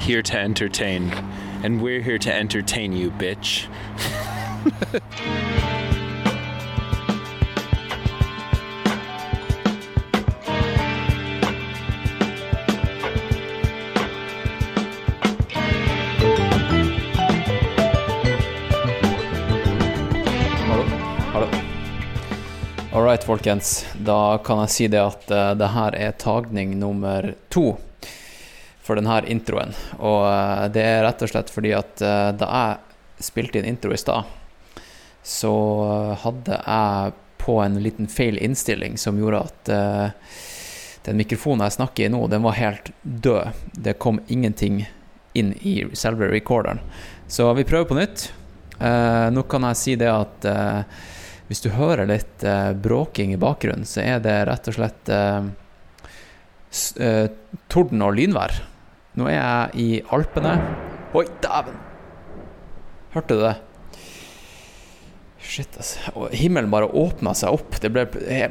here to entertain. And we're here to entertain you, bitch. All right, folkens. Da kan jeg si det at uh, det her er tagning nummer to for denne introen. Og uh, det er rett og slett fordi at uh, da jeg spilte inn intro i stad, så hadde jeg på en liten feil innstilling som gjorde at den mikrofonen jeg snakker i nå, den var helt død. Det kom ingenting inn i selve recorderen. Så vi prøver på nytt. nå kan jeg si det at hvis du hører litt eh, bråking i bakgrunnen, så er det rett og slett eh, eh, torden og lynvær. Nå er jeg i Alpene. Oi, dæven! Hørte du det? Shit, altså. Himmelen bare åpna seg opp. Det ble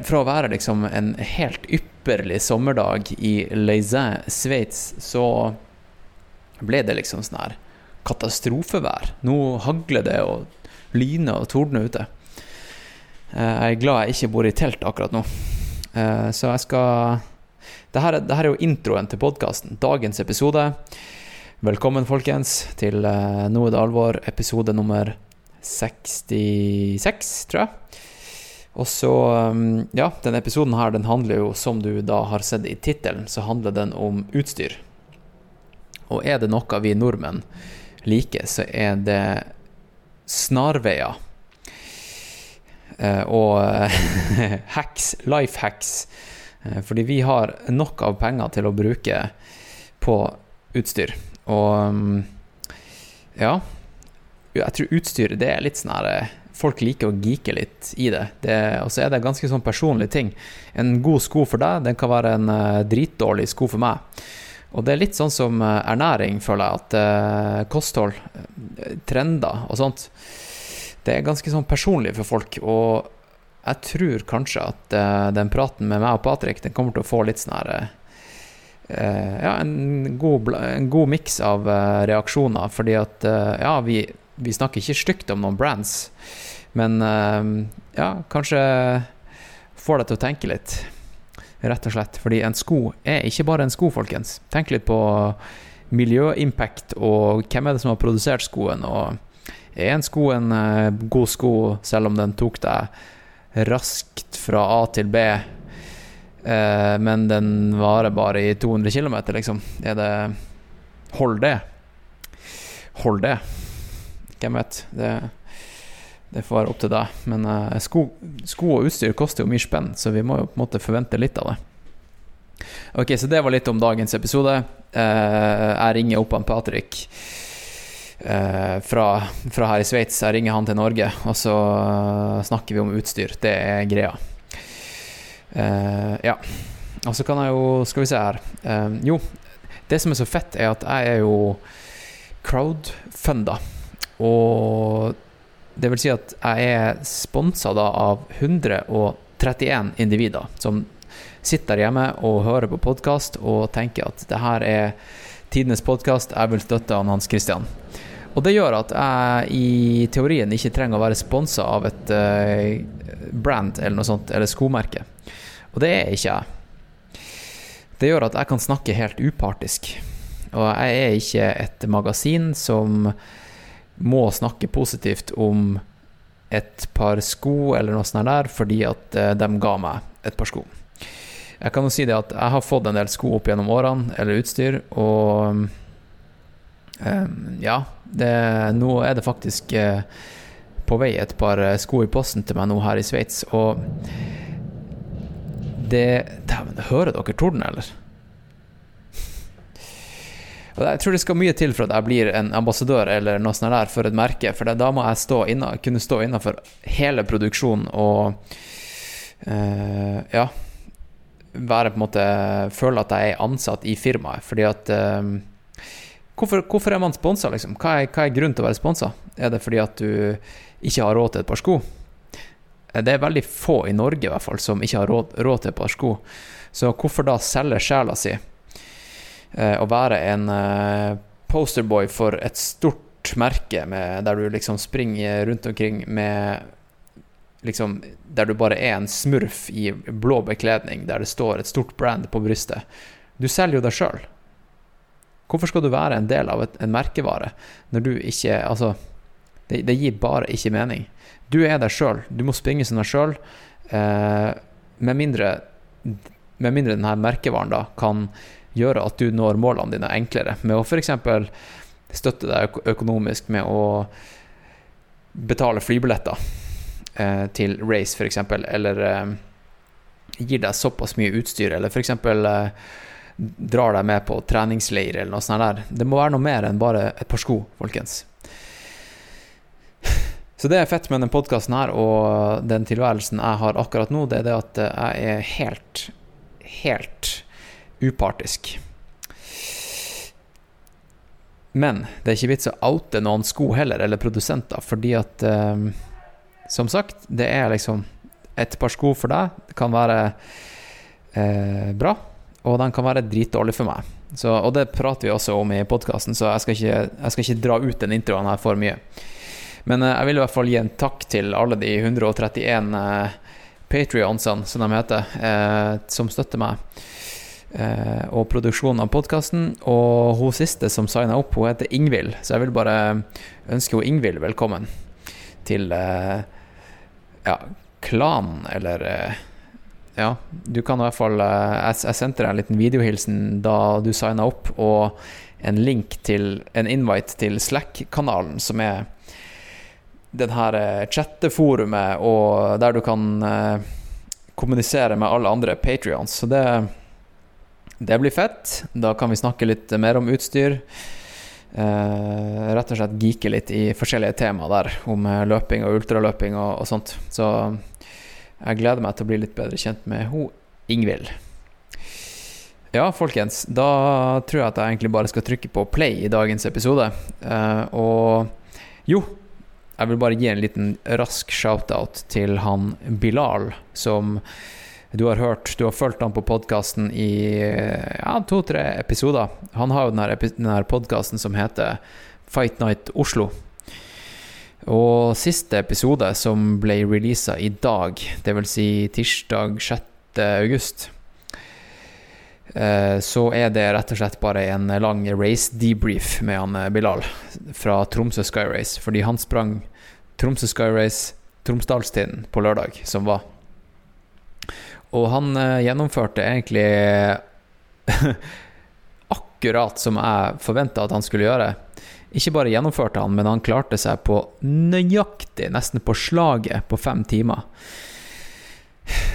Fra å være liksom en helt ypperlig sommerdag i Leisin, Sveits, så ble det liksom sånn her katastrofevær. Nå hagler det og lyner og tordner ute. Eh, jeg er glad jeg ikke bor i telt akkurat nå. Eh, så jeg skal Dette, dette er jo introen til podkasten. Dagens episode. Velkommen, folkens, til uh, Nå er det alvor, episode nummer 66, tror jeg. Og så Ja, denne episoden her, den handler jo, som du da har sett i tittelen, så handler den om utstyr. Og er det noe vi nordmenn liker, så er det snarveier Uh, og hacks, life hacks. Eh, fordi vi har nok av penger til å bruke på utstyr. Og mm, ja Jeg tror utstyr det er litt sånn her eh, Folk liker å geeke litt i det. det og så er det ganske sånn personlige ting. En god sko for deg, den kan være en dritdårlig sko for meg. Og det er litt sånn som ernæring, føler jeg. At kosthold, trender og sånt det er ganske sånn personlig for folk. Og jeg tror kanskje at uh, den praten med meg og Patrick den kommer til å få litt sånn her uh, Ja, en god, en god miks av uh, reaksjoner. Fordi at ja, vi, vi, snakker ikke stygt om noen brands, men ja, kanskje får deg til å tenke litt. Rett og slett. Fordi en sko er ikke bare en sko, folkens. Tenk litt på miljøimpact og hvem er det som har produsert skoen. og er en sko en god sko, selv om den tok deg raskt fra A til B, eh, men den varer bare i 200 km, liksom? Er det Hold det. Hold det. Hvem vet? Det, det får være opp til deg. Men eh, sko, sko, og utstyr koster jo mye spenn, så vi må jo på en måte forvente litt av det. Ok, så det var litt om dagens episode. jeg ringer opp han Patrick eh, fra, fra, her i Sveits. Jeg ringer han til Norge, og så uh, snakker vi om utstyr. Det er greia. Eh, ja. Og så kan jeg jo Skal vi se her. Eh, jo, det som er så fett, er at jeg er jo crowdfunda. Og det vil si at jeg er sponsa av 131 individer som sitter hjemme og hører på podkast og tenker at det her er tidenes podkast, jeg vil støtte han Hans Christian. Og det gjør at jeg i teorien ikke trenger å være sponsa av et uh, brand eller noe sånt, eller skomerke. Og det er ikke jeg. Det gjør at jeg kan snakke helt upartisk. Og jeg er ikke et magasin som må snakke positivt om et par sko eller noe sånt der fordi at uh, de ga meg et par sko. Jeg kan jo si det at jeg har fått en del sko opp gjennom årene, eller utstyr, og ja, det, nå er det faktisk uh, på vei et par eh, sko i posten til meg nå her i Sveits, og det Dæven, hører dere torden, eller? Og jeg tror det skal mye til for at jeg blir en ambassadør eller noe sånt der for et merke, for da må jeg stå inna, kunne stå innafor hele produksjonen og uh, ja være på en måte føle at jeg er ansatt i firmaet. Fordi at eh, hvorfor, hvorfor, er man sponsa, liksom? Hva er, hva er grunnen til å være sponsa? Er det fordi at du ikke har råd til et par sko? Eh, det er veldig få i Norge i hvert fall som ikke har råd, råd til et par sko. Så hvorfor da selge sjela si eh, og være en eh, posterboy for et stort merke med, der du liksom springer rundt omkring med liksom, der du bare er en smurf i blå bekledning, der det står et stort brand på brystet. Du selger jo deg sjøl. Hvorfor skal du være en del av et, en merkevare når du ikke Altså, det, det gir bare ikke mening. Du er deg sjøl. Du må springe som deg sjøl. Eh, med mindre med mindre denne merkevaren da kan gjøre at du når målene dine enklere, med å f.eks. støtte deg økonomisk med å betale flybilletter eh, til race, f.eks., eller eh, gir deg såpass mye utstyr, eller f.eks. Eh, drar deg med på treningsleir eller noe sånt der. Det må være noe mer enn bare et par sko, folkens. Så det er fett med den podkasten her og den tilværelsen jeg har akkurat nå, det er det at jeg er helt, helt upartisk. Men det er ikke vits å oute noen sko heller, eller produsenter, fordi at um, som sagt, det er liksom Et par sko for deg det kan være eh, bra, og den kan være dritdårlig for meg. Så, og det prater vi også om i podkasten, så jeg skal, ikke, jeg skal, ikke, dra ut den introen her for mye. Men eh, jeg vil i hvert fall gi en takk til alle de 131 eh, patrionsene, som de heter, eh, som støtter meg. Eh, og produksjonen av podkasten. Og hun siste som signa opp, hun heter Ingvild, så jeg vil bare ønske hun Ingvild velkommen til eh, ja, klanen, eller eh, Ja, du kan i hvert fall eh, Jeg, sendte deg en liten videohilsen da du signa opp, og en link til en invite til Slack-kanalen, som er den her chatteforumet og der du kan kommunisere med alle andre patrions. Så det, det blir fett. Da kan vi snakke litt mer om utstyr. Uh, rett og slett geeke litt i forskjellige temaer der, om eh, løping og ultraløping og, og, sånt. Så jeg gleder meg til å bli litt bedre kjent med ho Ingvild. Ja, folkens, da tror jeg at jeg egentlig bare skal trykke på play i dagens episode. Uh, og jo, jeg vil bare gi en liten rask shout-out til han Bilal, som du har hørt, du har fulgt han på podkasten i ja, to-tre episoder. Han har jo den her podkasten som heter Fight Night Oslo. Og siste episode, som ble releasa i dag, dvs. Si tirsdag 6. august, eh, så er det rett og slett bare en lang race debrief med han eh, Bilal fra Tromsø Sky Race. Fordi han sprang Tromsø Sky Race Tromsdalstiden på lørdag, som var. Og han eh, gjennomførte egentlig akkurat som jeg forventa at han skulle gjøre. Ikke bare gjennomførte han, men han klarte seg på nøyaktig, nesten på slaget, på fem timer.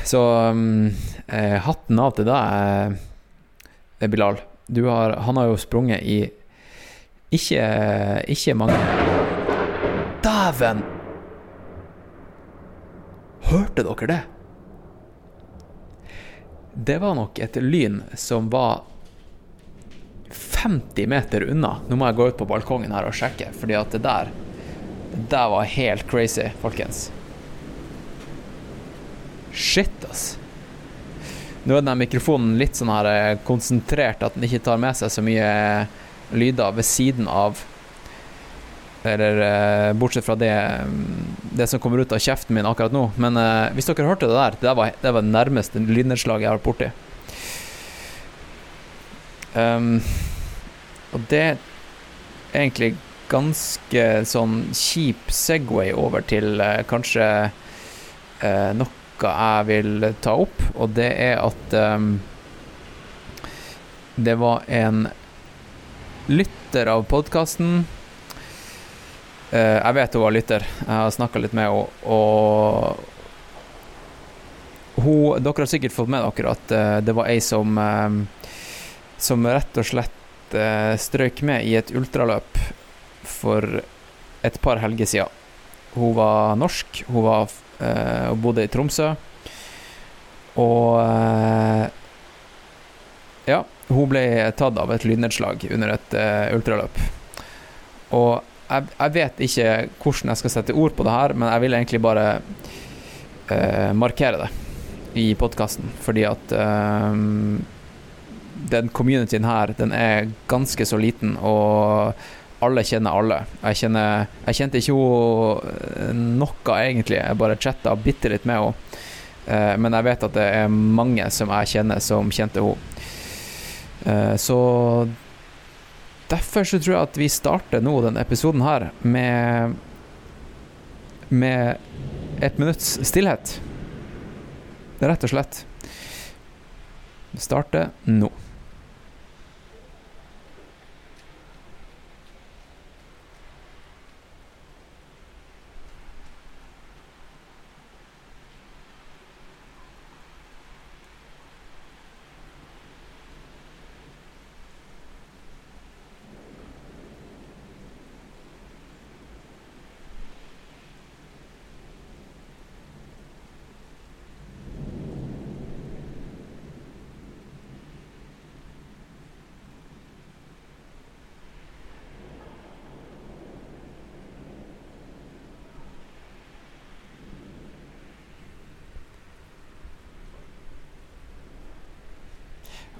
Så um, eh, hatten av til deg, eh, Bilal. Har, han har jo sprunget i ikke, ikke mange Dæven! Hørte dere det? det var nok et lyn som var 50 meter unna. Nå må jeg gå ut på balkongen her og sjekke, fordi at det der Det der var helt crazy, folkens. Shit, ass. Nå er denne mikrofonen litt sånn her eh, konsentrert, at den ikke tar med seg så mye lyder ved siden av eller uh, bortsett fra det, mm, det, som kommer ut av kjeften min akkurat nå. Men hvis dere hørte det der, det var det var nærmeste lynnedslaget jeg har vært borti. Um, og det er egentlig ganske sånn kjip Segway over til eh, kanskje noe jeg vil ta opp, og det er at um, det var en lytter av podkasten Eh, jeg vet hun var lytter. Jeg har snakka litt med henne, og hun, Dere har sikkert fått med dere at uh, det var ei som eh, Som rett og slett slett strøyk med i et ultraløp for et par helger siden. Hun var norsk, hun, var, eh, hun bodde i Tromsø. Og eh, ja, hun ble tatt av et lynnedslag under et eh, ultraløp. Og jeg, jeg, vet ikke hvordan jeg skal sette ord på det her, men jeg vil egentlig bare eh, markere det i podkasten, fordi at eh, den communityen her, den er ganske så liten, og alle kjenner alle. Jeg, kjenner, jeg kjente ikke henne noe, egentlig. Jeg bare chatta bitte litt med henne. Eh, men jeg vet at det er mange som jeg kjenner, som kjente henne. Eh, så derfor så tror jeg at vi starter nå denne episoden her med med et minutts stillhet. Rett og slett. Starte nå.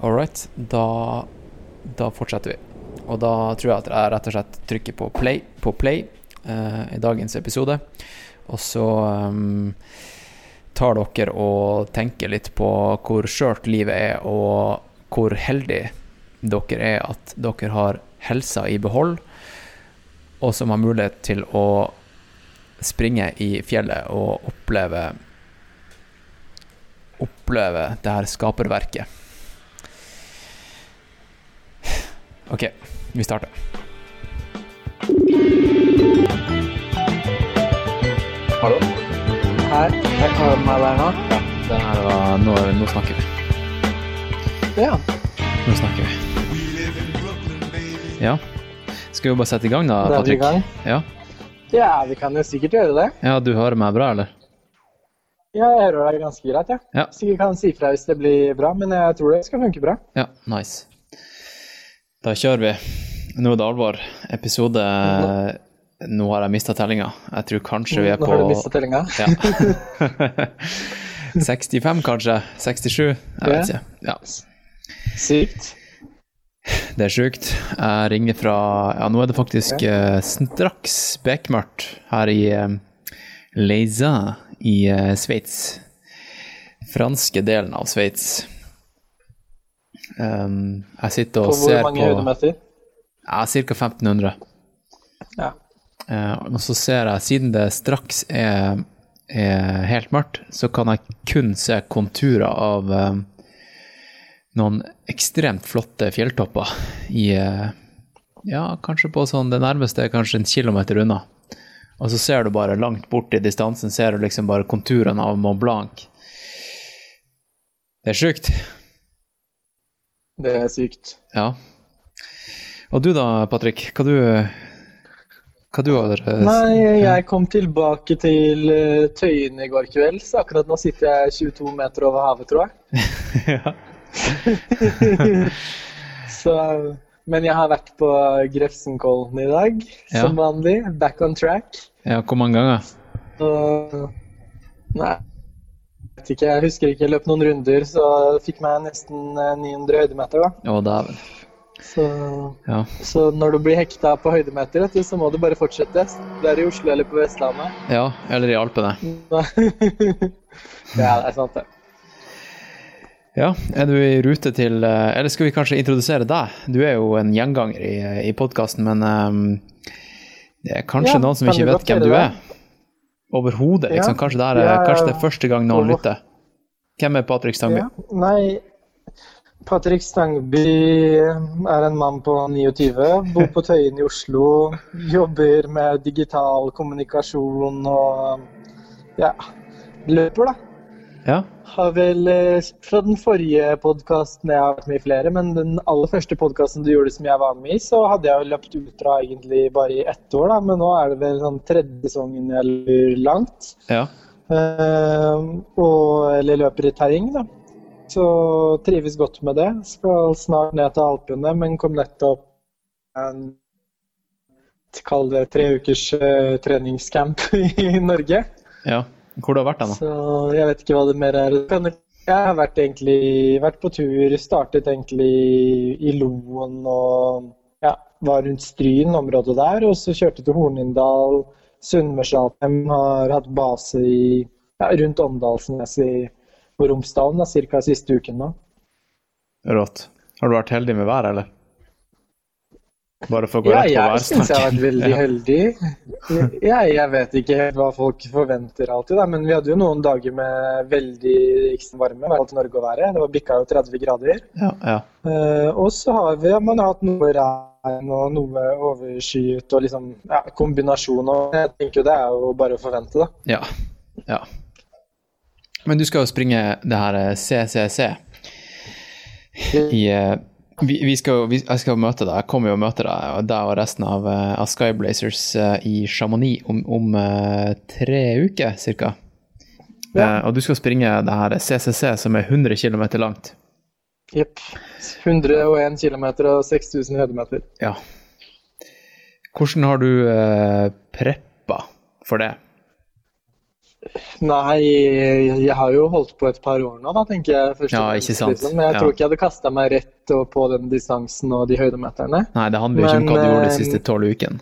All right, da, da fortsetter vi. Og da tror jeg at jeg rett og slett trykker på play, på play uh, i dagens episode. Og så um, tar dere og tenker litt på hvor skjørt livet er, og hvor heldig dere er at dere har helsa i behold, og som har mulighet til å springe i fjellet og oppleve oppleve det her skaperverket. OK, vi starter. Hallo? Hei, jeg kan meg der nå. Det her var nå, nå snakker vi. Ja. Nå snakker vi. Ja. Skal vi bare sette i gang, da, Da er vi i Patrick? gang. Ja. ja, vi kan jo sikkert gjøre det. ja, du hører meg bra, eller? Ja, jeg hører deg ganske greit, ja. Ja. Sikkert kan si fra hvis det blir bra, men jeg tror det skal funke bra. Ja, nice. Da kjører vi. Nå er det alvor. Episode Nå har jeg mista tellinga. Jeg tror kanskje vi er på Nå har du mistet tellinga. ja. 65, kanskje? 67? Jeg vet ikke. Ja. Sykt. Det er sjukt. Jeg ringer fra Ja, nå er det faktisk eh, straks bekmørkt her i uh, Leiza i uh, Sveits. Franske delen av Sveits. Um, jeg sitter På og hvor ser mange på høydemeter? Ja, ca. 1500. Ja. Uh, og så ser jeg, siden det straks er, er helt mørkt, så kan jeg kun se konturer av eh, noen ekstremt flotte fjelltopper i eh, Ja, kanskje på sånn Det nærmeste er kanskje en kilometer unna. Og så ser du bare langt bort i distansen, ser du liksom bare konturene av Mont Blanc. Det er sjukt. Det er sykt. Ja. Og du da, Patrick? Hva du Hva du har eh, Nei, jeg kom tilbake til eh, Tøyen i går kveld, så akkurat nå sitter jeg 22 meter over havet, tror jeg. ja. Så, men jeg har vært på Grefsenkollen i dag, Ja. som vanlig. Back on track. ja, hvor mange ganger? Så, Nei, vet ikke. Jeg husker ikke. Jeg løp noen runder, så fikk meg nesten eh, 900 høydemeter. da. Å, dæven. Så, Ja. så når du blir hekta på høydemeter, du, så må du bare fortsette. Det er i Oslo eller på Vestlandet. ja, eller i Alpene. ja, det er sant, det. Ja, er du i rute til eh, Eller skal vi kanskje introdusere deg? Du er jo en gjenganger i, i podkasten, men um, det er kanskje Ja, noen som ikke du vet hvem du er? Overhodet, liksom. Ja, Kanskje, det er, ja, kanskje det er første gang noen Hvorfor- lytter. Hvem er Patrick Stangby? Ja. Nei, Patrick Stangby er en mann på 29, bor på Tøyen i Oslo, jobber med digital kommunikasjon og ja, løper, da. Ja. Har vel eh, fra den forrige podkasten jeg har vært med i flere, men den aller første podkasten du gjorde som jeg var med i, så hadde jeg jo løpt ultra egentlig bare i ett år, da. Men nå er det vel sånn tredje sesongen jeg løper langt. ja. Uh, og, eller løper i terreng, da. Så trives godt med det. Skal snart ned til Alpene, men kom nettopp en Kall det tre ukers uh, treningscamp i Norge. ja. Hvor du har vært da? Så jeg vet ikke hva det mer er. Jeg har vært, egentlig, vært på tur, startet egentlig i Loen og ja, var rundt Stryn, området der. Og så kjørte til Hornindal, Sunnmørsalpen, har hatt base i, ja, rundt Åndalsnes på Romsdalen da, ca. siste uken nå. Rått. Har du vært heldig med været, eller? Bare for å gå Ja, rett på jeg syns jeg har vært veldig Ja. heldig. Jeg, jeg vet ikke helt hva folk forventer alltid, da, men vi hadde jo noen dager med veldig ekstremt varme. Det var til Norge å være. Det var bikka jo 30 grader. Ja, ja. Uh, og så har vi, man har hatt noe regn og noe overskyet og liksom ja, kombinasjon. Og jeg tenker jo det er jo bare å forvente, da. Ja. ja. Men du skal jo springe det her eh, CCC i eh, vi, vi skal, vi, Jeg skal møte deg, jeg kommer jo og møter deg og deg og resten av, eh, av Skyblazers eh, i Chamonix om, om eh, tre uker ca. Ja. og du skal springe det her CCC som er 100 km langt. Jepp. 101 km og 6000 høydemeter. Ja. Hvordan har du uh, preppa for det? Nei, jeg har jo holdt på et par år nå, da, tenker jeg. Ja, ikke sant. Liksom. Men jeg Ja. tror ikke jeg hadde kasta meg rett på den distansen og de høydemeterne. Nei, det handler jo ikke om hva du gjorde de eh, siste tolv ukene.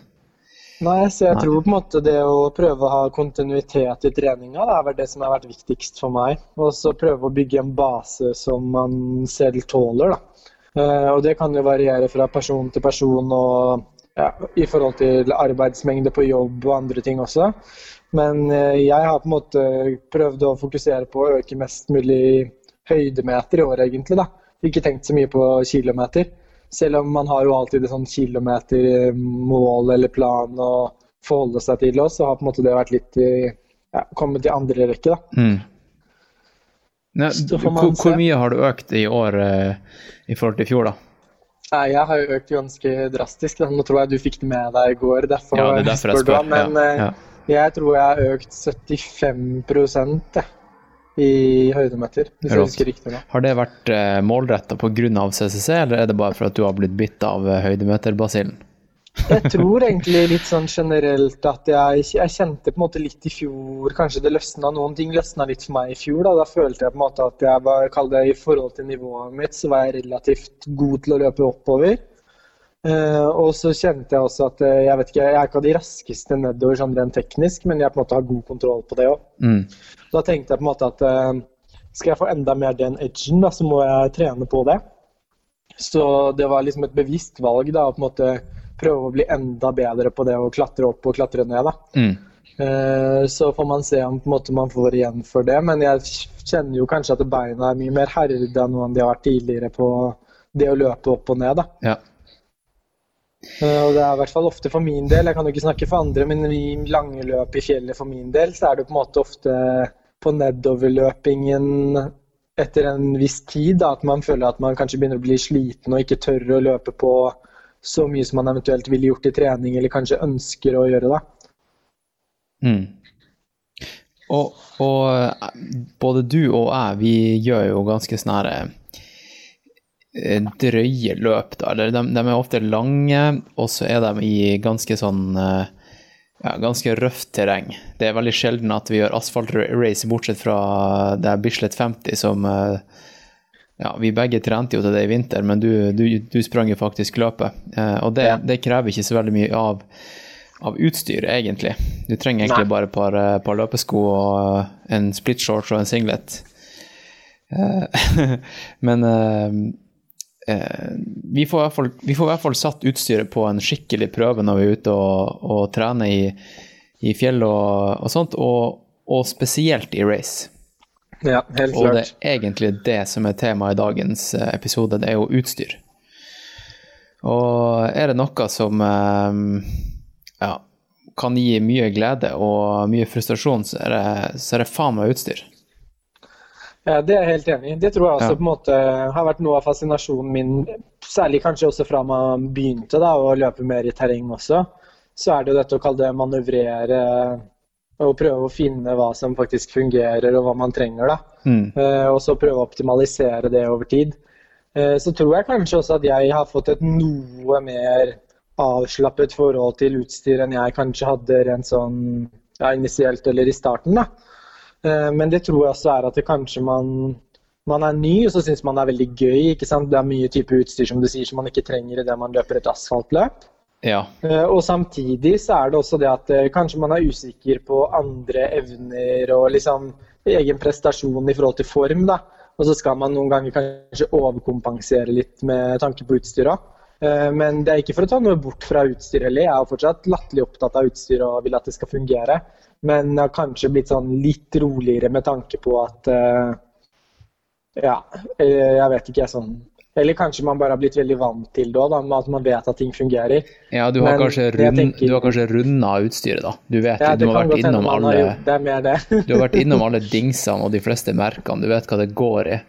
Nei, så jeg Nei. tror på en måte det å prøve å ha kontinuitet i treninga, det er det som har vært viktigst for meg. Og så prøve å bygge en base som man selv tåler, da. Eh, og det kan jo variere fra person til person og ja, i forhold til arbeidsmengde på jobb og andre ting også. Men eh, jeg har på en måte prøvd å fokusere på å øke mest mulig høydemeter i år, egentlig. da. Ikke tenkt så mye på kilometer. Selv om man har jo alltid et sånn kilometermål eller plan å forholde seg til også, så har på en måte det vært litt i, ja, kommet i andre rekke, da. Mm. Man hvor, hvor mye har du økt i år eh, i forhold til i fjor, da? Nei, jeg har jo økt ganske drastisk. Da. Nå tror jeg du fikk det med deg i går, derfor, Ja, det er derfor jeg spør du, spør. Men ja, eh, ja. Jeg tror jeg har økt 75 jeg, i høydemeter, hvis jeg husker riktig nå. Har det vært eh, målretta pga. CCC, eller er det bare for at du har blitt bitt av eh, høydemeterbasillen? Jeg tror egentlig litt sånn generelt at jeg, jeg kjente på en måte litt i fjor Kanskje det løsna noen ting løsna litt for meg i fjor. Da, da følte jeg på en måte at jeg var, kall det i forhold til nivået mitt, så var jeg relativt god til å løpe oppover. Eh, og så kjente jeg også at eh, jeg vet ikke, jeg er ikke av de raskeste nedover sånn rent teknisk, men jeg på en måte har god kontroll på det òg. Mm. Da tenkte jeg på en måte at uh, skal jeg få enda mer den edgen, da, så må jeg trene på det. Så det var liksom et bevisst valg da, å på en måte prøve å bli enda bedre på det å klatre opp og klatre ned. da. Mm. Så får man se om på en måte man får igjen for det, men jeg kjenner jo kanskje at beina er mye mer herda nå enn de har vært tidligere på det å løpe opp og ned. da. Ja. Eh, Og det er i hvert fall ofte for min del, jeg kan jo ikke snakke for andre, men i lange løp i fjellet for min del, så er det på en måte ofte på nedoverløpingen etter en viss tid da, at man føler at man kanskje begynner å bli sliten og ikke tør å løpe på så mye som man eventuelt ville gjort i trening, eller kanskje ønsker å gjøre. da. Mm. Og, og eh, både du og jeg, vi gjør jo ganske sånn her, eh, drøye løp, da. Eller de, de er ofte lange, og så er de i ganske sånn eh, ja, ganske røft terreng. Det er veldig sjelden at vi gjør asfaltrace, bortsett fra det er Bislett 50 som eh, ja, Vi begge trente jo til det i vinter, men du, du, du sprang jo faktisk løpet. Eh, og det, det krever ikke så veldig mye av, av utstyr, egentlig. Du trenger egentlig Nei. bare et par, eh, par løpesko og en split shorts og en singlet. Eh, men eh, vi, får fall, vi får i hvert fall satt utstyret på en skikkelig prøve når vi er ute og, og trener i, i fjell og, og sånt, og, og spesielt i race. Ja, helt Og det er egentlig det som er temaet i dagens eh, episode, det er jo utstyr. Og er det noe som eh, ja, kan gi mye glede og mye frustrasjon, så er det, så er det faen meg utstyr. Ja, Det er jeg helt enig i. Det tror jeg også Ja. på en måte har vært noe av fascinasjonen min, særlig kanskje også fra man begynte da, å løpe mer i terreng også. Så er det jo dette å kalle det manøvrere og prøve å finne hva som faktisk fungerer og hva man trenger. da. Mm. Eh, Og så prøve å optimalisere det over tid. Eh, Så tror jeg kanskje også at jeg har fått et noe mer avslappet forhold til utstyr enn jeg kanskje hadde rent sånn ja, initielt eller i starten. da. Eh, Men det tror jeg også er at det kanskje man, man er ny, og så syns man det er veldig gøy. ikke sant? Det er mye type utstyr som du sier som man ikke trenger idet man løper et asfaltløp. Ja. Eh, Og samtidig så er det også det at eh, kanskje man er usikker på andre evner og liksom egen prestasjon i forhold til form, da. Og så skal man noen ganger kanskje overkompensere litt med tanke på utstyret. Eh, Men det er ikke for å ta noe bort fra utstyret heller. Jeg er fortsatt latterlig opptatt av utstyr og vil at det skal fungere. Men jeg har kanskje blitt sånn litt roligere med tanke på at eh, Ja, eh, jeg vet ikke, jeg sånn Eller kanskje man bare har blitt veldig vant til det òg, at man vet at ting fungerer. ja, du har Men kanskje, rund, tenker- du har kanskje runda utstyret, da. Du vet, Ja, du har vært innom alle har gjort det er mer det. Du har vært innom alle dingsene og de fleste merkene. Du vet hva det går i.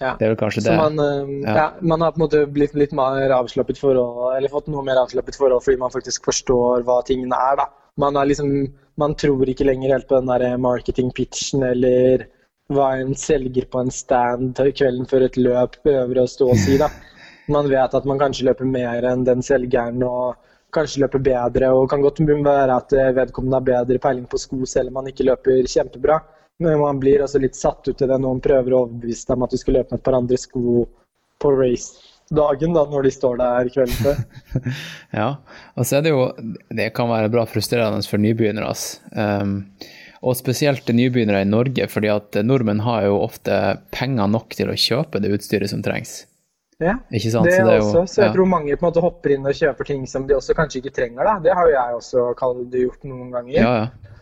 Ja. Det er vel kanskje Så det. man, eh, Ja. ja. man har på en måte blitt litt mer avslappet forhold, eller fått noe mer avslappet forhold fordi man faktisk forstår hva tingene er. da. Man, er liksom, man tror ikke lenger helt på den der marketing-pitchen eller hva en selger på en stand kvelden før et løp øver å stå og si. da. Man vet at man kanskje løper mer enn den selgeren og kanskje løper bedre. og kan godt være at vedkommende har bedre peiling på sko selv om man ikke løper kjempebra. Men man blir altså litt satt ut i det. når man prøver å overbevise dem at du skal løpe med et par andre sko på race-dagen, da, når de står der kvelden før. Ja, og så er det jo Det kan være bra frustrerende for nybegynnere. Um, og spesielt nybegynnere i Norge, fordi at nordmenn har jo ofte penger nok til å kjøpe det utstyret som trengs. Ja, Ikke sant? det, Så er jo- også. Så jeg ja. tror mange på en måte hopper inn og kjøper ting som de også kanskje ikke trenger. da. Det har jo jeg også det, gjort noen ganger. Ja, ja.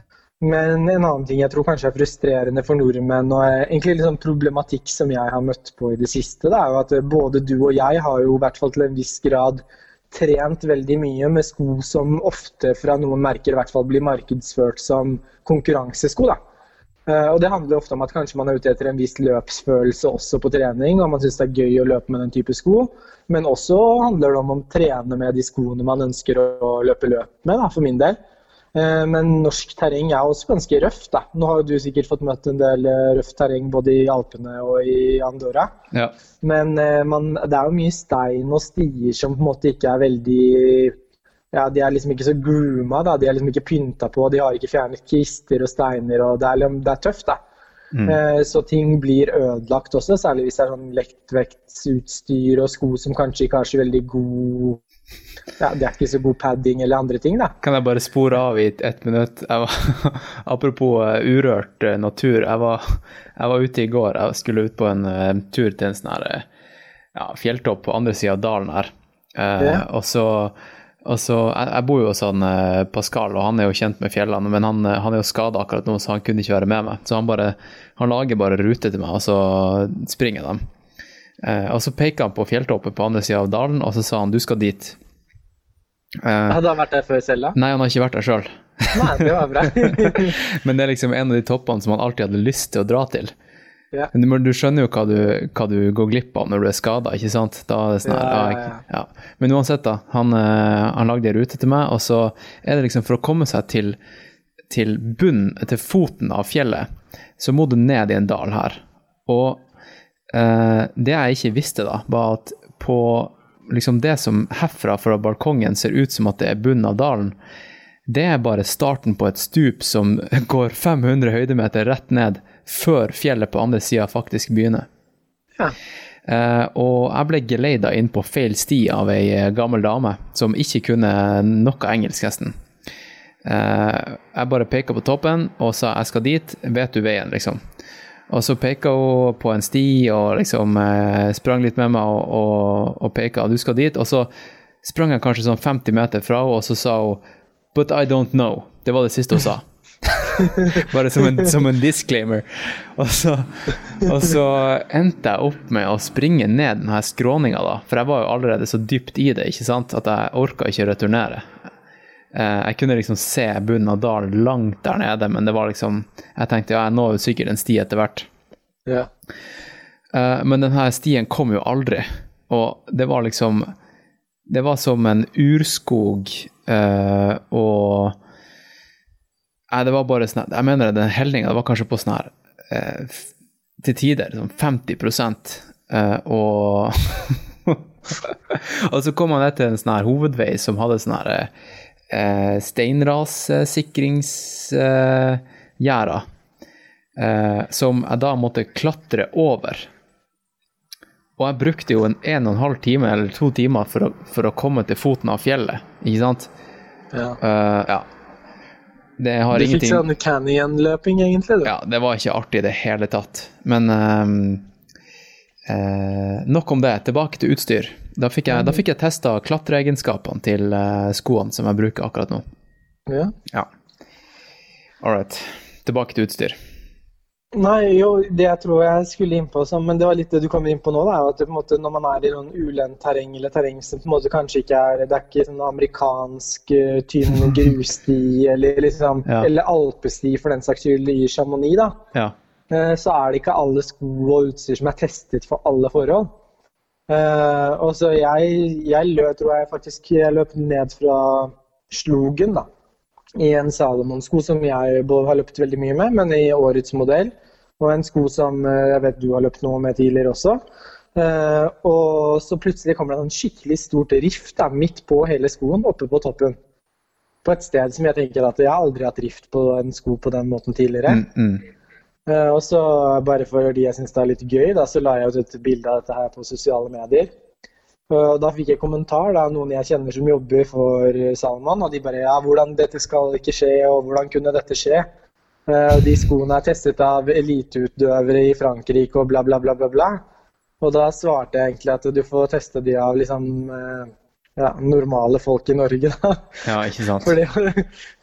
Men en annen ting jeg tror kanskje er frustrerende for nordmenn, og egentlig sånn problematikk som jeg har møtt på i det siste, det er jo at både du og jeg har jo i hvert fall til en viss grad trent veldig mye med sko som ofte fra noen merker i hvert fall blir markedsført som konkurransesko. da. Eh, Og Det handler ofte om at kanskje man er ute etter en viss løpsfølelse også på trening, og man syns det er gøy å løpe med den type sko. Men også handler det om å trene med de skoene man ønsker å løpe løp med, da, for min del. Eh, Men norsk terreng er også ganske røft. da. Nå har du sikkert fått møtt en del eh, røft terreng både i Alpene og i Andorra. ja. Men eh, man, det er jo mye stein og stier som på en måte ikke er veldig ja, De er liksom ikke så grooma, da. De er liksom ikke pynta på. De har ikke fjernet kvister og steiner. og Det er, liksom- det er tøft, da. Mm. Så ting blir ødelagt også, særlig hvis det er sånn lettvektsutstyr og sko som kanskje ikke har så veldig god ja, Det er ikke så god padding eller andre ting, da. Kan jeg bare spore av i ett minutt? Var, apropos eh, urørt eh, natur. Jeg var, jeg var ute i går. Jeg skulle ut på en eh, tur til en sånn ja, fjelltopp på andre sida av dalen her. Eh, Ja. Og så, og så jeg, jeg bor jo hos han Pascal, og han er jo kjent med fjellene, men han, han er jo skada akkurat nå, så han kunne ikke være med meg. Så han bare han lager bare rute til meg, og så springer de. Eh, og så peker han på fjelltoppen på andre sida av dalen, og så sa han du skal dit. Eh, Hadde han vært der før selv, da? Nei, han har ikke vært der sjøl. Men det er liksom en av de toppene som han alltid hadde lyst til å dra til. Ja. Men du, du skjønner jo hva du, hva du går glipp av når du er skada, ikke sant? Da er det sånn her, Ja, ja. Men uansett, da. Han, eh, han lagde en rute til meg, og så er det liksom for å komme seg til, til bunnen, til foten av fjellet, så må du ned i en dal her. Og eh, det jeg ikke visste da, var at på liksom det som herfra fra balkongen ser ut som at det er bunnen av dalen, det er bare starten på et stup som går 500 høydemeter rett ned, før fjellet på andre sida faktisk begynner. Ja. Uh, og jeg ble geleida inn på feil sti av ei eh, gammel dame som ikke kunne noe engelsk, nesten. Uh, jeg bare peka på toppen og sa 'jeg skal dit, vet du veien', liksom. Og så peka hun på en sti og liksom eh, sprang litt med meg og, og, og peka 'du skal dit', og så sprang jeg kanskje sånn 50 meter fra henne, og så sa hun 'but I don't know'. Det var det siste hun sa. Bare som en, som en disclaimer. Og så, og så endte jeg opp med å springe ned denne skråninga, da. For jeg var jo allerede så dypt i det, ikke sant, at jeg orka ikke returnere. Eh, Jeg kunne liksom se bunnen av dalen langt der nede, men det var liksom Jeg tenkte ja, jeg når jo sikkert en sti etter hvert. Ja. Eh, men denne stien kom jo aldri, og det var liksom Det var som en urskog, eh, og Nei, det var bare sånn Jeg mener den helninga, det var kanskje på sånn her eh, Til tider sånn 50 eh, og Og så kom han ned til en sånn her hovedvei som hadde sånn her eh, steinrassikringsgjerder, eh, som jeg da måtte klatre over. Og jeg brukte jo en en og en halv time eller to timer for å, for å komme til foten av fjellet, ikke sant? Ja. Uh, ja. Det har Du fikk sånn canyon-løping, egentlig, du. Ja, det var ikke artig i det hele tatt. Men ehm, eh, nok om det. Tilbake til utstyr. Da fikk jeg, da fikk jeg testa klatreegenskapene til eh, skoene som jeg bruker akkurat nå. Ja. Ja. All right. Tilbake til utstyr. Nei, jo, det jeg tror jeg skulle inn på, men det var litt det du kommer inn på nå, da, at det, måte, når man er i noen ulendt terreng, eller terreng som på en måte kanskje ikke er Det er ikke sånn amerikansk eh, tynn grussti, eller liksom Ja. Eller alpesti, for den saks skyld, i Chamonix, da. Ja. Eh, Så er det ikke alle sko og utstyr som er testet for alle forhold. Eh, og så jeg, jeg løp, tror jeg faktisk jeg løp ned fra Slogen, da i en Salomon-sko som jeg har løpt veldig mye med, men i årets modell. Og en sko som eh, jeg vet du har løpt noe med tidligere også. Uh, og så plutselig kommer det en skikkelig stort rift da, midt på hele skoen, oppe på toppen. På et sted som jeg tenker at jeg har aldri hatt rift på en sko på den måten tidligere. Mm, mm. Eh, og så bare fordi jeg syns det er litt gøy, da, så la jeg ut et bilde av dette her på sosiale medier. Og da fikk jeg kommentar da, noen jeg kjenner som jobber for Salman, og de bare ja, hvordan dette skal ikke skje, og hvordan kunne dette skje? Eh, De skoene er testet av eliteutøvere i Frankrike og bla, bla, bla, bla, bla. Og da svarte jeg egentlig at du får teste de av liksom eh, ja, normale folk i Norge, da. Ja, ikke sant. Fordi,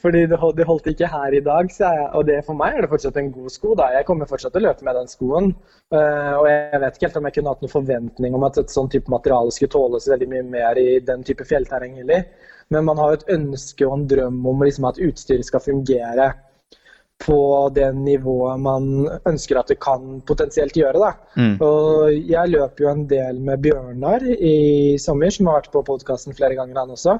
fordi det, det holdt ikke her i dag, jeg. Og det, for meg er det fortsatt en god sko. da. Jeg kommer fortsatt til å løpe med den skoen. Eh, og jeg vet ikke helt om jeg kunne hatt noen forventning om at et sånn type materiale skulle tåles veldig mye mer i den type fjellterreng heller. Men man har jo et ønske og en drøm om liksom, at utstyret skal fungere på det nivået man ønsker at det kan potensielt gjøre. da. Mm. Og jeg løper jo en del med Bjørnar i sommer, som har vært på podkasten flere ganger, han også.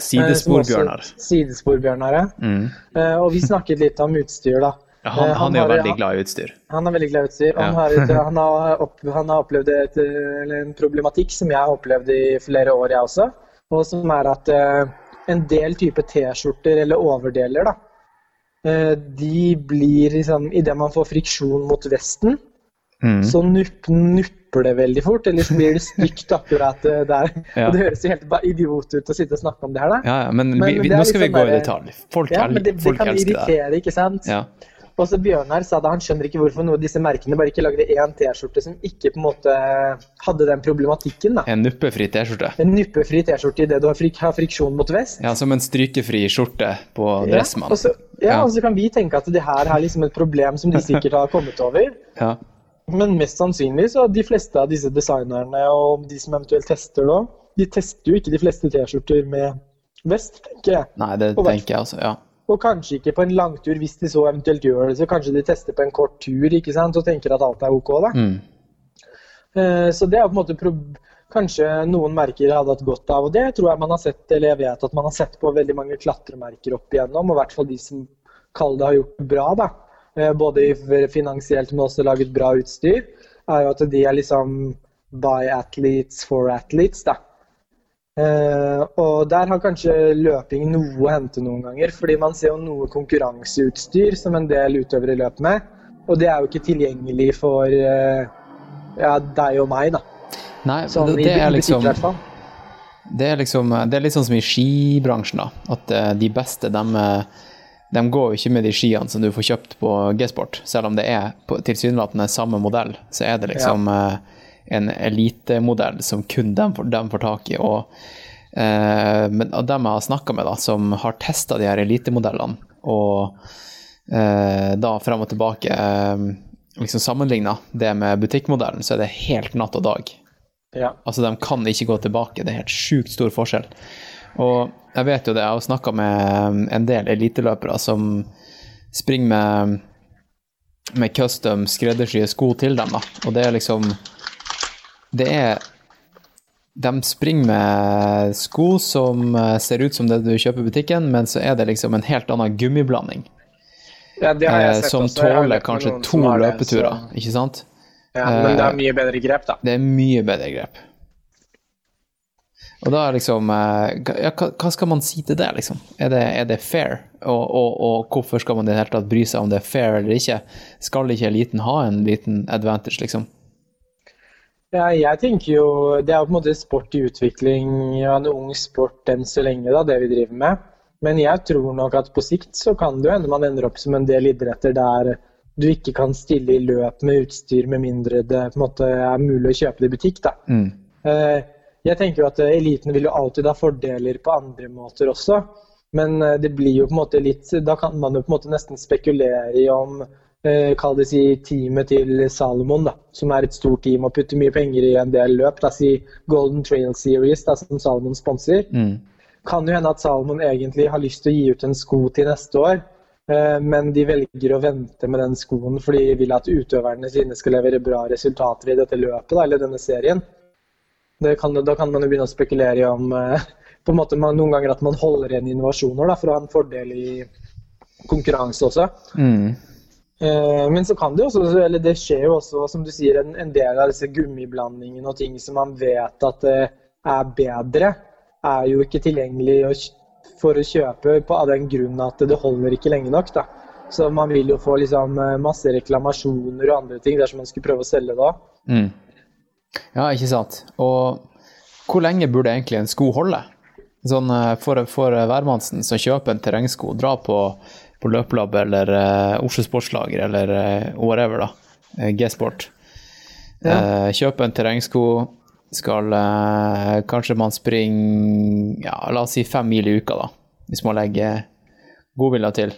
Sidespor-Bjørnar. Sidesporbjørnar. også- ja. Mm. Eh, Og vi snakket litt om utstyr, da. Ja, han, Eh, han er jo veldig glad i utstyr. Han er veldig glad i utstyr. Ja. Han, har, han, har opp, han har opplevd et, eller en problematikk som jeg har opplevd i flere år, jeg også. Og som er at eh, en del type T-skjorter eller overdeler, da, eh, de blir liksom Idet man får friksjon mot vesten, Mm. så nupp, nupper det veldig fort, eller så blir det stygt akkurat eh, der. Ja. Og det høres jo helt idiot ut å sitte og snakke om det her, da. Ja, ja, men, Men vi, vi, det nå skal vi liksom gå i detalj. Folk, Ja, men det, det folk kan elsker det. irritere, ikke sant? Ja. Og så Bjørnar sa da han skjønner ikke hvorfor noen av disse merkene bare ikke lagde én T-skjorte som ikke på en måte hadde den problematikken. da. En nuppefri T-skjorte. En nuppefri T-skjorte idet du har, frik har friksjon mot vest. Ja, som en strykefri skjorte på Dressmann. Ja, og så, ja, Ja. og så kan vi tenke at det her er liksom et problem som de sikkert har kommet over. Ja. Men mest sannsynlig så de fleste av disse designerne og de som eventuelt tester nå, de tester jo ikke de fleste T-skjorter med vest, tenker jeg. Nei, det tenker jeg også, ja. Og kanskje ikke på en langtur, hvis de så eventuelt gjør det. Så kanskje de tester på en kort tur ikke sant? og tenker at alt er OK. da. Mm. Eh, Så det er på en måte kanskje noen merker hadde hatt godt av. Og det tror jeg man har sett, eller jeg vet at man har sett på veldig mange klatremerker opp igjennom. Og i hvert fall de som kaller det har gjort det bra, da. Eh, Både finansielt, men også laget bra utstyr. Er jo at de er liksom by athletes for athletes, da. Eh, og der har kanskje løping noe å hente noen ganger, fordi man ser jo noe konkurranseutstyr som en del utøvere løper med, og det er jo ikke tilgjengelig for eh, ja, deg og meg, da. Nei, Sånn det, det er liksom. Det er liksom Det er litt sånn som i skibransjen, da. At eh, de beste, de, de går jo ikke med de skiene som du får kjøpt på G-sport. Selv om det er tilsynelatende samme modell, så er det liksom eh, en elitemodell som kun de får, dem får tak i. Og, eh, men av dem jeg har snakka med, da, som har testa de her elitemodellene, og eh, da frem og tilbake eh, liksom sammenligna det med butikkmodellen, så er det helt natt og dag. Ja. Altså, de kan ikke gå tilbake. Det er helt sjukt stor forskjell. Og jeg vet jo det, jeg har snakka med en del eliteløpere som springer med med custom skreddersye sko til dem, da. Og det er liksom Det er De springer med sko som eh, ser ut som det du kjøper i butikken, men så er det liksom en helt annen gummiblanding. Ja, det har jeg Eh, som også. Tåler kanskje to løpeturer, så- ikke sant? Ja, men det Eh, er mye bedre grep, da. Det er mye bedre grep. Og da er liksom eh, ja, hva skal man si til det, liksom? Er det, er det fair? Og, og, og hvorfor skal man i det hele tatt bry seg om det er fair eller ikke? Skal ikke eliten ha en liten advantage, liksom? Ja, jeg tenker jo Det er jo på en måte sport i utvikling, ja, en ung sport enn så lenge, da, det vi driver med. Men jeg tror nok at på sikt så kan det jo hende man ender opp som en del idretter der du ikke kan stille i løp med utstyr med mindre det på en måte er mulig å kjøpe det i butikk. da. Mm. Eh, Jeg tenker jo at eliten vil jo alltid ha fordeler på andre måter også. Men eh, det blir jo på en måte litt Da kan man jo på en måte nesten spekulere i om Kall det si teamet til Salomon, da, som er et stort team og putter mye penger i en del løp. Da, si Golden Trail Series, da, som Salomon sponser. Mm. Kan jo hende at Salomon egentlig har lyst til å gi ut en sko til neste år. eh, Men de velger å vente med den skoen fordi de vil at utøverne sine skal levere bra resultater i dette løpet da, eller denne serien. Det kan, da kan man jo begynne å spekulere i om eh, på en måte man, noen ganger at man holder igjen innovasjoner da, for å ha en fordel i konkurranse også. Mm. Eh, Men så kan det jo også, eller det skjer jo også, som du sier, en, del av disse gummiblandingene og ting som man vet at det er bedre, er jo ikke tilgjengelig for å kjøpe på, av den grunn at det holder ikke lenge nok. da. Så man vil jo få liksom eh, masse reklamasjoner og andre ting dersom man skulle prøve å selge da. Mm. Ja, ikke sant. Og hvor lenge burde egentlig en sko holde? Sånn eh, for, for hvermannsen som kjøper en terrengsko, dra på, på løpelab eller uh, Oslo Sportslager eller uh, whatever, da. eh, G-sport. Eh, kjøpe en terrengsko, skal Kanskje man springer ja, la oss si fem mil i uka, da. Hvis man legger godvilja til.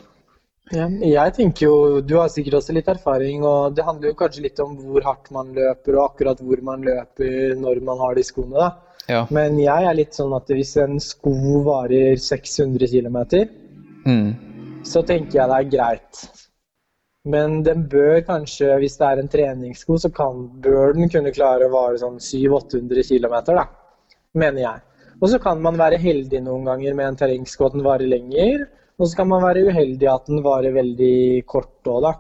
Ja, jeg tenker jo, Du har sikkert også litt erfaring, og det handler jo kanskje litt om hvor hardt man løper, og akkurat hvor man løper når man har de skoene. da. Ja. Men jeg er litt sånn at hvis en sko varer 600 km, Mm. Så tenker jeg det er greit. Men den bør kanskje, hvis det er en treningssko, så kan, bør den kunne klare å vare sånn 700-800 km, da. Mener jeg. Og så kan man være heldig noen ganger med en terrengsko at den varer lenger. Og så kan man være uheldig at den varer veldig kort òg, da.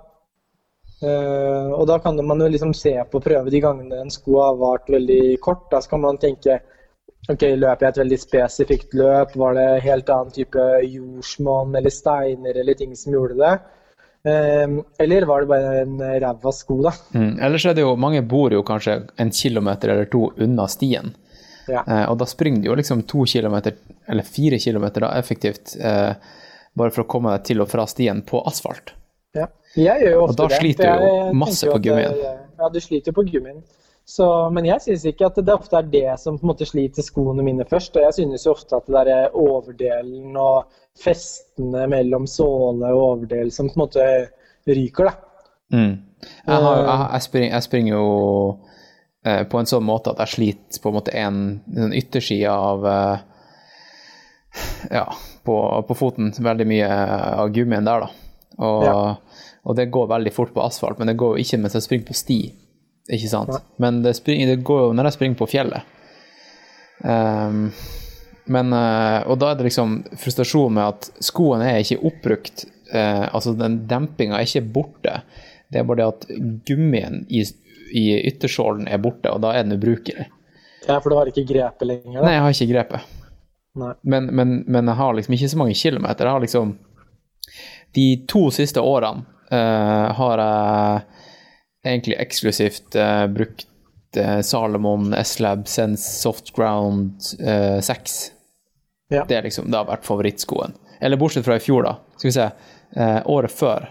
Uh, og da kan man jo liksom se på prøve de gangene en sko har vart veldig kort. Da skal man tenke Ok, løper jeg et veldig spesifikt løp? Var det helt annen type jordsmonn eller steiner eller ting som gjorde det? Eh, eller var det bare en ræva sko, da? Mm. Ellers er det jo Mange bor jo kanskje en kilometer eller to unna stien. Ja. Eh, og da springer du jo liksom to kilometer, eller fire kilometer da, effektivt, eh, bare for å komme deg til og fra stien på asfalt. Ja. Jeg gjør jo ofte det. Og da sliter du jo masse på gummien. Ja, du sliter på gummien. Så, men jeg syns ikke at det ofte er det som på en måte sliter skoene mine først. Og jeg synes jo ofte at det der overdelen og festene mellom såle og overdel som på en måte ryker, da. Mm. Jeg, har, jeg, jeg, springer, jeg springer jo eh, på en sånn måte at jeg sliter på en måte en, en ytterside av eh, Ja, på, på foten. Veldig mye av gummien der, da. Og, Ja. og det går veldig fort på asfalt, men det går ikke mens jeg springer på sti. Ikke sant? Men det, springer, det går jo når jeg springer på fjellet. Um, men eh, Og da er det liksom frustrasjon med at skoen er ikke oppbrukt. eh, altså den dempinga er ikke borte. Det er bare det at gummien i, i yttersålen er borte, og da er den ubrukelig. Ja, for du har ikke grepet lenger, da. Nei, jeg har ikke grepet. Men, men, men jeg har liksom ikke så mange kilometer. Jeg har liksom De to siste årene eh, har jeg egentlig eksklusivt eh, brukt eh, Salomon S-Lab Sense Softground eh, 6. Ja. Det, liksom, det har vært favorittskoen. Eller bortsett fra i fjor, da. Skal vi se. Eh, året før.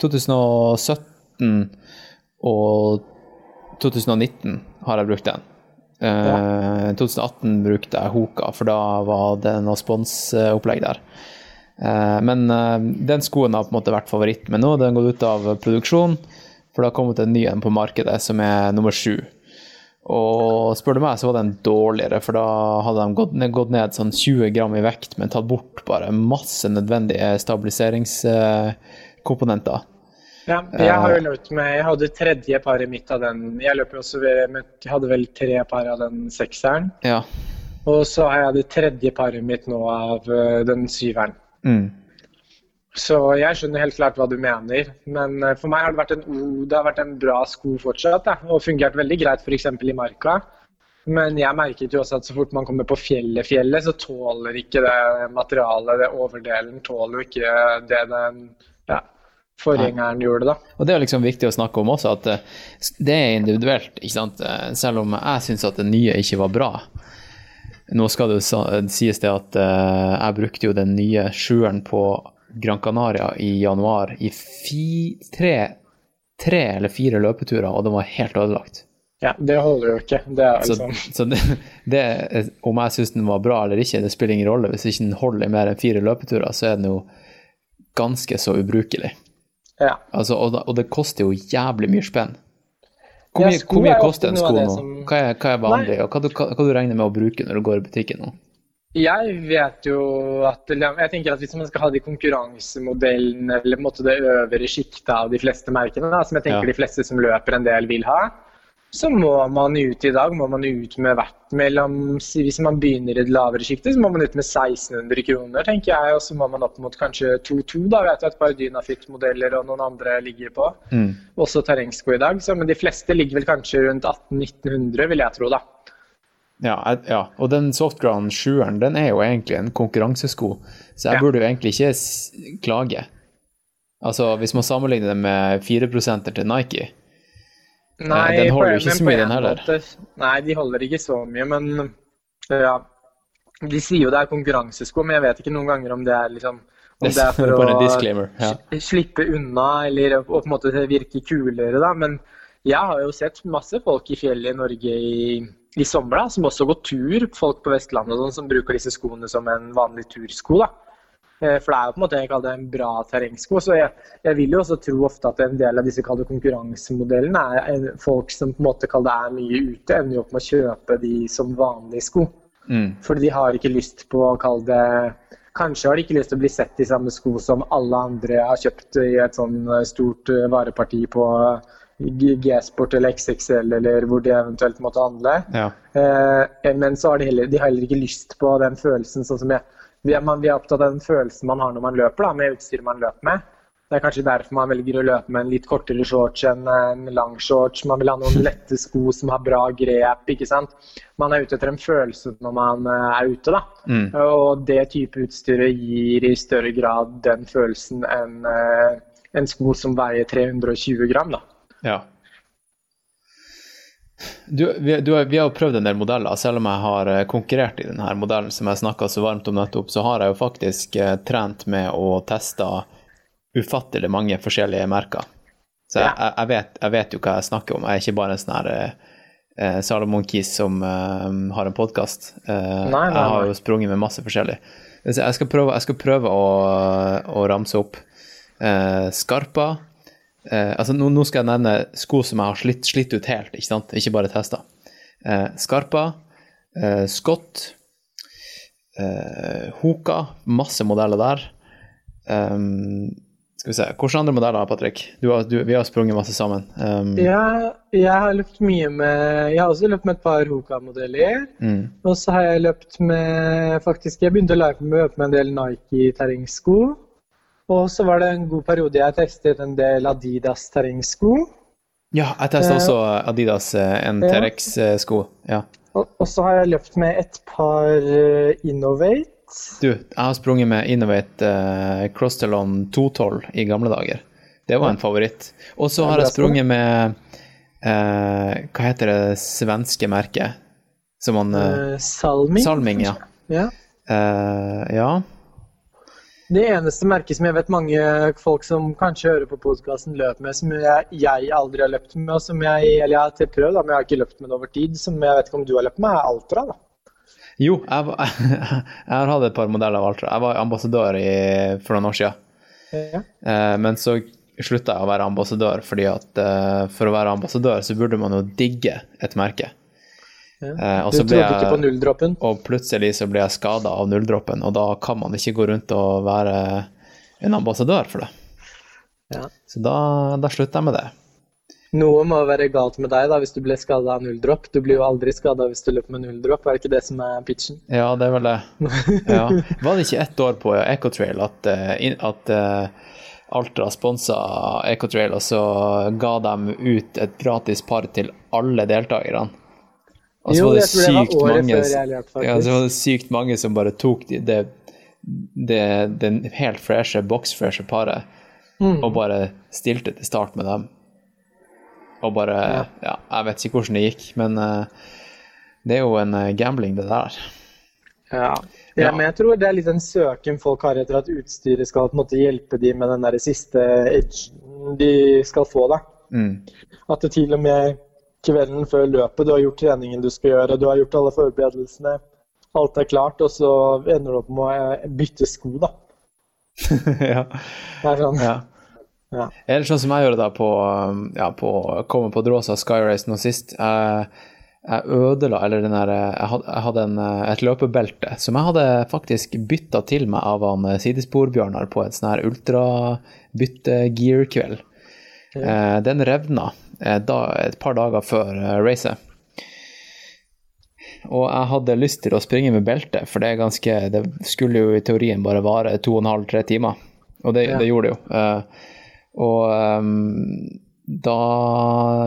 2017 og 2019 har jeg brukt den. Eh, 2018 brukte jeg Hoka, for da var det noe sponsopplegg der. Eh, men eh, den skoen har på en måte vært favoritt, men nå har den gått ut av produksjon, for det har kommet en ny en på markedet som er nummer sju. Og spør du meg, så var den dårligere, for da hadde de gått ned, gått ned sånn 20 gram i vekt, men tatt bort bare masse nødvendige stabiliseringskomponenter. Ja, jeg har jo løpt med Jeg hadde tredje paret mitt av den. Jeg løper også med, jeg hadde vel tre par av den sekseren. Ja. Og så har jeg det tredje paret mitt nå av uh, den syveren. Mm. Så jeg skjønner helt klart hva du mener. Men uh, for meg har det vært en, det har vært en bra sko fortsatt. Da, og fungert veldig greit f.eks. i marka. Men jeg merket jo også at så fort man kommer på fjellet, fjellet, så tåler ikke det materialet, det overdelen, tåler ikke det den ja, forgjengeren gjorde, da. Og det er liksom viktig å snakke om også, at eh, det er individuelt, ikke sant. Eh, selv om jeg syns at det nye ikke var bra. Nå skal det jo sies det at jeg brukte jo den nye sjueren på Gran Canaria i januar i fi, tre, tre eller fire løpeturer, og den var helt ødelagt. Ja, det holder jo ikke. Det er liksom... Så, så det, det, om jeg syns den var bra eller ikke, det spiller ingen rolle. Hvis ikke den holder i mer enn fire løpeturer, så er den jo ganske så ubrukelig. Ja. Altså, og, og, det koster jo jævlig mye spenn. Hvor mye, hvor mye koster en sko nå? Som... Hva, er, hva, er, vanlig, Nei. og hva, hva, hva du regner med å bruke når du går i butikken nå? Jeg vet jo at jeg tenker at Hvis man skal ha de konkurransemodellene eller på en måte det øvre sjiktet av de fleste merkene, da, som jeg tenker ja. de fleste som løper en del vil ha, så må man ut i dag må man ut med hvert mellom Hvis man begynner i det lavere sjiktet, så må man ut med 1600 kroner, tenker jeg. Og så må man opp mot kanskje 2-2, da vet jeg et par Dynafit-modeller og noen andre ligger på. Mm. Også terrengsko i dag. Så, men de fleste ligger vel kanskje rundt 1800-1900, vil jeg tro, da. Ja, ja, og den Softground 7-eren den er jo egentlig en konkurransesko, så jeg ja. burde jo egentlig ikke klage. Altså, Hvis man sammenligner det med 4% til Nike, Nei, den holder jo ikke så mye, den heller. Nei, de holder ikke så mye, men ja. De sier jo det er konkurransesko, men jeg vet ikke noen ganger om det er liksom om det, er for å ja. slippe unna eller å på en måte virke kulere, da. Men jeg har jo sett masse folk i fjellet i Norge i, i sommer da, som også går tur. Folk på Vestlandet og sånn, som bruker disse skoene som en vanlig tursko. da. Eh, for det er jo på en måte jeg kaller det en bra terrengsko. Så jeg, jeg, vil jo også tro ofte at en del av disse konkurransemodellene er folk som på en måte kaller det er mye ute, ender jo opp med å kjøpe de som vanlige sko. Mm. Fordi de har ikke lyst på å kalle det Kanskje har de ikke lyst til å bli sett i samme sko som alle andre har kjøpt i et sånn eh, stort eh, vareparti på G-sport eller XXL eller hvor de eventuelt måtte handle. Ja. Eh, men så har de heller, de har heller ikke lyst på den følelsen sånn som jeg vi er, man, vi er, opptatt av den følelsen man har når man løper, da, med utstyret man løper med. Det er kanskje derfor man velger å løpe med en litt kortere shorts enn en lang shorts. Man vil ha noen lette sko som har bra grep. ikke sant? Man er ute etter en følelse når man eh, er ute. da. Mm. Og det type utstyret gir i større grad den følelsen enn eh, en sko som veier 320 gram. da. Ja. Du, vi, du, vi, har jo prøvd en del modeller. Selv om jeg har eh, konkurrert i denne modellen som jeg snakka så varmt om nettopp, så har jeg jo faktisk eh, trent med å teste ufattelig mange forskjellige merker. Så jeg, jeg, vet, jeg, vet, jo hva jeg snakker om. Jeg er ikke bare en sånn her eh, Salomon Kis som eh, har en podkast. Eh, jeg har jo sprunget med masse forskjellig. Så jeg skal prøve, jeg skal prøve å, å, ramse opp eh, Skarpa, Eh, altså nå, nå, skal jeg nevne sko som jeg har slitt, slitt ut helt, ikke sant? Ikke bare testa. Eh, Skarpa, eh, Scott, eh, Hoka, masse modeller der. Um, skal vi se, Hvilke andre modeller, Patrick? Du har, du, vi har sprunget masse sammen. Um, ja, jeg har løpt mye med Jeg har også løpt med et par Hoka-modeller. Mm. Og så har jeg løpt med Faktisk, jeg begynte å løpe med, med en del Nike-terrengsko. Og så var det en god periode jeg testet en del Adidas terrengsko. Ja, jeg testa også Adidas eh, NTRX-sko. Ja. Og, og, så har jeg løpt med et par eh, Innovate. Du, jeg har sprunget med Innovate uh, Crosstellon 212 i gamle dager. Det var en favoritt. Og så har jeg sprunget med uh, Hva heter det svenske merket? Som man uh, Salming? Salming, ja. Ja. ja. Det eneste merket som jeg vet mange folk som kanskje hører på podkasten, løper med, som jeg, jeg, aldri har løpt med, og som jeg eller jeg har prøvd, men jeg har ikke løpt med det over tid, som jeg vet ikke om du har løpt med, er Altra. da. Jo, jeg, var, jeg har hatt et par modeller av Altra. Jeg var ambassadør i, for noen år siden. Ja. Eh, men så slutta jeg å være ambassadør, fordi at eh, for å være ambassadør så burde man jo digge et merke. Ja. Eh, du trodde jeg, ikke på nulldroppen? Og plutselig så ble jeg skada av nulldroppen, og da kan man ikke gå rundt og være en ambassadør for det. Ja. Så da, da slutter jeg med det. Noe må være galt med deg da hvis du ble skada av nulldropp. Du blir jo aldri skada hvis du løper med nulldropp, er det ikke det som er pitchen? Ja, det er vel det. Ja. Var det ikke ett år på Ecotrail at, eh, at eh, Altra sponsa Ecotrail, og så ga de ut et gratis par til alle deltakerne? Og så var det sykt mange lærte. Ja, så var det sykt mange som bare tok det, det, det, det helt freshe, boksfreshe paret Mm. og bare stilte til start med dem. Og bare Ja, jeg vet ikke hvordan det gikk, men uh, det er jo en eh, gambling, det der. Ja. Ja. ja, men jeg tror det er litt en søken folk har etter at utstyret skal måte hjelpe dem med den der siste edgen de skal få. da. Mm. At det til og med kvelden før løpet, du har gjort treningen du skal gjøre, du har gjort alle forberedelsene, alt er klart, og så ender du opp med å eh, bytte sko, da. ja. Det er sånn. ja. Ja. Eller sånn som jeg gjorde da på, ja, på komme på Dråsa Skyrace nå sist. Jeg, jeg ødela Eller den der Jeg hadde, jeg hadde en, et løpebelte som jeg hadde faktisk bytta til meg av han eh, Sidesporbjørnar på et sånn her ultrabytte-gear-kveld. Eh, den revna da, et par dager før eh, racet. Og jeg hadde lyst til å springe med belte, for det er ganske Det skulle jo i teorien bare vare to og en halv, tre timer. Og det, Ja. det gjorde det jo. Eh, og um, da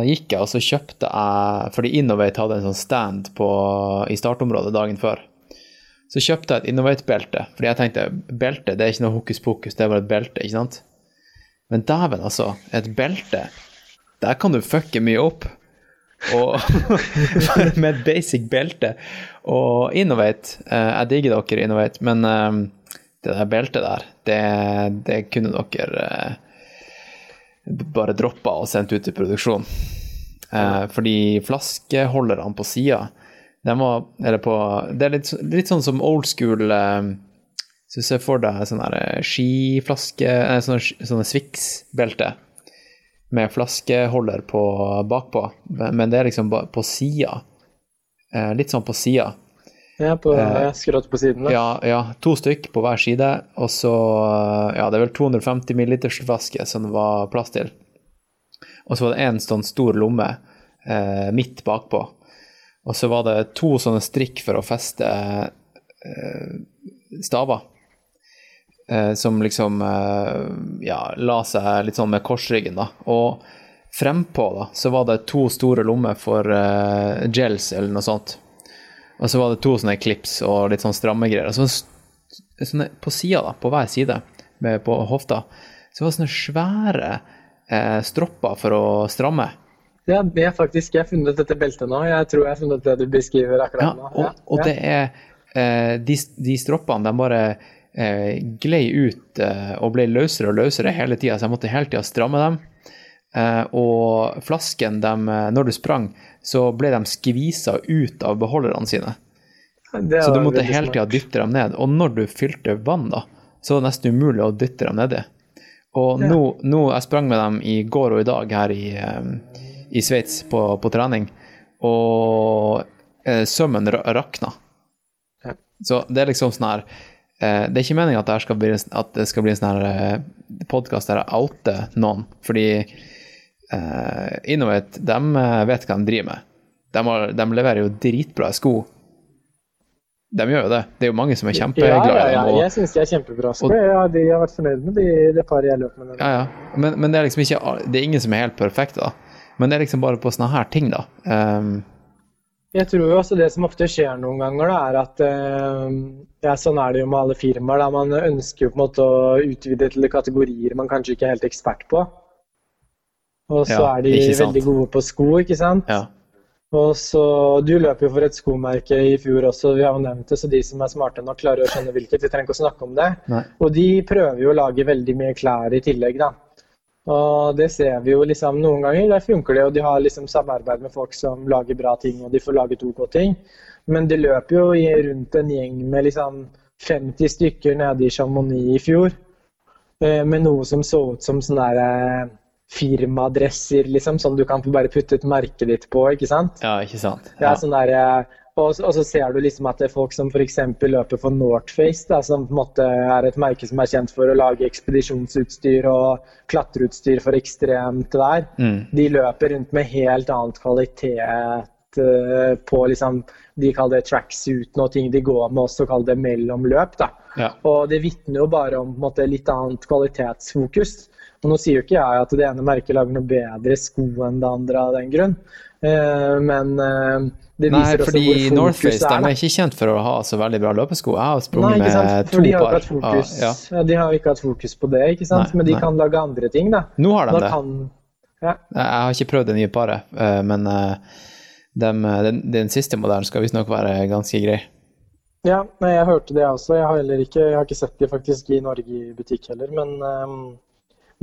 gikk jeg, og så kjøpte jeg Fordi Innovate hadde en sånn stand på, i startområdet dagen før. Så kjøpte jeg et Innovate-belte, fordi jeg tenkte belte det er ikke noe hokus pokus, det er bare et belte, ikke sant? Men dæven, altså. Et belte, der kan du fucke mye opp. Og med et basic belte. Og Innovate, eh, jeg digger dere Innovate, men eh, det der beltet der, det, det kunne dere eh, bare droppa og sendt ut i produksjon. Fordi flaskeholderne på sida, de var Eller på Det er litt, litt sånn som old school eh, du ser for deg sånn her eh, skiflaske Sånne, sånne Swix-belte med flaskeholder på bakpå, men det er liksom på sida. Eh, litt sånn på sida. Ja, på Eh, skrått på siden. da. Ja, ja, to stykk på hver side, og så Ja, det er vel 250 milliliters flaske som det var plass til. Og så var det én sånn stor lomme eh, midt bakpå. Og så var det to sånne strikk for å feste eh, staver. Eh, som liksom eh, ja, la seg litt sånn med korsryggen, da. Og frempå da, så var det to store lommer for eh, gels eller noe sånt. Og så var det to sånne klips og litt sånn stramme greier. Og så sånne, på sida, da, på hver side, med, på hofta, så var det sånne svære eh, stropper for å stramme. Ja, det er faktisk, jeg har funnet dette beltet nå. Jeg tror jeg har funnet det du beskriver Ja, nå. nå. og, og det er eh, de, de stroppene, de bare eh, glei ut eh, og ble løsere og løsere hele tida, så jeg måtte hele tida stramme dem. Eh, og flasken, dem, eh, når du sprang, så ble de skvisa ut av beholderne sine. Så du måtte hele tida dytte dem ned. Og når du fylte vann, da, så var det nesten umulig å dytte dem nedi. Og Ja. nå, nå Jeg sprang med dem i går og i dag her i, eh, i Sveits på, på trening, og eh, sømmen rakna. Så det er liksom sånn her Det er ikke meninga at, det skal bli at det skal bli en sånn eh, podkast der jeg outer noen, fordi uh, Innovate de eh, vet hva de driver med. De, har, de leverer jo dritbra sko. De gjør jo det. Det er jo mange som er Ja, kjempeglade ja, i dem. Jeg syns de er kjempebra sko. og- Ja, de har vært fornøyd med de, det paret jeg løp med. Ja, ja. Men, men det er liksom ikke Det er ingen som er helt perfekte, da. Men det er liksom bare på sånne her ting, da. Um, Jeg tror jo også det som ofte skjer noen ganger, da, er at eh, ja, sånn er det jo med alle firmaer. da, Man ønsker jo på en måte å utvide til kategorier man kanskje ikke er helt ekspert på. Og så Ja, er de veldig gode på sko, ikke sant. ja. Og så, Du løper jo for et skomerke i fjor også, vi har jo nevnt det, så de som er smarte nok, klarer å skjønne hvilket. Vi trenger ikke å snakke om det. Nei. Og de prøver jo å lage veldig mye klær i tillegg, da. Og det ser vi jo liksom noen ganger. Der funker det, og de har liksom samarbeid med folk som lager bra ting, og de får laget OK ting. Men det løper jo rundt en gjeng med liksom 50 stykker nede i Chamonix i fjor. eh, Med noe som så ut som sånne der, eh, firmadresser, liksom. Sånn du kan bare putte et merke ditt på, ikke sant? ja, ikke sant? Det er sånn der, eh, og, og, så ser du liksom at det er folk som f.eks. løper for Northface, som på en måte er et merke som er kjent for å lage ekspedisjonsutstyr og klatreutstyr for ekstremt vær. Mm. De løper rundt med helt annet kvalitet uh, på liksom De kaller det tracksuiten og ting de går med, også kaller det mellomløp. Ja. Og det vitner jo bare om måte, litt annet kvalitetsfokus. Og nå sier jo ikke jeg at det ene merket lager noe bedre sko enn det andre av den grunn, uh, men det viser Nei, fordi Northface er, er ikke kjent for å ha så veldig bra løpesko. Jeg har sprunget med to de par. Fokus, ah, ja. De har ikke hatt fokus på det, ikke sant? Nei, men de nei. kan lage andre ting, da. Nå har de da det. Kan, ja. Jeg har ikke prøvd det nye paret, eh, men den, den, den, siste modellen skal visstnok være ganske grei. Ja, nei, jeg hørte det også. Jeg har heller ikke, jeg har ikke sett de faktisk i Norge i butikk heller, men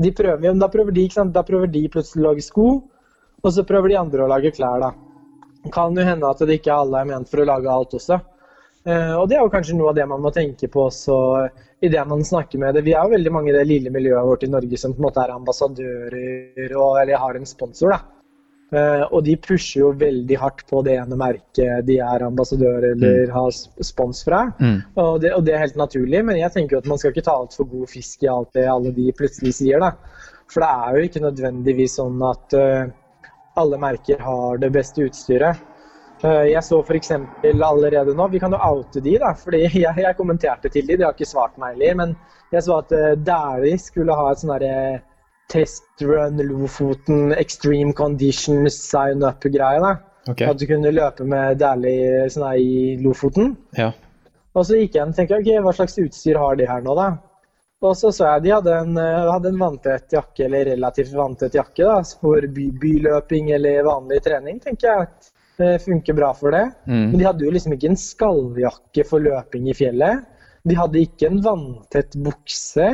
de prøver, da, prøver de, da prøver de plutselig å lage sko, og så prøver de andre å lage klær, da kan jo hende at det ikke alle er ment for å lage alt også. Uh, og det er jo kanskje noe av det man må tenke på også i det man snakker med det. Vi er jo veldig mange i det lille miljøet vårt i Norge som på en måte er ambassadører og, eller har en sponsor. da. Uh, og de pusher jo veldig hardt på det ene merket de er ambassadør eller mm. har spons fra. Mm. Og, det, og, det, er helt naturlig, men jeg tenker jo at man skal ikke ta altfor god fisk i alt det alle de plutselig sier. da. For det er jo ikke nødvendigvis sånn at uh, alle merker har det beste utstyret. Uh, jeg så f.eks. allerede nå, vi kan jo oute de da, fordi jeg, jeg kommenterte til de, de har ikke svart meg heller, men jeg så at uh, Dæhlie skulle ha et sånn derre testrun Lofoten extreme conditions sign up-greiene. Okay. At du kunne løpe med Dæhlie sånn i Lofoten. Ja. Og så gikk jeg og tenkte ok, hva slags utstyr har de her nå, da? Og så så jeg de hadde en, eh, hadde en vanntett jakke, eller relativt vanntett jakke, da, for by, byløping eller vanlig trening, tenker jeg at det funker bra for det. Mm. Men de hadde jo liksom ikke en skalljakke for løping i fjellet. De hadde ikke en vanntett bukse.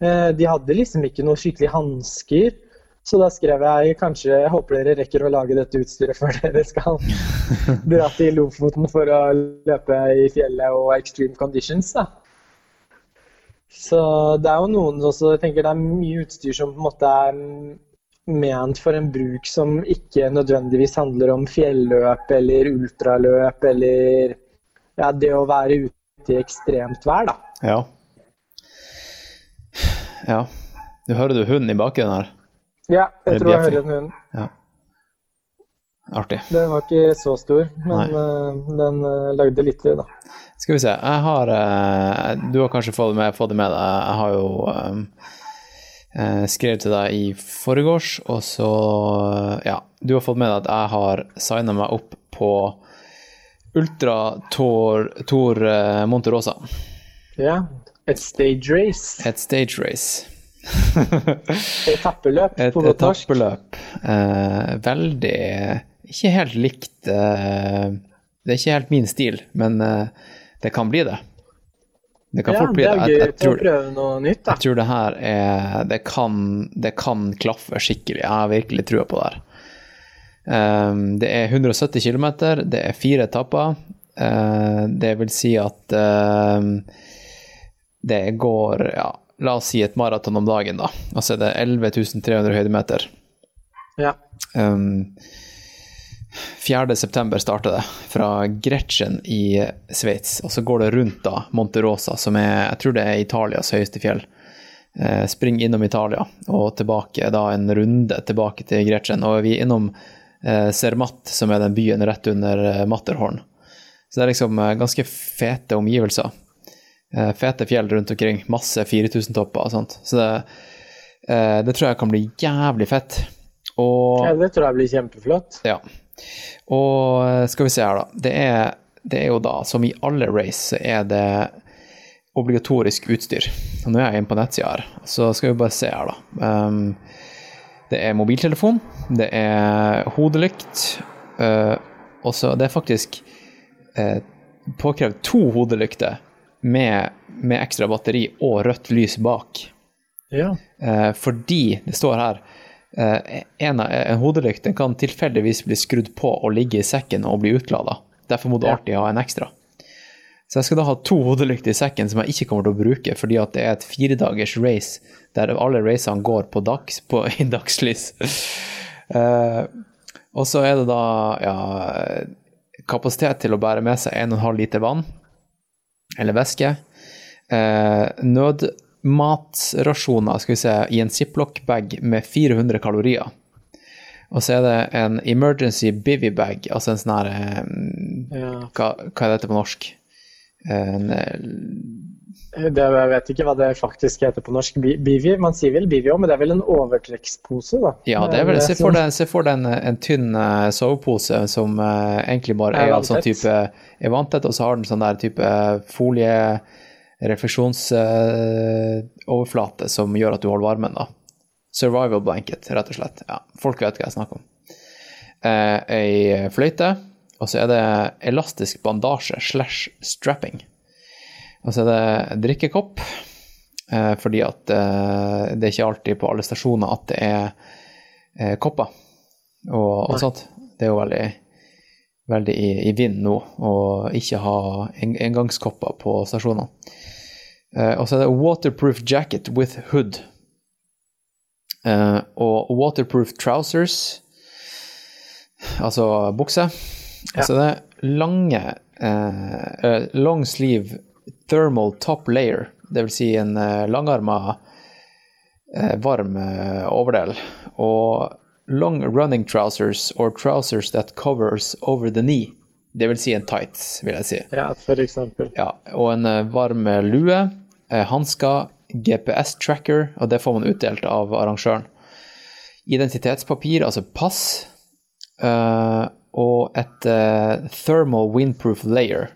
Eh, de hadde liksom ikke noe skikkelig hansker. Så da skrev jeg kanskje jeg håper dere rekker å lage dette utstyret før dere skal dra til Lofoten for å løpe i fjellet og extreme conditions. da. Så det er jo noen også, jeg tenker det er mye utstyr som på en måte er ment for en bruk som ikke nødvendigvis handler om fjelløp eller ultraløp eller ja, det å være ute i ekstremt vær, da. Ja. Ja. Du hører du hunden i bakgrunnen her? Ja, jeg tror jeg hører en hund. Ja. Artig. Den var ikke så stor, men uh, den uh, lagde litt lyd, da. Skal vi se. Jeg har uh, Du har kanskje fått, med, fått, det med deg. Jeg har jo um, skrevet til deg i forgårs, og så Ja, du har fått med deg at jeg har signa meg opp på Ultra Tor, Tour Monterosa. Ja. Et stage race. Et stage race. etappeløp på norsk. Etappeløp. Eh, veldig ikke helt likt uh, Det er ikke helt min stil, men uh, det kan bli det. Det kan ja, fort bli det. Er gøy å prøve noe nytt. Jeg tror det her er Det kan, det kan klaffe skikkelig. Jeg har virkelig trua på det her. Um, det er 170 km, det er fire etapper. Uh, det vil si at uh, det går ja, la oss si et maraton om dagen, da. Altså det er 11 300 høydemeter. Ja. Um, 4.9 starter det, fra Gretchen i Sveits. Og så går det rundt da Monterosa, som er jeg tror det er Italias høyeste fjell. Eh, spring innom Italia og tilbake, da en runde tilbake til Gretchen. Og vi er innom eh, Zermatt, som er den byen rett under eh, Matterhorn. Så det er liksom eh, ganske fete omgivelser. Eh, fete fjell rundt omkring. Masse 4000-topper og sånt. Så det, eh, det tror jeg kan bli jævlig fett. Og, ja, det tror jeg blir kjempeflott. Ja. Og eh, skal vi se her, da. Det er, det er jo da, som i alle race, så er det obligatorisk utstyr. Og nå er jeg inne på nettsida her, så skal vi bare se her, da. Um, det er mobiltelefon, det er hodelykt, uh, og så det er faktisk uh, påkrevd to hodelykter med, med, ekstra batteri og rødt lys bak. Ja. Eh, fordi det står her Eh, en, en hodelykt kan tilfeldigvis bli skrudd på og ligge i sekken og bli utlada. Derfor må du alltid ha en ekstra. Så jeg skal da ha to hodelykter i sekken som jeg ikke kommer til å bruke, fordi at det er et firedagers race der alle racene går på dags, på, i dagslys. uh, og så er det da ja, kapasitet til å bære med seg 1,5 liter vann, eller væske. Eh, nødmatrasjoner skal vi se, i en ziplock-bag med 400 kalorier. Og så er det en emergency bivy bag, altså en sånn her eh, Ja. hva, hva er dette på norsk? En, eh, Det, jeg vet ikke hva det faktisk heter på norsk. Bi- Bivi, man sier vel bivi òg, men det er vel en overtrekkspose, da. ja, det er vel, det. se for deg, se for deg en, en tynn eh, sovepose som uh, egentlig bare Er er av sånn type er vanntett, og så har den sånn der type folie uh, som gjør at du holder varmen, da. Survival blanket, rett og slett. Ja, folk vet hva jeg snakker om. Uh, ei fløyte, og så er det elastisk bandasje slash strapping. Og så er det drikkekopp, eh, fordi at eh, det er ikke alltid på alle stasjoner at det er eh, kopper og, og sånt. Det er jo veldig, veldig i, i vind nå å ikke ha en, engangskopper på stasjonene. Eh, og så er det waterproof jacket with hood. Eh, og waterproof trousers, altså bukse. Ja. Så det er lange eh, eh, long sleeve thermal top layer, det vil si en eh, langarma eh, varm eh, overdel. Og long running trousers or trousers that covers over the knee, det vil si en tights, vil jeg si. Ja, for eksempel. Ja, og en varm lue, hansker, GPS-tracker, og det får man utdelt av arrangøren. Identitetspapir, altså pass, og et thermal windproof layer.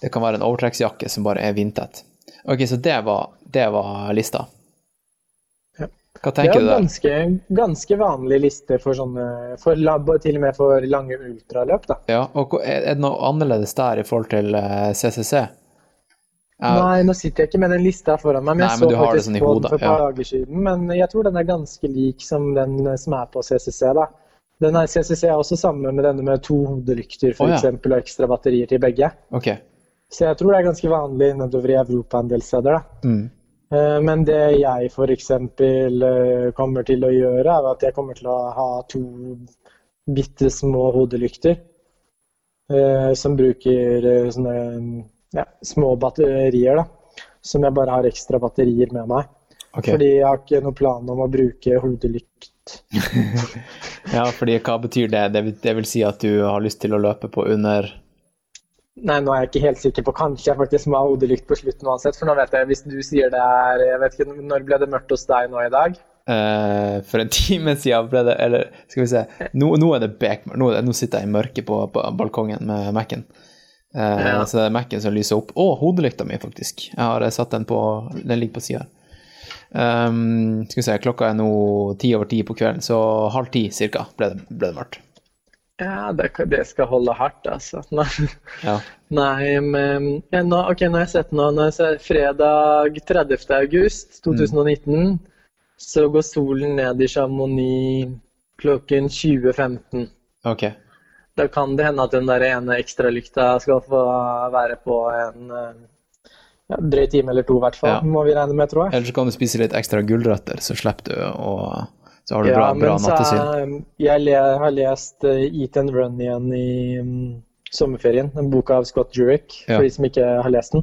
Det kan være en overtrekksjakke som bare er vindtett. Ok, så det var, det var lista. Hva Det tenker er du der? ganske, ganske vanlig liste for sånne for, la- Til og med for lange ultraløp, da. Ja, og er er det noe annerledes der i forhold til eh, CCC? Uh, Nei, nå sitter jeg ikke med den lista foran meg, men Nei, jeg men så det faktisk sånn på den for et par ja. dager siden. Men jeg tror den er ganske lik som den som er på CCC, da. Den er, CCC er også samme med denne med to hodelykter for oh, ja. eksempel, og ekstra batterier til begge. ok. Så jeg tror det er ganske vanlig nedover i Europa en del steder, da. Mm. Eh, Men det jeg f.eks. kommer til å gjøre, er at jeg kommer til å ha to bitte små hodelykter eh, som bruker eh, sånne ja, små batterier, da. Som jeg bare har ekstra batterier med meg. Okay. Fordi jeg har ikke noen plan om å bruke hodelykt. Ja, fordi hva betyr det? det? vil- Det vil si at du har lyst til å løpe på under Nei, nå er jeg ikke helt sikker på. Kanskje jeg faktisk må ha hodelykt på slutten uansett. For nå vet jeg, hvis du sier det er Jeg vet ikke, når ble det mørkt hos deg nå i dag? Uh, For en time siden ble det Eller skal vi se Nå, nå er det bekmørkt. Nå, nå sitter jeg i mørket på, på balkongen med Mac-en. Uh, Ja. Så det er Mac-en som lyser opp. Å, hodelykta mi, faktisk. Jeg har satt den på Den ligger på sida. Um, skal vi se, klokka er nå ti over ti på kvelden, så halv ti cirka ble det, ble det mørkt. Ja, det, det skal holde hardt, altså. Nei. Ja. Nei, men ja, nå, ok, nå har jeg sett nå, nå jeg fredag 30. august 2019, så går solen ned i Chamonix klokken 20.15. Ok. Da kan det hende at den der ene ekstralykta skal få være på en eh, ja, drøy time eller to, i hvert fall, Ja. må vi regne med, tror jeg. Eller så kan du spise litt ekstra gulrøtter, så slipper du å Så har du bra, bra men nattesyn. Jeg, jeg har lest uh, Eat and Run igjen i um, sommerferien, en bok av Scott Jurek, Ja. for de som ikke har lest den.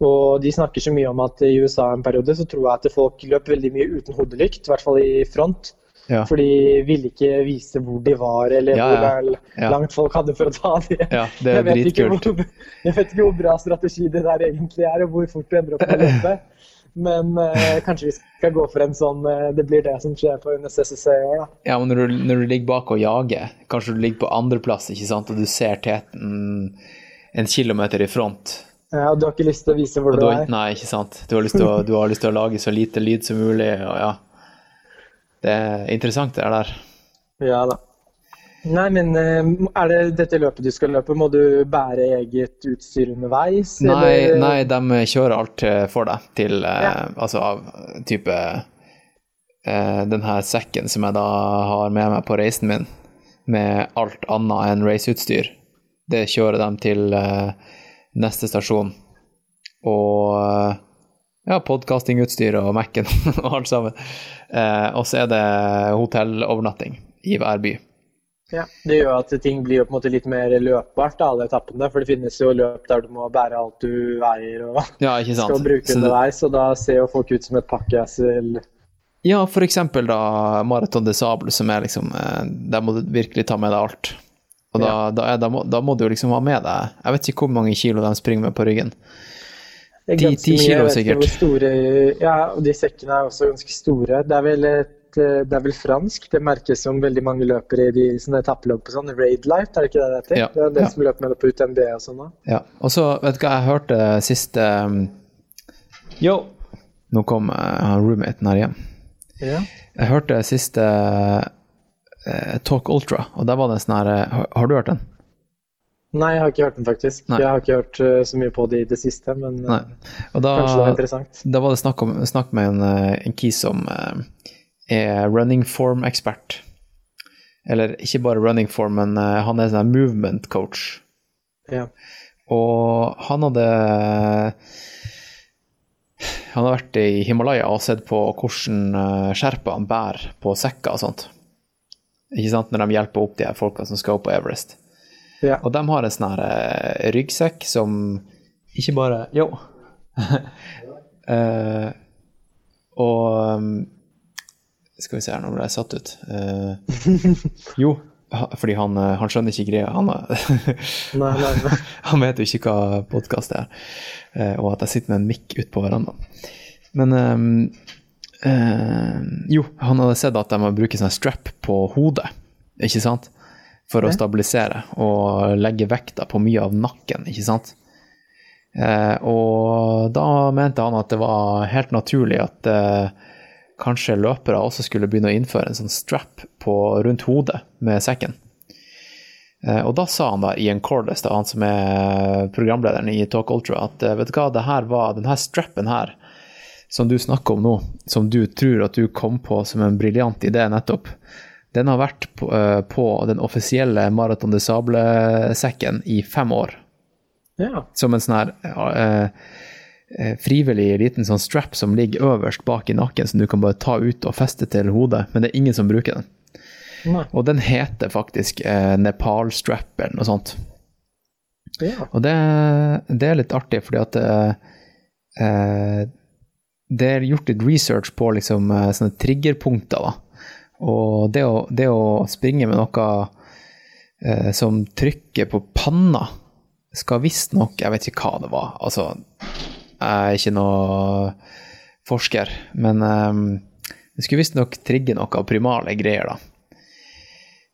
Og de snakker så mye om at i USA en periode så tror jeg at folk løp veldig mye uten hodelykt, i hvert fall i front. Ja. For de ville ikke vise hvor de var, eller Ja, ja. hvor langt folk hadde for å ta det. Ja, det er jeg, vet hvor, jeg vet ikke hvor bra strategi det der egentlig er, og hvor fort du ender opp med å løpe. Men eh, kanskje vi skal gå for en sånn eh, Det blir det som skjer på CCC i år, da. Ja, men når du, når du ligger bak og jager, kanskje du ligger på andreplass, ikke sant, og du ser teten en kilometer i front. Ja, og du har ikke lyst til å vise hvor Og du er. nei, ikke sant. Du har, å, du har lyst til å lage så lite lyd som mulig, og ja. Det er interessant, det der. Ja da. Nei, men eh, er det dette løpet du skal løpe? Må du bære eget utstyr underveis? Nei, nei, de kjører alt eh, for deg til eh, Ja. Altså av type eh, Den her sekken som jeg da har med meg på reisen min, med alt annet enn raceutstyr, det kjører de til neste stasjon. Og ja, podkastingutstyr og Mac-en og alt sammen. Eh, og så er det hotellovernatting i hver by. Ja, Det gjør at ting blir jo på en måte litt mer løpbart, alle etappene. For det finnes jo løp der du må bære alt du eier og Ja, skal bruke Så det- underveis. Og da ser jo folk ut som et pakkeassel. Ja, eksempel da Marathon de Sable, som er liksom eh, Der må du virkelig ta med deg alt. Og da, da, er, da, må, da må du liksom ha med deg Jeg vet ikke hvor mange kilo de springer med på ryggen. Ti- kilo sikkert. Store, ja, og de sekkene er også ganske store. Det er vel, et, eh, det er vel fransk. Det merkes som veldig mange løpere i de sånne etappeløp på sånn. Raid Light, er det ikke det det heter? Ja, Det er det ja. som løper med det på UTMB og sånn. Ja. Og så, vet du hva, jeg hørte siste um, Yo! Nå kom uh, roommaten her hjem. Ja. Jeg hørte siste uh, Talk Ultra, og der var det en sånn her uh, har, du hørt den? Nei, jeg har ikke hørt den faktisk. Nei. Jeg har ikke hørt uh, så mye på det i det siste, men eh, Og da, kanskje det var interessant. da var det snakk, om, snakk med en, eh, en kis som eh, er running form-ekspert. Eller ikke bare running form, men eh, han er sånn movement coach. Ja. Og han hadde Han har vært i Himalaya og sett på hvordan uh, sherpaene bærer på sekker og sånt. Ikke sant, når de hjelper opp de her folka som skal opp på Everest. Ja. Og de har en sånn her eh, ryggsekk som ikke bare Jo. uh, og um, Skal vi se her, nå ble jeg satt ut. Uh, jo, fordi han, eh, han skjønner ikke greia. Han, Nei, nei, nei. han vet jo ikke hva podkast er, eh, og at jeg sitter med en mikk utpå verandaen. Men um, uh, jo, han hadde sett at de må bruke sånn strap på hodet, ikke sant? For å stabilisere og legge vekta på mye av nakken, ikke sant? Uh, og da mente han at det var helt naturlig at eh, kanskje løpere også skulle begynne å innføre en sånn strap på, rundt hodet med sekken. Eh, Og da sa han da Ian Corliss, da, han som er programlederen i Talk Ultra, at eh, vet du hva, det her var, denne strappen her, som du snakker om nå, som du tror at du kom på som en briljant idé nettopp, den har vært på, eh, på den offisielle Marathon de Sable-sekken i fem år. Ja. Som en sånn her eh, frivillig liten sånn strap som ligger øverst bak i nakken, som du kan bare ta ut og feste til hodet, men det er ingen som bruker den. Nei. Og den heter faktisk eh, Nepal Strap eller noe sånt. Ja. Og det, det er litt artig, fordi at eh, eh, det er gjort litt research på liksom, eh, sånne triggerpunkter. da. Og det å, det å springe med noe eh, som trykker på panna, skal visstnok Jeg vet ikke hva det var. Altså, jeg er ikke noe forsker, men um, det skulle visstnok trigge noe primale greier, da.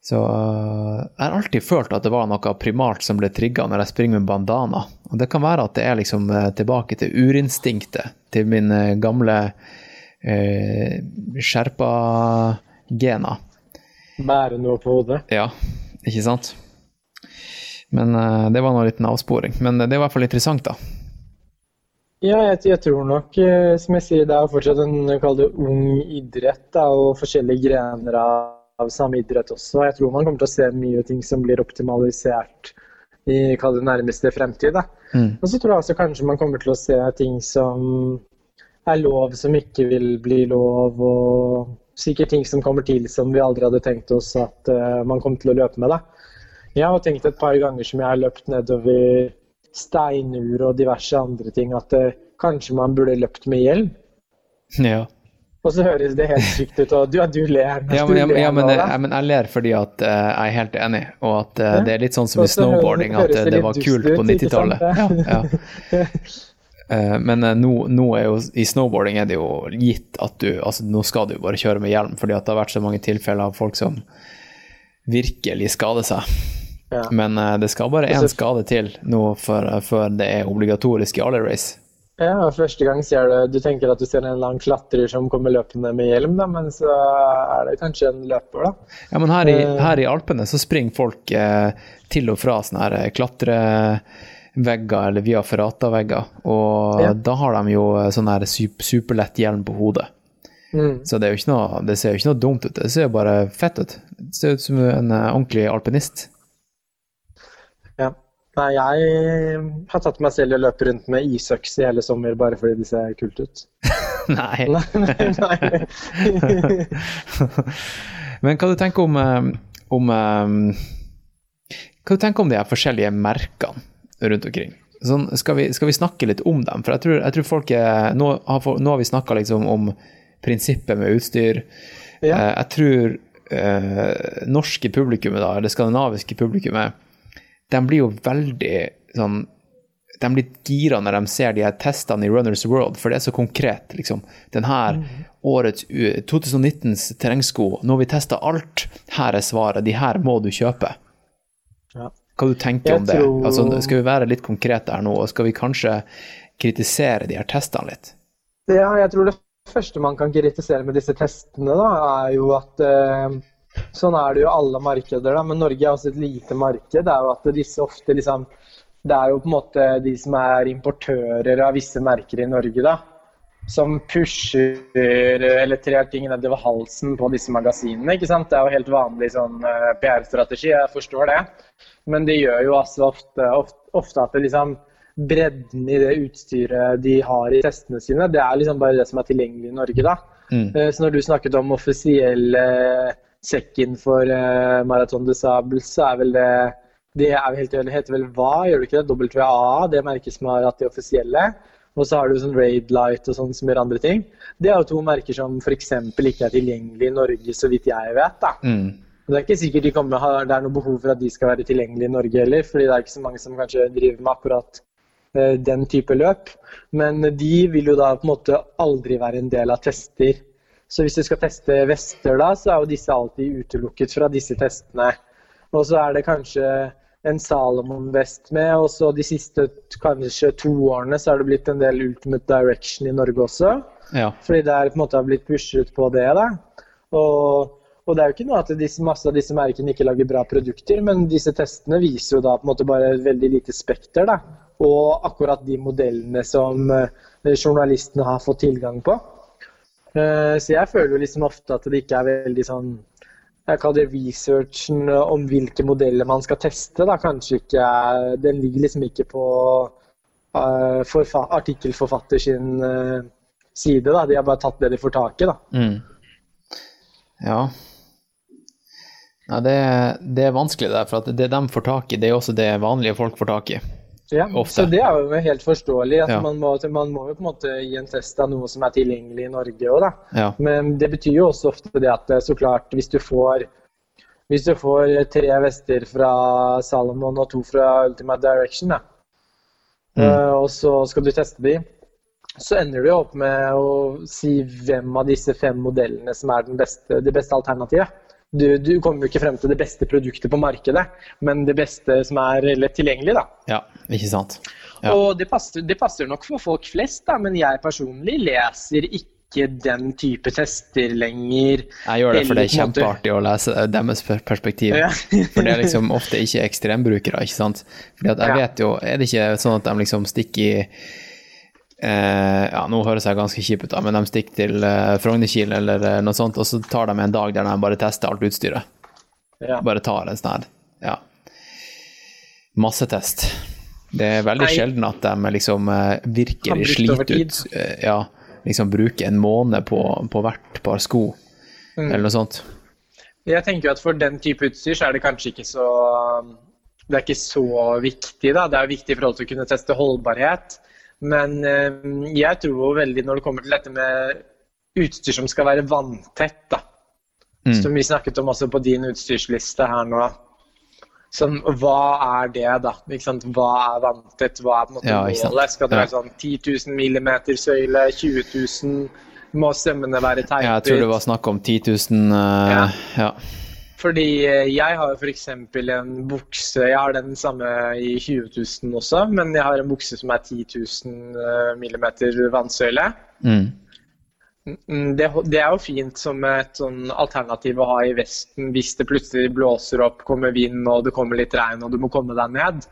Så øh, jeg har alltid følt at det var noe primalt som ble trigga når jeg springer med bandana. Og det kan være at det er liksom eh, tilbake til urinstinktet, til min eh, gamle uh, sherpa-gena. Bære noe på hodet. Ja, ikke sant? Men uh, det var nå en liten avsporing. Men det er i hvert fall interessant, da. Ja, jeg, jeg tror nok, eh, som jeg sier, det er fortsatt en det ung idrett, da, og forskjellige grener av, av samme idrett også. Jeg tror man kommer til å se mye ting som blir optimalisert i det nærmeste fremtid. Mm. Og så tror jeg også kanskje man kommer til å se ting som er lov, som ikke vil bli lov, og sikkert ting som kommer til som vi aldri hadde tenkt oss at uh, man kom til å løpe med. Da. Jeg har tenkt et par ganger som jeg har løpt nedover steinur og diverse andre ting, at uh, kanskje man burde løpt med hjelm. Ja. Og så høres det helt sykt ut, og du, ja, du ler. Ja, men, ja, ja, men, jeg, men jeg ler fordi at uh, jeg er helt enig, og at uh, Ja. det er litt sånn som i snowboarding, at det det var kult på 90-tallet. Ja, ja. Eh, Men nå, nå er jo i snowboarding er det jo gitt at du altså Nå skal du bare kjøre med hjelm, fordi at det har vært så mange tilfeller av folk som virkelig skader seg. Ja. Men uh, det skal bare én skade til nå før, før det er obligatorisk i alle race. Ja, første gang ser du Du tenker at du ser en eller annen klatrer som kommer løpende med hjelm, da, men så er det kanskje en løper, da. Ja, men her i, Eh. her i Alpene så springer folk eh, til og fra sånne her klatrevegger eller via ferrata-vegger, og Ja. da har de jo eh, sånn her superlett hjelm på hodet. Mm. Så det, er jo ikke noe, det ser jo ikke noe dumt ut, det ser jo bare fett ut. Det ser ut som en eh, ordentlig alpinist. Nei, jeg har tatt meg selv i å løpe rundt med isøks i hele sommer bare fordi de ser kult ut. Nei. Nei, nei. Men hva du tenker om eh, om um, Hva du tenker om de her forskjellige merkene rundt omkring? Sånn, skal, vi, skal, vi, snakke litt om dem? For jeg tror, jeg tror folk er, nå, har, nå har vi snakka liksom om prinsippet med utstyr. Ja. Jeg tror uh, norske publikummet, da, eller skandinaviske publikummet, de blir jo veldig sånn de blir gira når de ser de her testene i Runners World, for det er så konkret. liksom. Denne mm. årets 2019s terrengsko, nå har vi testa alt, her er svaret, de her må du kjøpe. Ja. Hva du tenker jeg om det? Tror... Altså, skal vi være litt konkrete her nå, og skal vi kanskje kritisere de her testene litt? Ja, jeg tror det første man kan kritisere med disse testene, da, er jo at eh, Sånn er det jo alle markeder, da, men Norge er også et lite marked. Det er jo at disse ofte liksom Det er jo på en måte de som er importører av visse merker i Norge, da. Som pusher eller trer ting nedover halsen på disse magasinene. ikke sant? Det er jo helt vanlig sånn uh, PR-strategi, jeg forstår det. Men det gjør jo altså ofte, ofte, ofte at det liksom bredden i det utstyret de har i testene sine, det er liksom bare det som er tilgjengelig i Norge, da. Mm. Uh, så når du snakket om offisielle sekken for uh, Marathon de Sable, så er vel det det er helt, heter vel hva, gjør det ikke det? WAA, det merket som har hatt de offisielle. Og så har du sånn Raid Light og sånn som gjør andre ting. Det er jo to merker som f.eks. ikke er tilgjengelig i Norge, så vidt jeg vet. da. Mm. Det er ikke sikkert de kommer, det er noe behov for at de skal være tilgjengelige i Norge heller, fordi det er ikke så mange som kanskje driver med akkurat uh, den type løp. Men de vil jo da på en måte aldri være en del av tester. Så hvis du skal teste vester, da, så er jo disse alltid utelukket fra disse testene. Og så er det kanskje en Salomon-vest med, og så de siste kanskje to årene så har det blitt en del Ultimate Direction i Norge også. Ja. Fordi det er på en måte har blitt pushet på det. da. Og, og, det er jo ikke noe at disse, masse av disse merkene ikke lager bra produkter, men disse testene viser jo da på en måte bare et veldig lite spekter. da. Og akkurat de modellene som uh, journalistene har fått tilgang på. Eh, så jeg føler jo liksom ofte at det ikke er veldig sånn jeg kaller researchen om hvilke modeller man skal teste. Da. Kanskje ikke, Den ligger liksom ikke på uh, artikkelforfatter sin uh, side. Da. De har bare tatt det de får tak i. Da. Mm. Ja. Nei, det, det, er vanskelig, der, for det de får tak i, det er også det vanlige folk får tak i. Ja, Ofte. så det er jo helt forståelig. at ja. man, må, man, må, jo på en måte gi en test av noe som er tilgjengelig i Norge òg, da. Ja. Men det betyr jo også ofte det at så klart, hvis du får hvis du får tre vester fra Salomon og to fra Ultimate Direction, da, mm. uh, og så skal du teste de, så ender du opp med å si hvem av disse fem modellene som er beste, det beste alternativet du, du, kommer jo ikke frem til det beste produktet på markedet, men det beste som er lett tilgjengelig, da. Ja, ikke sant. Ja. Og det passer, det passer, nok for folk flest, da, men jeg personlig leser ikke den type tester lenger. Jeg gjør det for det er kjempeartig å lese deres perspektiv. Ja. for det er liksom ofte ikke ekstrembrukere, ikke sant. Fordi at jeg vet jo, er det ikke sånn at de liksom stikker i Eh, ja, nå høres jeg ganske kjip ut, da, men de stikker til eh, Frognerkilen eller eh, noe sånt, og så tar de en dag der de bare tester alt utstyret. Ja. Bare tar en sånn her ja. massetest. Det er veldig Nei. sjelden at de liksom eh, virker slitt ut. Eh, ja, liksom bruker en måned på, på hvert par sko, mm. eller noe sånt. Jeg tenker at for den type utstyr så er det kanskje ikke så Det er ikke så viktig, da. Det er viktig i forhold til å kunne teste holdbarhet. Men eh, jeg tror veldig når det kommer til dette med utstyr som skal være vanntett, da. Mm. Som vi snakket om også på din utstyrsliste her nå. Sånn, hva er det, da? Hva er vanntett? Hva er på en måte ja, målet? Skal det være sånn 10 000 millimeter søyle? 20 000? Må sømmene være teipet? Ja, jeg tror det var snakk om 10 000. Uh, ja. ja. Fordi eh, jeg har f.eks. en bukse Jeg har den samme i 20 000 også, men jeg har en bukse som er 10 000 millimeter vannsøyle. Mm. mm. Det, det, er jo fint som et sånn alternativ å ha i Vesten hvis det plutselig blåser opp, kommer vind og det kommer litt regn og du må komme deg ned.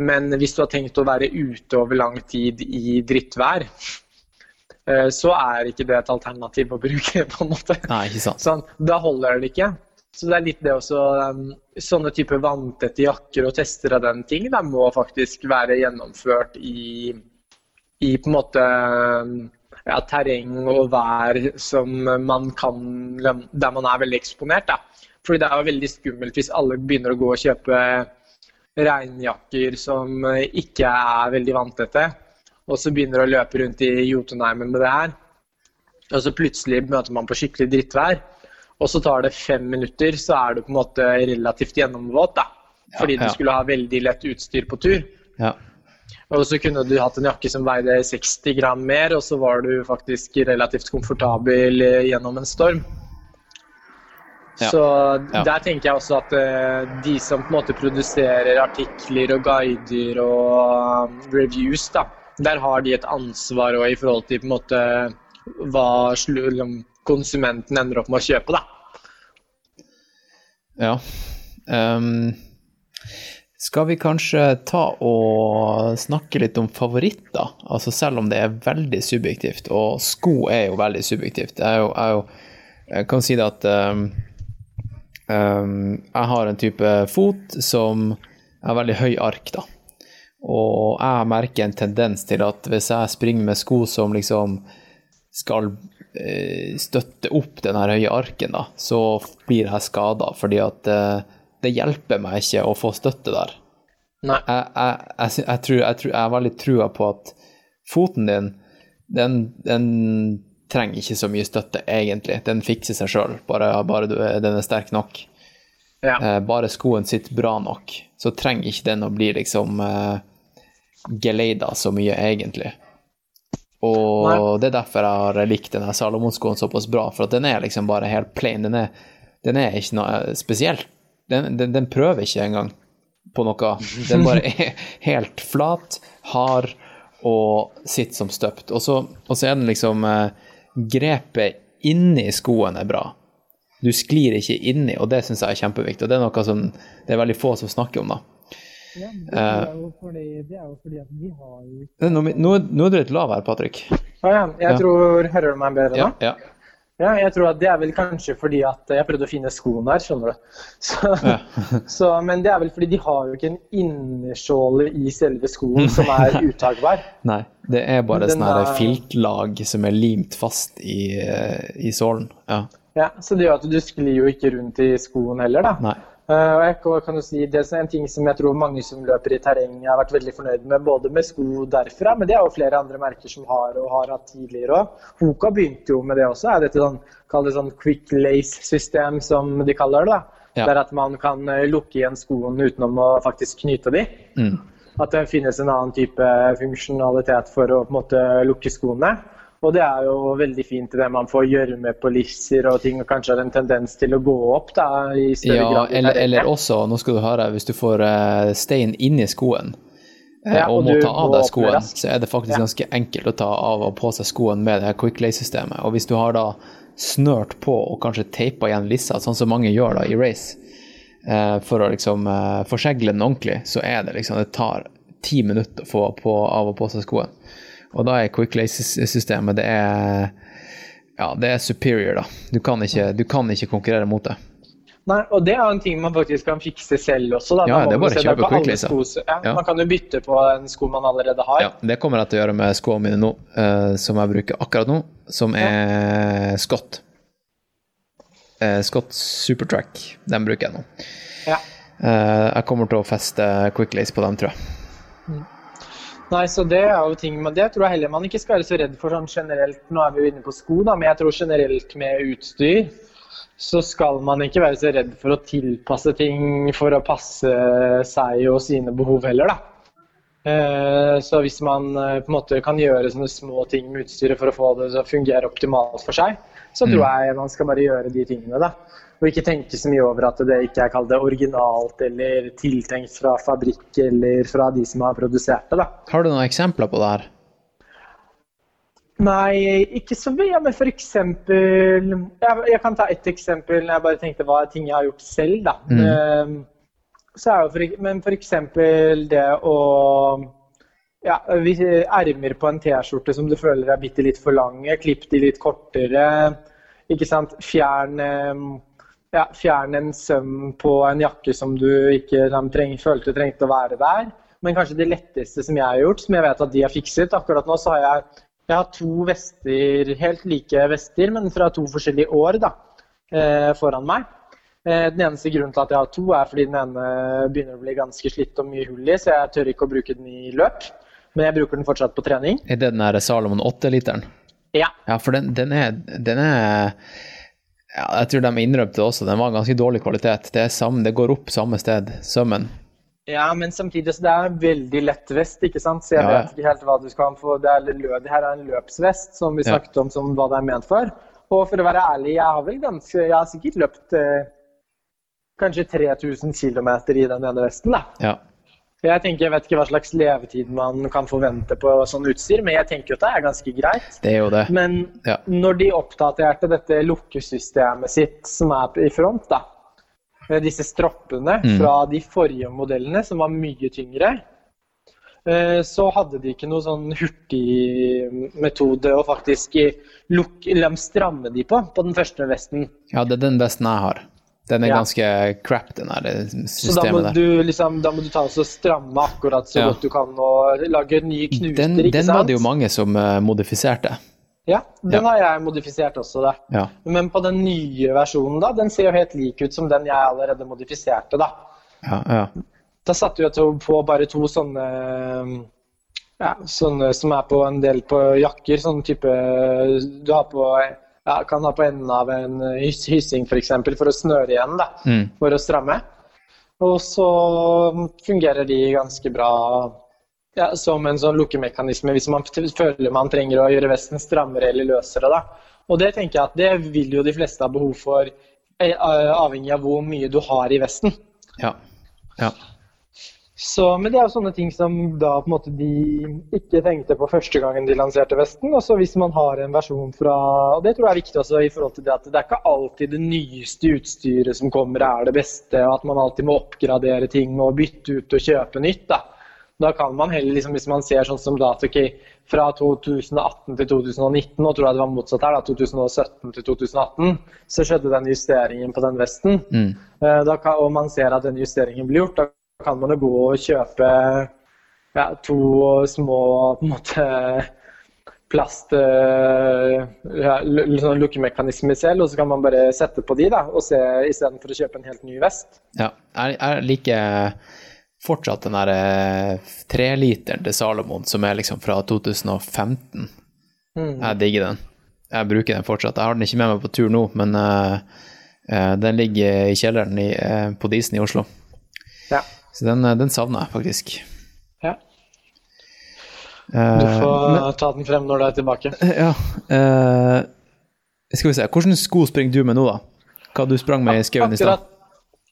Men hvis du har tenkt å være ute over lang tid i drittvær, eh, så er ikke det et alternativ å bruke. på en måte. Nei, ikke sant. Sånn, da holder det ikke. Så det er litt det også um, Sånne typer vanntette jakker og tester av den ting de må faktisk være gjennomført i, i på en måte um, ja, terreng og vær som man kan Der man er veldig eksponert. da. Fordi det er jo veldig skummelt hvis alle begynner å gå og kjøpe regnjakker som eh, ikke er veldig vanntette, og så begynner å løpe rundt i Jotunheimen med det her. Og så plutselig møter man på skikkelig drittvær, og så tar det fem minutter, så er du på en måte relativt gjennomvåt, da. Fordi Ja, ja. du skulle ha veldig lett utstyr på tur. Ja. Og så kunne du hatt en jakke som veide 60 gram mer, og så var du faktisk relativt komfortabel eh, gjennom en storm. Ja. Så der tenker jeg også at eh, de som på en måte produserer artikler og guider og um, reviews, da, der har de et ansvar òg i forhold til på en måte hva liksom, konsumenten ender opp med å kjøpe, da. Ja. Um, skal vi kanskje ta og snakke litt om favoritter? Altså selv om det er veldig subjektivt, og sko er jo veldig subjektivt. Jeg, jo, jeg, jo, jeg kan si det at um, um, jeg har en type fot som er veldig høy ark, da. Og jeg merker en tendens til at hvis jeg springer med sko som liksom skal eh, støtte opp den her høye arken, da, så blir jeg skada, fordi at eh, det hjelper meg ikke å få støtte der. Nei. Jeg, jeg, jeg, jeg, tror, tror, har veldig trua på at foten din, den, den trenger ikke så mye støtte, egentlig. Den fikser seg sjøl, bare, bare du, den er sterk nok. Ja. Eh, bare skoen sitter bra nok, så trenger ikke den å bli liksom eh, geleida så mye, egentlig. Og Nei. det er derfor jeg har likt denne Salomon-skoen såpass bra, for at den er liksom bare helt plain. Den er, den er ikke noe spesielt. Den, den, den prøver ikke engang på noe. Den bare er helt flat, hard og sitter som støpt. Og så, og så er den liksom eh, Grepet inni skoen er bra. Du sklir ikke inni, og det syns jeg er kjempeviktig. Og det er noe som det er veldig få som snakker om, da. Ja, det er jo fordi, at vi har jo Nå, nå, nå er du litt lav her, Patrick. ja, Jeg Ja. tror Hører du meg bedre nå? Ja, ja. Ja, jeg tror at det er vel kanskje fordi at jeg prøvde å finne skoen der, skjønner du. Så, Ja. så, men det er vel fordi de har jo ikke en innersåle i selve skoen som er uttakbar. Nei, det er bare sånn her er- filtlag som er limt fast i, eh, i sålen. Ja. Ja, så det gjør at du sklir jo ikke rundt i skoen heller, da. Nei. Eh, si, Det er en ting som jeg tror mange som løper i terreng har vært veldig fornøyd med, både med sko derfra, men det er jo flere andre merker som har og har hatt tidligere òg. Hoka begynte jo med det også. er dette sånn, det sånn quick lace-system, som de kaller det. da. Ja. Der at man kan eh, lukke igjen skoen utenom å faktisk knyte de. Mm. At det finnes en annen type funksjonalitet for å på en måte lukke skoene. Og det er jo veldig fint det man får gjørme på lisser og ting, og kanskje har en tendens til å gå opp da, i større Ja, grad. eller, eller også, nå skal du høre, hvis du får eh, stein inni skoen eh, Ja, og og må ta av deg skoen, så er det faktisk Ja. ganske enkelt å ta av og på seg skoen med det her quick lay-systemet. Og hvis du har da snørt på og kanskje teipa igjen lissa, sånn som mange gjør da i race, eh, for å liksom eh, forsegle den ordentlig, så er det liksom Det tar ti minutter å få på, av og på seg skoen. Og da er quick lay-systemet det er ja, det er superior, da. Du kan ikke, du kan ikke konkurrere mot det. Nei, og det er en ting man faktisk kan fikse selv også. Da. Ja, Da det er man bare å kjøpe på Quick Lace, ja. Ja. Man kan jo bytte på en sko man allerede har. Ja, det kommer jeg til å gjøre med skoene mine nå, uh, som jeg bruker akkurat nå, som er Scott. Eh, Scott Supertrack, den bruker jeg nå. Ja. Eh, jeg kommer til å feste quick lace på dem, tror jeg. Nei, så det er jo ting, men det tror jeg heller man ikke skal være så redd for sånn generelt. Nå er vi jo inne på sko, da, men jeg tror generelt med utstyr så skal man ikke være så redd for å tilpasse ting for å passe seg og sine behov heller, da. Eh, Så hvis man eh, på en måte kan gjøre sånne små ting med utstyret for å få det til å fungere optimalt for seg, så tror jeg man skal bare gjøre de tingene, da. Og ikke tenke så mye over at det ikke er det originalt eller tiltenkt fra fabrikk eller fra de som har produsert det, da. Har du noen eksempler på det her? Nei, ikke så mye, men for eksempel Jeg, jeg kan ta ett eksempel når jeg bare tenkte hva er ting jeg har gjort selv, da. Mm. Så er jo for, men eksempel det å ja, Ermer på en T-skjorte som du føler er bitte litt for lange, klipp de litt kortere. Ikke sant? Fjern, eh, ja, fjern en søm på en jakke som du ikke liksom, treng, følte trengte å være der. Men kanskje det letteste som jeg har gjort, som jeg vet at de har fikset Akkurat nå så har jeg, jeg har to vester, helt like vester, men fra to forskjellige år da, eh, foran meg. Eh, Den eneste grunnen til at jeg har to, er fordi den ene begynner å bli ganske slitt og mye hull i, så jeg tør ikke å bruke den i løp. Men jeg bruker den fortsatt på trening. Er det den der Salomon 8-literen? Ja. Ja, for den, den er, den er ja, Jeg tror de innrømte det også, den var ganske dårlig kvalitet. Det, samme, det går opp samme sted, sømmen. Ja, men samtidig så det er veldig lett vest, ikke sant? Så jeg Ja, vet ikke helt hva du skal få. Det, er, det her er en løpsvest som vi snakket om som hva det er ment for. Og for å være ærlig, jeg har vel ganske Jeg har sikkert løpt eh, kanskje 3000 km i den ene vesten, da. Ja. Jeg tenker, jeg vet ikke hva slags levetid man kan forvente på sånn utstyr, men jeg tenker at det er ganske greit. Det er jo det. Men Ja. når de oppdaterte dette lukkesystemet sitt som er i front, da, disse stroppene Mm. fra de forrige modellene, som var mye tyngre, eh, så hadde de ikke noen sånn hurtigmetode å faktisk lukke, stramme de på, på den første vesten. ja, det er den vesten jeg har. Den er Ja. ganske crap, den her Så da må der. du liksom, da må du ta og stramme akkurat så Ja. godt du kan og lage nye knuter, Den, ikke den sant? var det jo mange som uh, modifiserte. Ja, den Ja. har jeg modifisert også, da. Ja. Men på den nye versjonen, da, den ser jo helt lik ut som den jeg allerede modifiserte, da. Ja, ja. Da satte jeg på bare to sånne ja, sånne som er på en del på jakker, sånn type du har på ja, kan ha på enden av en hyssing f.eks. For, for å snøre igjen, da, Mm. for å stramme. Og så fungerer de ganske bra ja, som en sånn lukkemekanisme hvis man føler man trenger å gjøre vesten strammere eller løsere. Da. Og det tenker jeg at det vil jo de fleste ha behov for, eh, avhengig av hvor mye du har i vesten. ja. ja. Så, men det er jo sånne ting som da på en måte de ikke tenkte på første gangen de lanserte Vesten. Og så hvis man har en versjon fra Og det tror jeg er viktig også i forhold til det at det er ikke alltid det nyeste utstyret som kommer er det beste, og at man alltid må oppgradere ting og bytte ut og kjøpe nytt. Da, da kan man heller, liksom, hvis man ser sånn som da at ok, fra 2018 til 2019, og tror jeg det var motsatt her, da, 2017 til 2018, så skjedde den justeringen på den vesten. Mm. Eh, Da og man ser at den justeringen blir gjort, da kan man jo gå og kjøpe ja, to små på en måte, plast eh, ja, sånn lukkemekanismer selv, og så kan man bare sette på de da, og se istedenfor å kjøpe en helt ny vest. ja. Jeg, jeg liker fortsatt den der eh, treliteren til Salomon, som er liksom fra 2015. Mm. Jeg digger den. Jeg bruker den fortsatt. Jeg har den ikke med meg på tur nå, men uh, uh, den ligger i kjelleren i, uh, på Disen i Oslo. Ja. Så den, eh, den savner jeg faktisk. ja. Eh, Du får ta den frem når du er tilbake. Ja. Uh, skal vi se. Hvilke sko springer du med nå, da? Hva du sprang med i skauen i stad?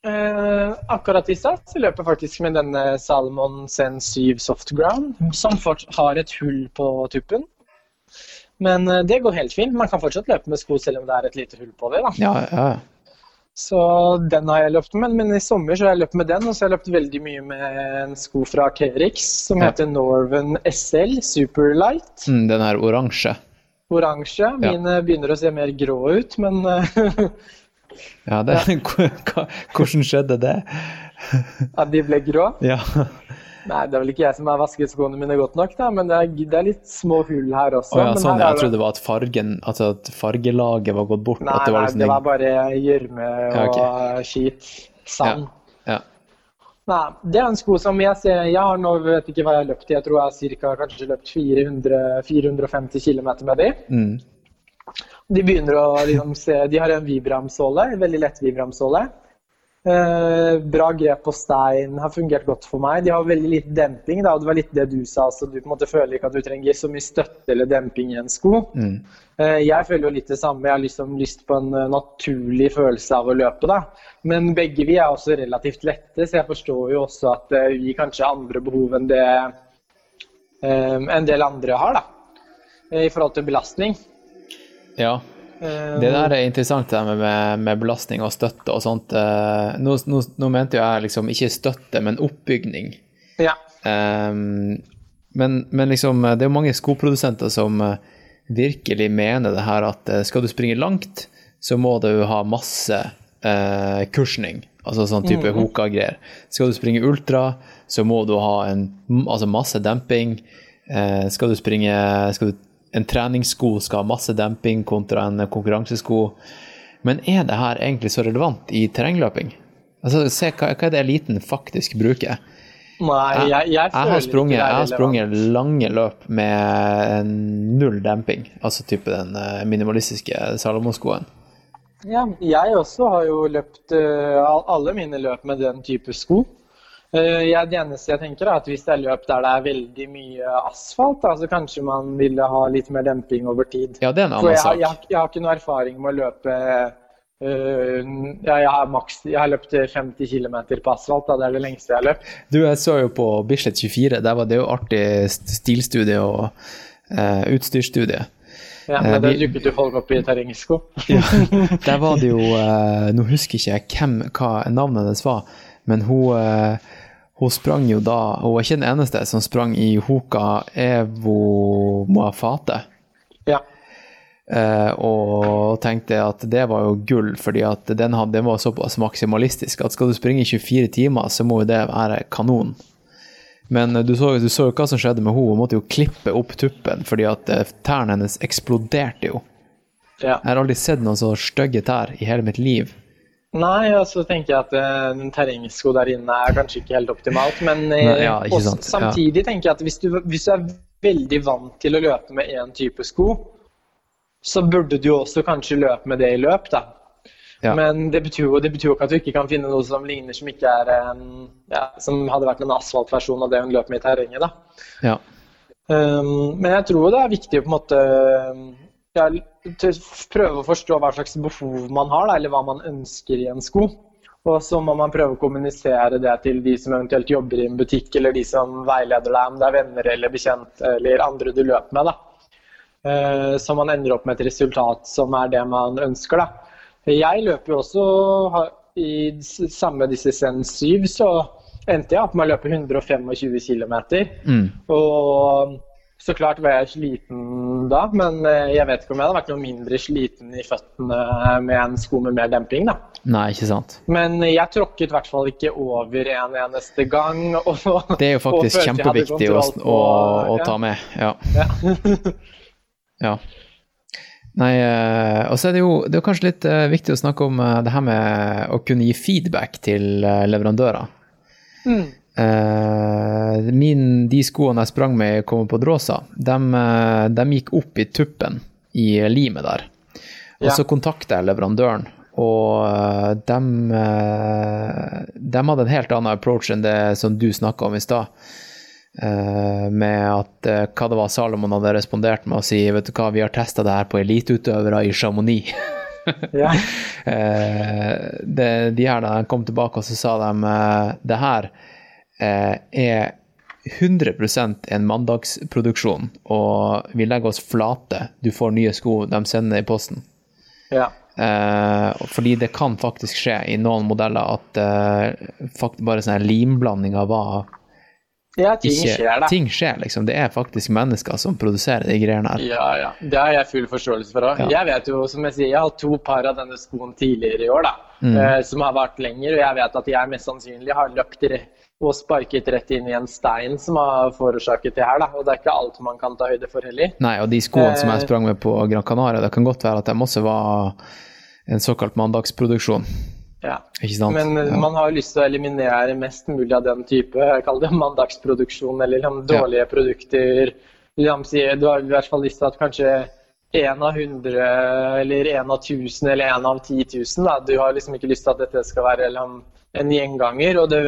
Eh, akkurat i stad så løper jeg faktisk med denne Salomon Zen 7 Softground, som har et hull på tuppen. Men det går helt fint. Man kan fortsatt løpe med sko selv om det er et lite hull på det. da. Ja, ja, ja. Så den har jeg løpt med. Men i sommer så har jeg løpt med den, og så har jeg løpt veldig mye med en sko fra Kerix som Ja. heter Norven SL Superlight. Mm, den her oransje. Oransje. Mine begynner å se mer grå ut, men eh, Ja, det, hvordan skjedde det? at de ble grå. Ja. Nei, det er vel ikke jeg som har vasket skoene mine godt nok, da, men det er, det er litt små hull her også. Oh, ja, sånn, her ja. er Jeg trodde det var at fargen Altså at fargelaget var gått bort. Nei, det var nei, liksom det var bare gjørme og Ja, okay. skit. Sand. Ja. Nei, det er en sko som jeg ser Jeg har nå vet ikke hva jeg har løpt i. Jeg tror jeg har cirka, kanskje løpt 400, 450 km med de. Mm. De begynner å liksom se De har en Vibram-såle, en veldig lett Vibram-såle. Eh, bra grep på stein, har fungert godt for meg. De har veldig lite demping, da, det var litt det du sa. så Du føler ikke at du trenger så mye støtte eller demping i en sko. Mm. Eh, jeg føler jo litt det samme. Jeg har liksom lyst på en eh, naturlig følelse av å løpe. da. Men begge vi er også relativt lette, så jeg forstår jo også at vi kanskje andre behov enn det en del andre har, da. I forhold til belastning. ja. Eh, Det der er interessant, det med, med belastning og støtte og sånt. Eh, Nå, nå, nå mente jo jeg liksom ikke støtte, men oppbygning. Ja. Um, men, men liksom, det er jo mange skoprodusenter som eh, virkelig mener det her at eh, skal du springe langt, så må du ha masse uh, kursning. Altså sånn type Hoka-greier. Skal du springe ultra, så må du ha en, altså masse demping. Uh, skal du springe skal du, En treningssko skal ha masse demping kontra en konkurransesko. Men er det her egentlig så relevant i terrengløping? Altså, se hva, hva er det eliten faktisk bruker. Nei, jeg, jeg, Jeg har sprunget, jeg har sprunget lange løp med null demping, altså type den eh, minimalistiske Salomon-skoen. Ja, jeg også har jo løpt eh, alle mine løp med den type sko. Eh, jeg, det eneste jeg tenker er at hvis det er løp der det er veldig mye asfalt, så kanskje man ville ha litt mer demping over tid. Ja, det er en For annen jeg, sak. jeg, jeg har ikke noe erfaring med å løpe uh, ja, jeg, har maks, jeg har løpt 50 km på asfalt. Da. Det er det lengste jeg har løpt. Du, jeg så jo på Bislett 24, der var det jo artig stilstudie og uh, utstyrsstudie. Ja, men der dukket jo folk opp i terrengsko. Ja, der var det jo uh, Nå husker ikke jeg hvem, hva navnet hennes var, men hun, eh, hun sprang jo da Hun var ikke den eneste som sprang i Hoka Evo Moafate. Ja. Eh, og tenkte at det var jo gull, fordi at den, hadde, den var såpass maksimalistisk at skal du springe i 24 timer, så må jo det være kanon. Men eh, du så, du så jo hva som skjedde med henne. Hun måtte jo klippe opp tuppen fordi at eh, tærne hennes eksploderte jo. ja. Jeg har aldri sett noen så stygge tær i hele mitt liv. Nei, og så tenker jeg at uh, en terrengsko der inne er kanskje ikke helt optimalt. Men uh, Nei, ja, også, samtidig ja. tenker jeg at hvis du, hvis du er veldig vant til å løpe med én type sko, så burde du også kanskje løpe med det i løp, da. Ja. Men det betyr, jo, det betyr jo ikke at du ikke kan finne noe som ligner, som ikke er en, ja, som hadde vært en asfaltversjon av det hun løp med i terrenget. da. Ja. Um, men jeg tror det er viktig å på en måte til å prøve å forstå hva slags behov man har, da, eller hva man ønsker i en sko. Og så må man prøve å kommunisere det til de som eventuelt jobber i en butikk, eller de som veileder deg, om det er venner eller bekjente eller andre du løper med. da. Eh, Så man ender opp med et resultat som er det man ønsker. da. Jeg løper jo også i samme disse Zen 7, så endte jeg opp med å løpe 125 km. Mm. Og så klart var jeg sliten da, men eh, jeg vet ikke om jeg hadde vært noe mindre sliten i føttene med en sko med mer demping. da. Nei, ikke sant. Men jeg tråkket i hvert fall ikke over en eneste gang. Og, Det er jo faktisk kjempeviktig å, å, å ta med. Ja. Ja. ja. Nei, eh, og så er det jo det er kanskje litt eh, viktig å snakke om det her med å kunne gi feedback til leverandører. Mm. Eh, min, de skoene jeg sprang med i Dråsa, de, eh, de gikk opp i tuppen i limet der. Og Ja. så kontakta jeg leverandøren, og de, eh, de hadde en helt annen approach enn det som du snakka om i stad. Med at hva det var Salomon hadde respondert med å si vet du hva, vi har testa det her på eliteutøvere i Chamonix. Ja. de, de her da de kom tilbake, og så sa de det her er 100% en mandagsproduksjon, og vi legger oss flate. Du får nye sko, de sender i posten. ja. Eh, fordi det kan faktisk skje i noen modeller at eh, fakt, bare sånne limblandinger var ja, ting ikke skjer, da. Ting skjer, liksom. Det er faktisk mennesker som produserer de greiene her. Ja, ja. Det har jeg full forståelse for òg. Ja. Jeg vet jo, som jeg sier, jeg har hatt to par av denne skoen tidligere i år, da. Mm. eh, som har vart lenger. Og jeg vet at jeg mest sannsynlig har løpt rett og sparket rett inn i en stein som har forårsaket det her, da. Og det er ikke alt man kan ta høyde for heller. Nei, og de skoene som jeg Eh. sprang med på Gran Canaria, det kan godt være at de også var en såkalt mandagsproduksjon. Ja. Ikke sant? Men eh, ja. man har jo lyst til å eliminere mest mulig av den type jeg kaller det mandagsproduksjon, eller liksom, dårlige produkter. Liksom, du har i hvert fall lyst til at kanskje én av hundre, eller én av tusen, eller én av ti tusen. Du har liksom ikke lyst til at dette skal være liksom, en gjenganger. Og det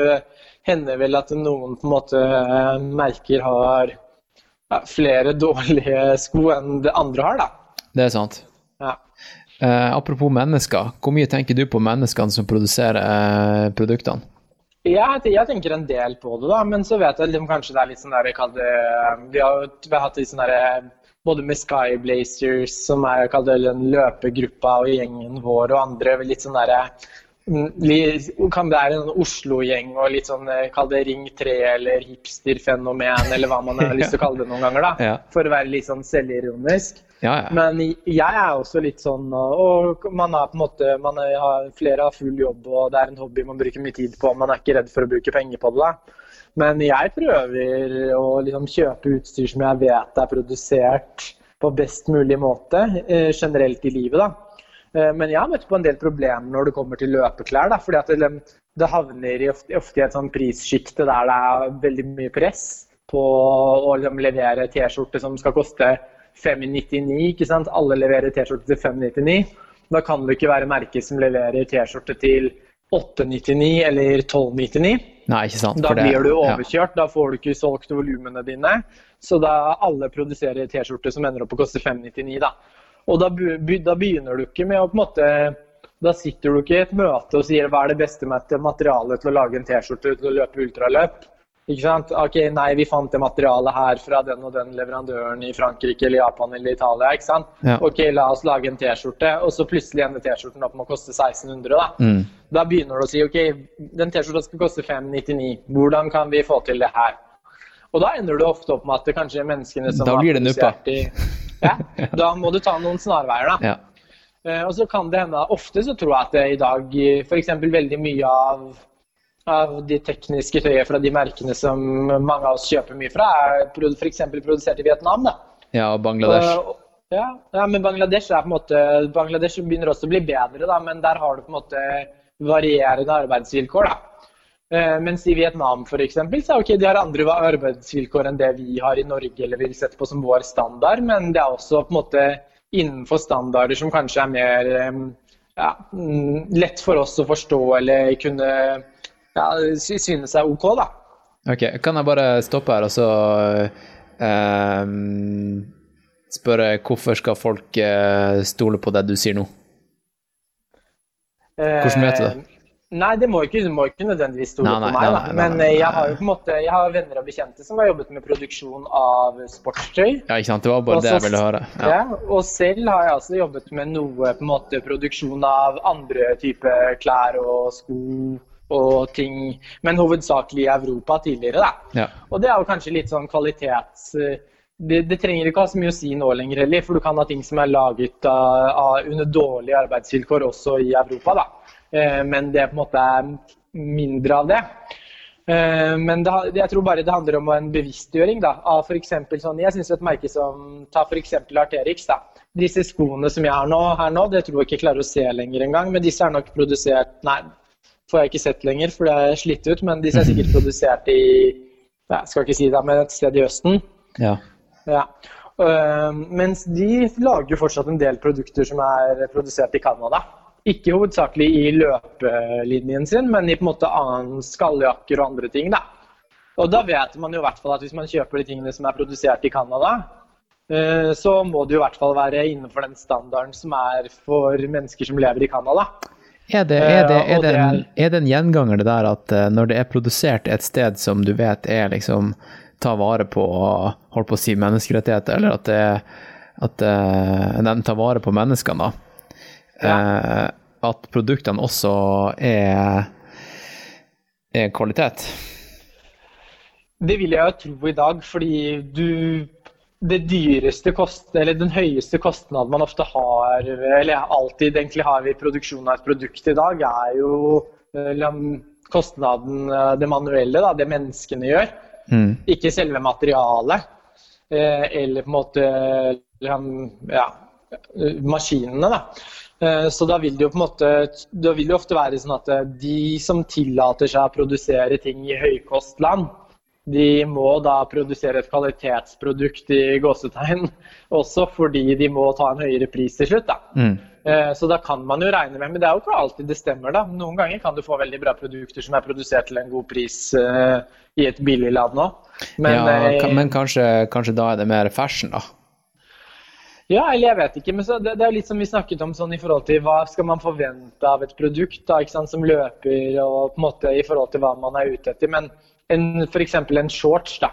hender vel at noen på en måte merker har ja, flere dårlige sko enn det andre har, da. Det er sant. Ja. Eh, apropos mennesker, hvor mye tenker du på menneskene som produserer eh, produktene? Jeg, jeg tenker en del på det, da, men så vet jeg liksom, kanskje det er litt sånn der, det, Vi har vi har hatt litt sånn der, både med Sky Blazers, som er kaller det løpegruppa og gjengen vår, og andre litt sånn derre li- kan være en Oslo-gjeng og litt sånn eh, Kall det Ring 3 eller hipsterfenomen, eller hva man har lyst til å kalle det noen ganger. da, Ja. For å være litt sånn selvironisk. Ja, ja. Men jeg er også litt sånn Og man har på en måte man har, Flere har full jobb, og det er en hobby man bruker mye tid på. Man er ikke redd for å bruke penger på det. da. Men jeg prøver å liksom kjøpe utstyr som jeg vet er produsert på best mulig måte, eh, generelt i livet. da. Eh, Men jeg har møtt på en del problemer når det kommer til løpeklær. Da, fordi at det, det havner i ofte, ofte i et sånn prissjikte der det er veldig mye press på å liksom levere T-skjorte som skal koste 599. ikke sant? Alle leverer T-skjorte til 599. Da kan det ikke være merker som leverer T-skjorte til 899 eller 1299. Nei, ikke sant. Da blir du ja. overkjørt, da får du ikke solgt volumene dine. Så da alle produserer T-skjorte som ender opp å koste 599, da. Og da, da begynner du ikke med å på en måte Da sitter du ikke i et møte og sier hva er det beste mat- materialet til å lage en T-skjorte til å løpe ultraløp. Ikke sant? Ok, nei, vi fant det materialet her fra den og den leverandøren i Frankrike eller Japan eller Italia. ikke sant? Ja. Ok, la oss lage en T-skjorte, og så plutselig ender T-skjorten opp med å koste 1600, da. Mm. Da begynner du å si ok, den T-skjorta skal koste 599. Hvordan kan vi få til det her? Og da ender du ofte opp med at det kanskje er menneskene som Da blir det nuppa. Ja, Da må du ta noen snarveier, da. Ja. Uh, og så kan det hende Ofte så tror jeg at det i dag f.eks. veldig mye av av de tekniske tøyet fra de merkene som mange av oss kjøper mye fra, er f.eks. produsert i Vietnam. da. ja, og Bangladesh. Uh, Ja, ja, men Bangladesh er på en måte Bangladesh begynner også å bli bedre, da, men der har du på en måte varierende arbeidsvilkår. da. Eh, mens i Vietnam for eksempel, så er ok, de har andre arbeidsvilkår enn det vi har i Norge eller vil sette på som vår standard, men det er også på en måte innenfor standarder som kanskje er mer eh, ja, mm, lett for oss å forstå eller kunne ja, sy- synes er OK, da. Ok, kan jeg bare stoppe her og så eh, spørre hvorfor skal folk eh, stole på det du sier nå? Hvordan vet du det? Eh, Nei, det må ikke, du må ikke nødvendigvis stole på meg. Da. Men eh, jeg har jo på en måte, jeg har venner og bekjente som har jobbet med produksjon av sportstøy. Ja, ikke sant? Det var bare Også, det jeg ville høre. Ja. Ja. og selv har jeg altså jobbet med noe på en måte produksjon av andre typer klær og sko og ting, men hovedsakelig i Europa tidligere. da. Ja. Og det er jo kanskje litt sånn kvalitets... Det, det trenger ikke ha så mye å si nå lenger heller, for du kan ha ting som er laget av, av, under dårlige arbeidsvilkår også i Europa. da. Eh, men det på en måte er mindre av det. Eh, Men det, jeg tror bare det handler om en bevisstgjøring da, av for sånn, Jeg syns et merke som Ta f.eks. Arterix. da. Disse skoene som jeg har nå, her nå, det tror jeg ikke klarer å se lenger engang. Men disse er nok produsert Nei, får jeg ikke sett lenger, for det er slitt ut. Men disse er sikkert produsert i Jeg skal ikke si det, men et sted i Østen. ja. Ja. Øh, mens de lager jo fortsatt en del produkter som er produsert i Canada. Ikke hovedsakelig i løpelinjen sin, men i på en måte annen skalljakker og andre ting. da. Og da vet man jo i hvert fall at hvis man kjøper de tingene som er produsert i Canada, øh, så må det jo i hvert fall være innenfor den standarden som er for mennesker som lever i Canada. Er det, er, det, Eh, er, det det en, er- det en gjenganger det der at eh, når det er produsert et sted som du vet er liksom ta vare på holdt på å si menneskerettigheter, eller at, det, at den tar vare på menneskene, da, eh, at produktene også er, er kvalitet? Det vil jeg jo tro i dag, fordi du det dyreste kost, eller Den høyeste kostnaden man ofte har, eller alltid egentlig har ved produksjon av et produkt i dag, er jo eh, kostnaden, eh, det manuelle, da, det menneskene gjør. Mm. Ikke selve materialet. eh, Eller på en måte ja, eh, maskinene, da. Eh, Så da vil det jo på en måte Da vil det ofte være sånn at eh, de som tillater seg å produsere ting i høykostland, de må da produsere et kvalitetsprodukt i gåsetegn også fordi de må ta en høyere pris til slutt. da. Mm. Eh, Så da kan man jo regne med, men det er jo ikke alltid det stemmer. da. Noen ganger kan du få veldig bra produkter som er produsert til en god pris i et billig land òg. Men, ja, men kanskje, kanskje da er det mer fashion, da? Ja, eller jeg vet ikke. Men så det, det er litt som vi snakket om sånn i forhold til hva skal man forvente av et produkt da, ikke sant, som løper og på en måte i forhold til hva man er ute etter. Men en, f.eks. en shorts, da.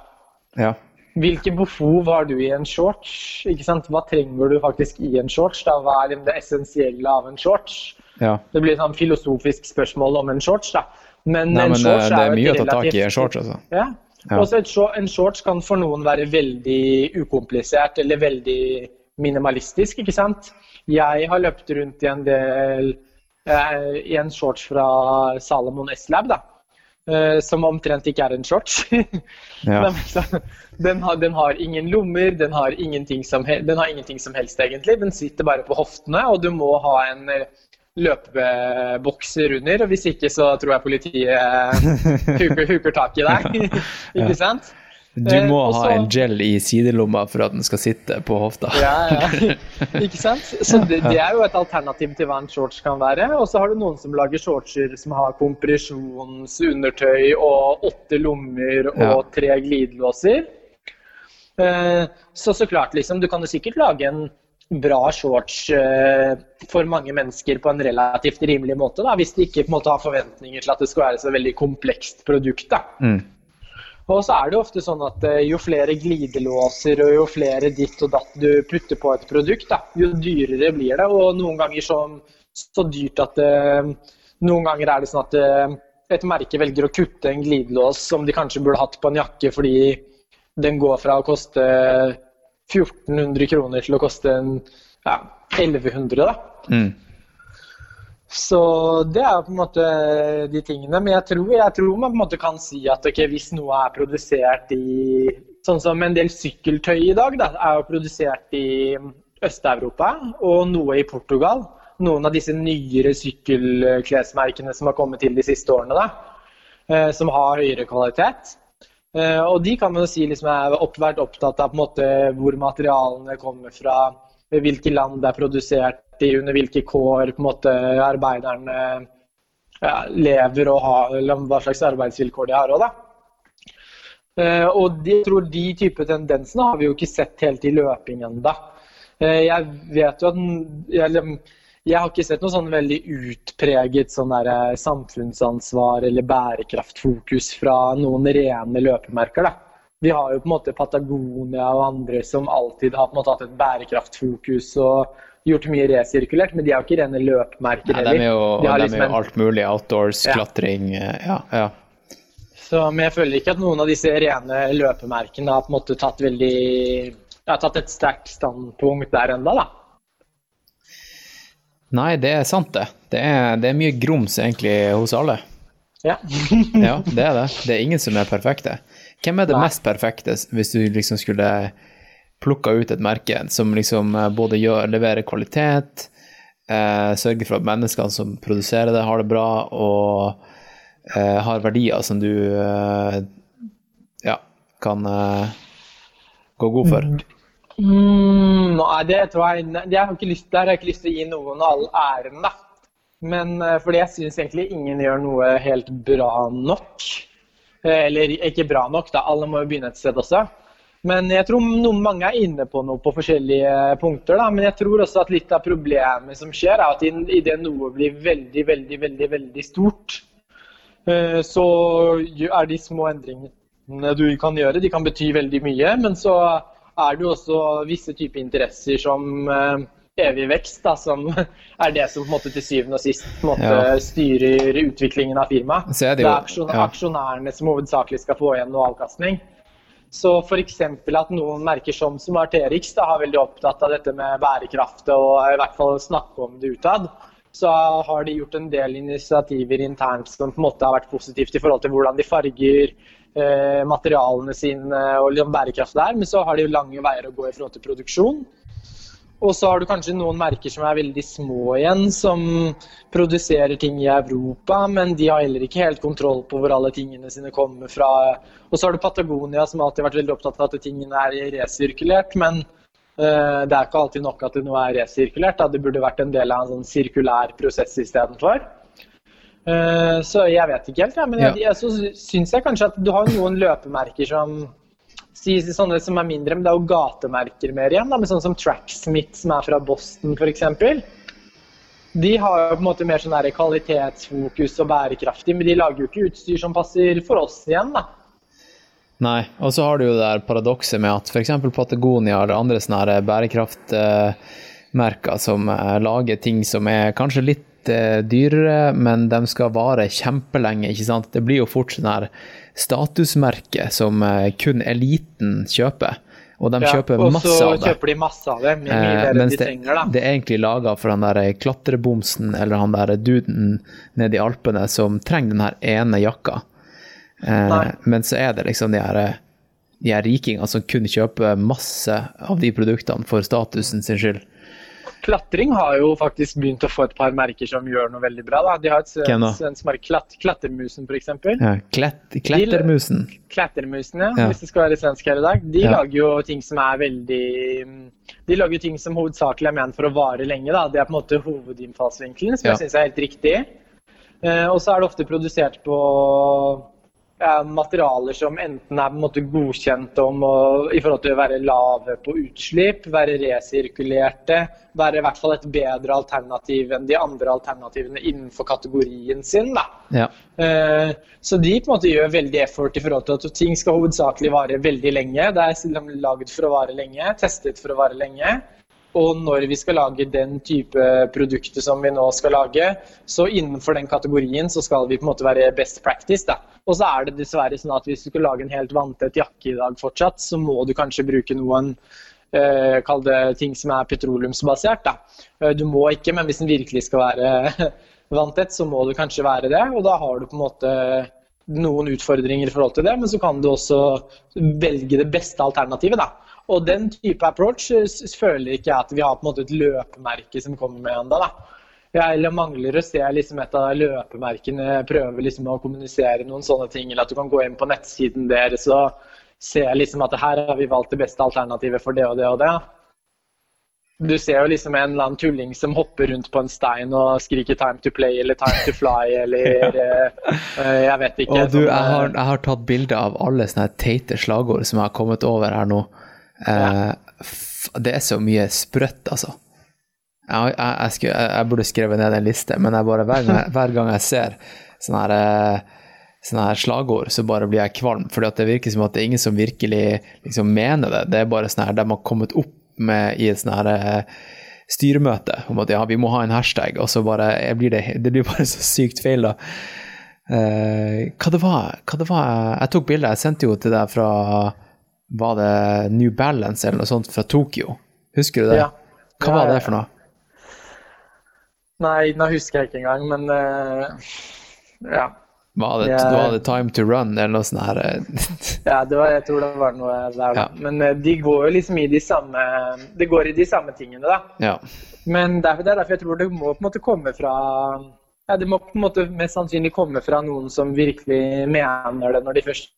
Ja. Hvilke behov har du i en shorts? Ikke sant? Hva trenger du faktisk i en shorts? Da? Hva er det essensielle av en shorts? ja. Det blir et sånn filosofisk spørsmål om en shorts. da. Men, Nei, en men eh, shorts det er et mye å ta tak i en shorts, altså. Ja. Ja. Også en shorts kan for noen være veldig ukomplisert eller veldig minimalistisk, ikke sant. Jeg har løpt rundt i en del eh, i en shorts fra Salomon S-Lab, da. eh, som omtrent ikke er en shorts. Ja. Den, har, den har ingen lommer, den har ingenting, som, den har ingenting som helst, egentlig. Den sitter bare på hoftene, og du må ha en eh, løpebokser under. og Hvis ikke så tror jeg politiet huker, huker tak i deg. ikke sant? Du Eh, må og ha så- en gel i sidelomma for at den skal sitte på hofta. Ja, ja. Ikke sant? Så det, det er jo et alternativ til hva en shorts kan være. Og så har du noen som lager shortser som har kompresjonsundertøy og åtte lommer og Ja. tre glidelåser. Eh, Så så klart, liksom. Du kan jo sikkert lage en bra shorts eh, for mange mennesker på en relativt rimelig måte, da, hvis de ikke på en måte har forventninger til at det skal være så veldig komplekst produkt. da. Mm. Og så er det jo ofte sånn at eh, jo flere glidelåser og jo flere ditt og datt du putter på et produkt, da, jo dyrere blir det. Og noen ganger så, så dyrt at det, Noen ganger er det sånn at det, et merke velger å kutte en glidelås som de kanskje burde hatt på en jakke fordi den går fra å koste 1400 kroner til å koste en, ja, 1100, da. Mm. Så det er på en måte de tingene. Men jeg tror, jeg tror man på en måte kan si at okay, hvis noe er produsert i Sånn som en del sykkeltøy i dag da, er jo produsert i Øst-Europa og noe i Portugal. Noen av disse nyere sykkelklesmerkene som har kommet til de siste årene, da, eh, som har høyere kvalitet. Eh, Og de kan man jo si liksom opp, vært opptatt av måte hvor materialene kommer fra, hvilke land det er produsert i, under hvilke kår på en måte arbeiderne ja, lever og har, eller hva slags arbeidsvilkår de har òg, da. Eh, Og de, jeg tror de type tendensene har vi jo ikke sett helt i løping ennå. Jeg vet jo at jeg, jeg har ikke sett noe sånn veldig utpreget sånn der, eh, samfunnsansvar eller bærekraftfokus fra noen rene løpemerker. Da. Vi har jo på en måte Patagonia og andre som alltid har på en måte hatt et bærekraftfokus og gjort mye resirkulert, men de er jo ikke rene løpmerker heller. Nei, de er jo, De har de liksom er jo alt mulig. Outdoors, Ja. klatring eh, Ja. ja. Så, men jeg føler ikke at noen av disse rene løpemerkene har på en måte tatt veldig har tatt et sterkt standpunkt der ennå, da. Nei, det er sant, det. Det er, det er mye grums egentlig hos alle. Ja. Ja, det er det. Det er ingen som er perfekte. Hvem er det Nei. mest perfekte, hvis du liksom skulle plukka ut et merke som liksom eh, både gjør, leverer kvalitet, eh, sørger for at menneskene som produserer det, har det bra, og eh, har verdier som du eh, ja, kan eh, gå god for? Mm, nei, det tror jeg jeg har ikke lyst, Der har jeg ikke lyst til å gi noen all æren, da. Men eh, fordi jeg syns egentlig ingen gjør noe helt bra nok. Eh, Eller ikke bra nok, da. Alle må jo begynne et sted også. Men jeg tror noen, mange er inne på noe på forskjellige punkter. da, Men jeg tror også at litt av problemet som skjer, er at idet noe blir veldig, veldig, veldig, veldig stort, eh, så er de små endringene du kan gjøre, de kan bety veldig mye. Men så er det jo også visse typer interesser som eh, evig vekst, da, som er det som måte til syvende og sist måte Ja. styrer utviklingen av firmaet. Det det er aksjon, ja. aksjonærene som hovedsakelig skal få igjen noe avkastning. Så f.eks. at noen merker som som Arterix da, har veldig opptatt av dette med bærekraft og i hvert fall snakke om det utad, så har de gjort en del initiativer internt som på en måte har vært positivt i forhold til hvordan de farger eh, materialene sine og liksom bærekraft der, men så har de lange veier å gå i forhold til produksjon. Og så har du kanskje noen merker som er veldig små igjen, som produserer ting i Europa, men de har heller ikke helt kontroll på hvor alle tingene sine kommer fra. Og så har du Patagonia, som alltid har vært veldig opptatt av at tingene er resirkulert, men uh, det er ikke alltid nok at det nå er resirkulert. Da. Det burde vært en del av en sånn sirkulær prosess istedenfor. Uh, så jeg vet ikke helt, ja, men jeg, jeg, så syns jeg kanskje at du har noen løpemerker som sies sånne som er mindre, men det er jo gatemerker mer igjen, da, med sånn som Tracksmith, som er fra Boston f.eks. De har jo på en måte mer sånn kvalitetsfokus og bærekraftig, men de lager jo ikke utstyr som passer for oss igjen, da. Nei, og så har du jo det der paradokset med at f.eks. Patagonia eller andre sånne bærekraftmerker som eh, lager ting som er kanskje litt eh, dyrere, men de skal vare kjempelenge, ikke sant. Det blir jo fort sånn her statusmerke som eh, kun eliten kjøper. Og de Ja, kjøper og masse av det. Og så kjøper de masse av det, mye, Eh, mer enn de det, trenger, da. det er egentlig laga for den der klatrebomsen eller han der duden nede i Alpene som trenger den her ene jakka. Eh, men så er det liksom de her, de her rikingene som kun kjøper masse av de produktene for statusen sin skyld. Klatring har jo faktisk begynt å få et par merker som gjør noe veldig bra. Da. De har et svensk merke, Klatt, Klattermusen f.eks. Ja, klett, klettermusen. Klattermusen, ja, Ja. hvis det skal være svensk her i dag. De Ja. lager jo ting som er veldig De lager jo ting som hovedsakelig er ment for å vare lenge. Da. Det er på en måte hovedinnfallsvinkelen, som Ja. jeg syns er helt riktig. Eh, og så er det ofte produsert på materialer som enten er på en godkjent om å, i forhold til å være lave på utslipp, være resirkulerte, være i hvert fall et bedre alternativ enn de andre alternativene innenfor kategorien sin. Ja. Eh, Så de måte gjør veldig effort i forhold til at ting skal hovedsakelig vare veldig lenge. Det er lagd for å vare lenge, testet for å vare lenge. Og når vi skal lage den type produkter som vi nå skal lage, så innenfor den kategorien så skal vi på en måte være best practice. da. Og så er det dessverre sånn at hvis du skal lage en helt vanntett jakke i dag fortsatt, så må du kanskje bruke noen eh, Kall det ting som er petroleumsbasert. da. Eh, Du må ikke, men hvis den virkelig skal være vanntett, så må du kanskje være det. Og da har du på en måte noen utfordringer i forhold til det, men så kan du også velge det beste alternativet. da. Og den type approach eh, føler ikke jeg at vi har på en måte et løpemerke som kommer med ennå. Jeg eller mangler å se liksom et av løpemerkene prøve liksom å kommunisere noen sånne ting, eller at du kan gå inn på nettsiden deres og se liksom at her har vi valgt det beste alternativet for det og det og det. Du ser jo liksom en eller annen tulling som hopper rundt på en stein og skriker 'time to play' eller 'time to fly' eller eh, eh, jeg vet ikke. Og du, sånn, jeg har, jeg har tatt bilde av alle sånne teite slagord som jeg har kommet over her nå. Eh, f- det er så mye sprøtt, altså. Jeg, jeg, jeg, skulle, jeg, burde skrevet ned en liste, men bare, hver, gang, jeg- hver gang jeg ser sånne her, eh, sånne her slagord, så bare blir jeg kvalm. For det virker som at det er ingen som virkelig liksom mener det. Det er bare sånn her de har kommet opp med i et sånn her eh, styremøte om at ja, vi må ha en hashtag, og så bare blir det, det blir bare så sykt feil, da. Eh, hva det var hva det var Jeg tok bilde, jeg sendte jo til deg fra Var det New Balance eller noe sånt fra Tokyo? Husker du det? Ja. Hva var det for noe? Nei, nå husker jeg ikke engang, men uh, ja. Var det, jeg, var det Time to Run eller noe sånt her? Ja, det var, jeg tror det var noe der, da. Ja. Men uh, de går jo liksom i de samme Det går i de samme tingene, da. ja. Men derfor, det er derfor jeg tror det må på en måte komme fra ja, Det må på en måte mest sannsynlig komme fra noen som virkelig mener det når de først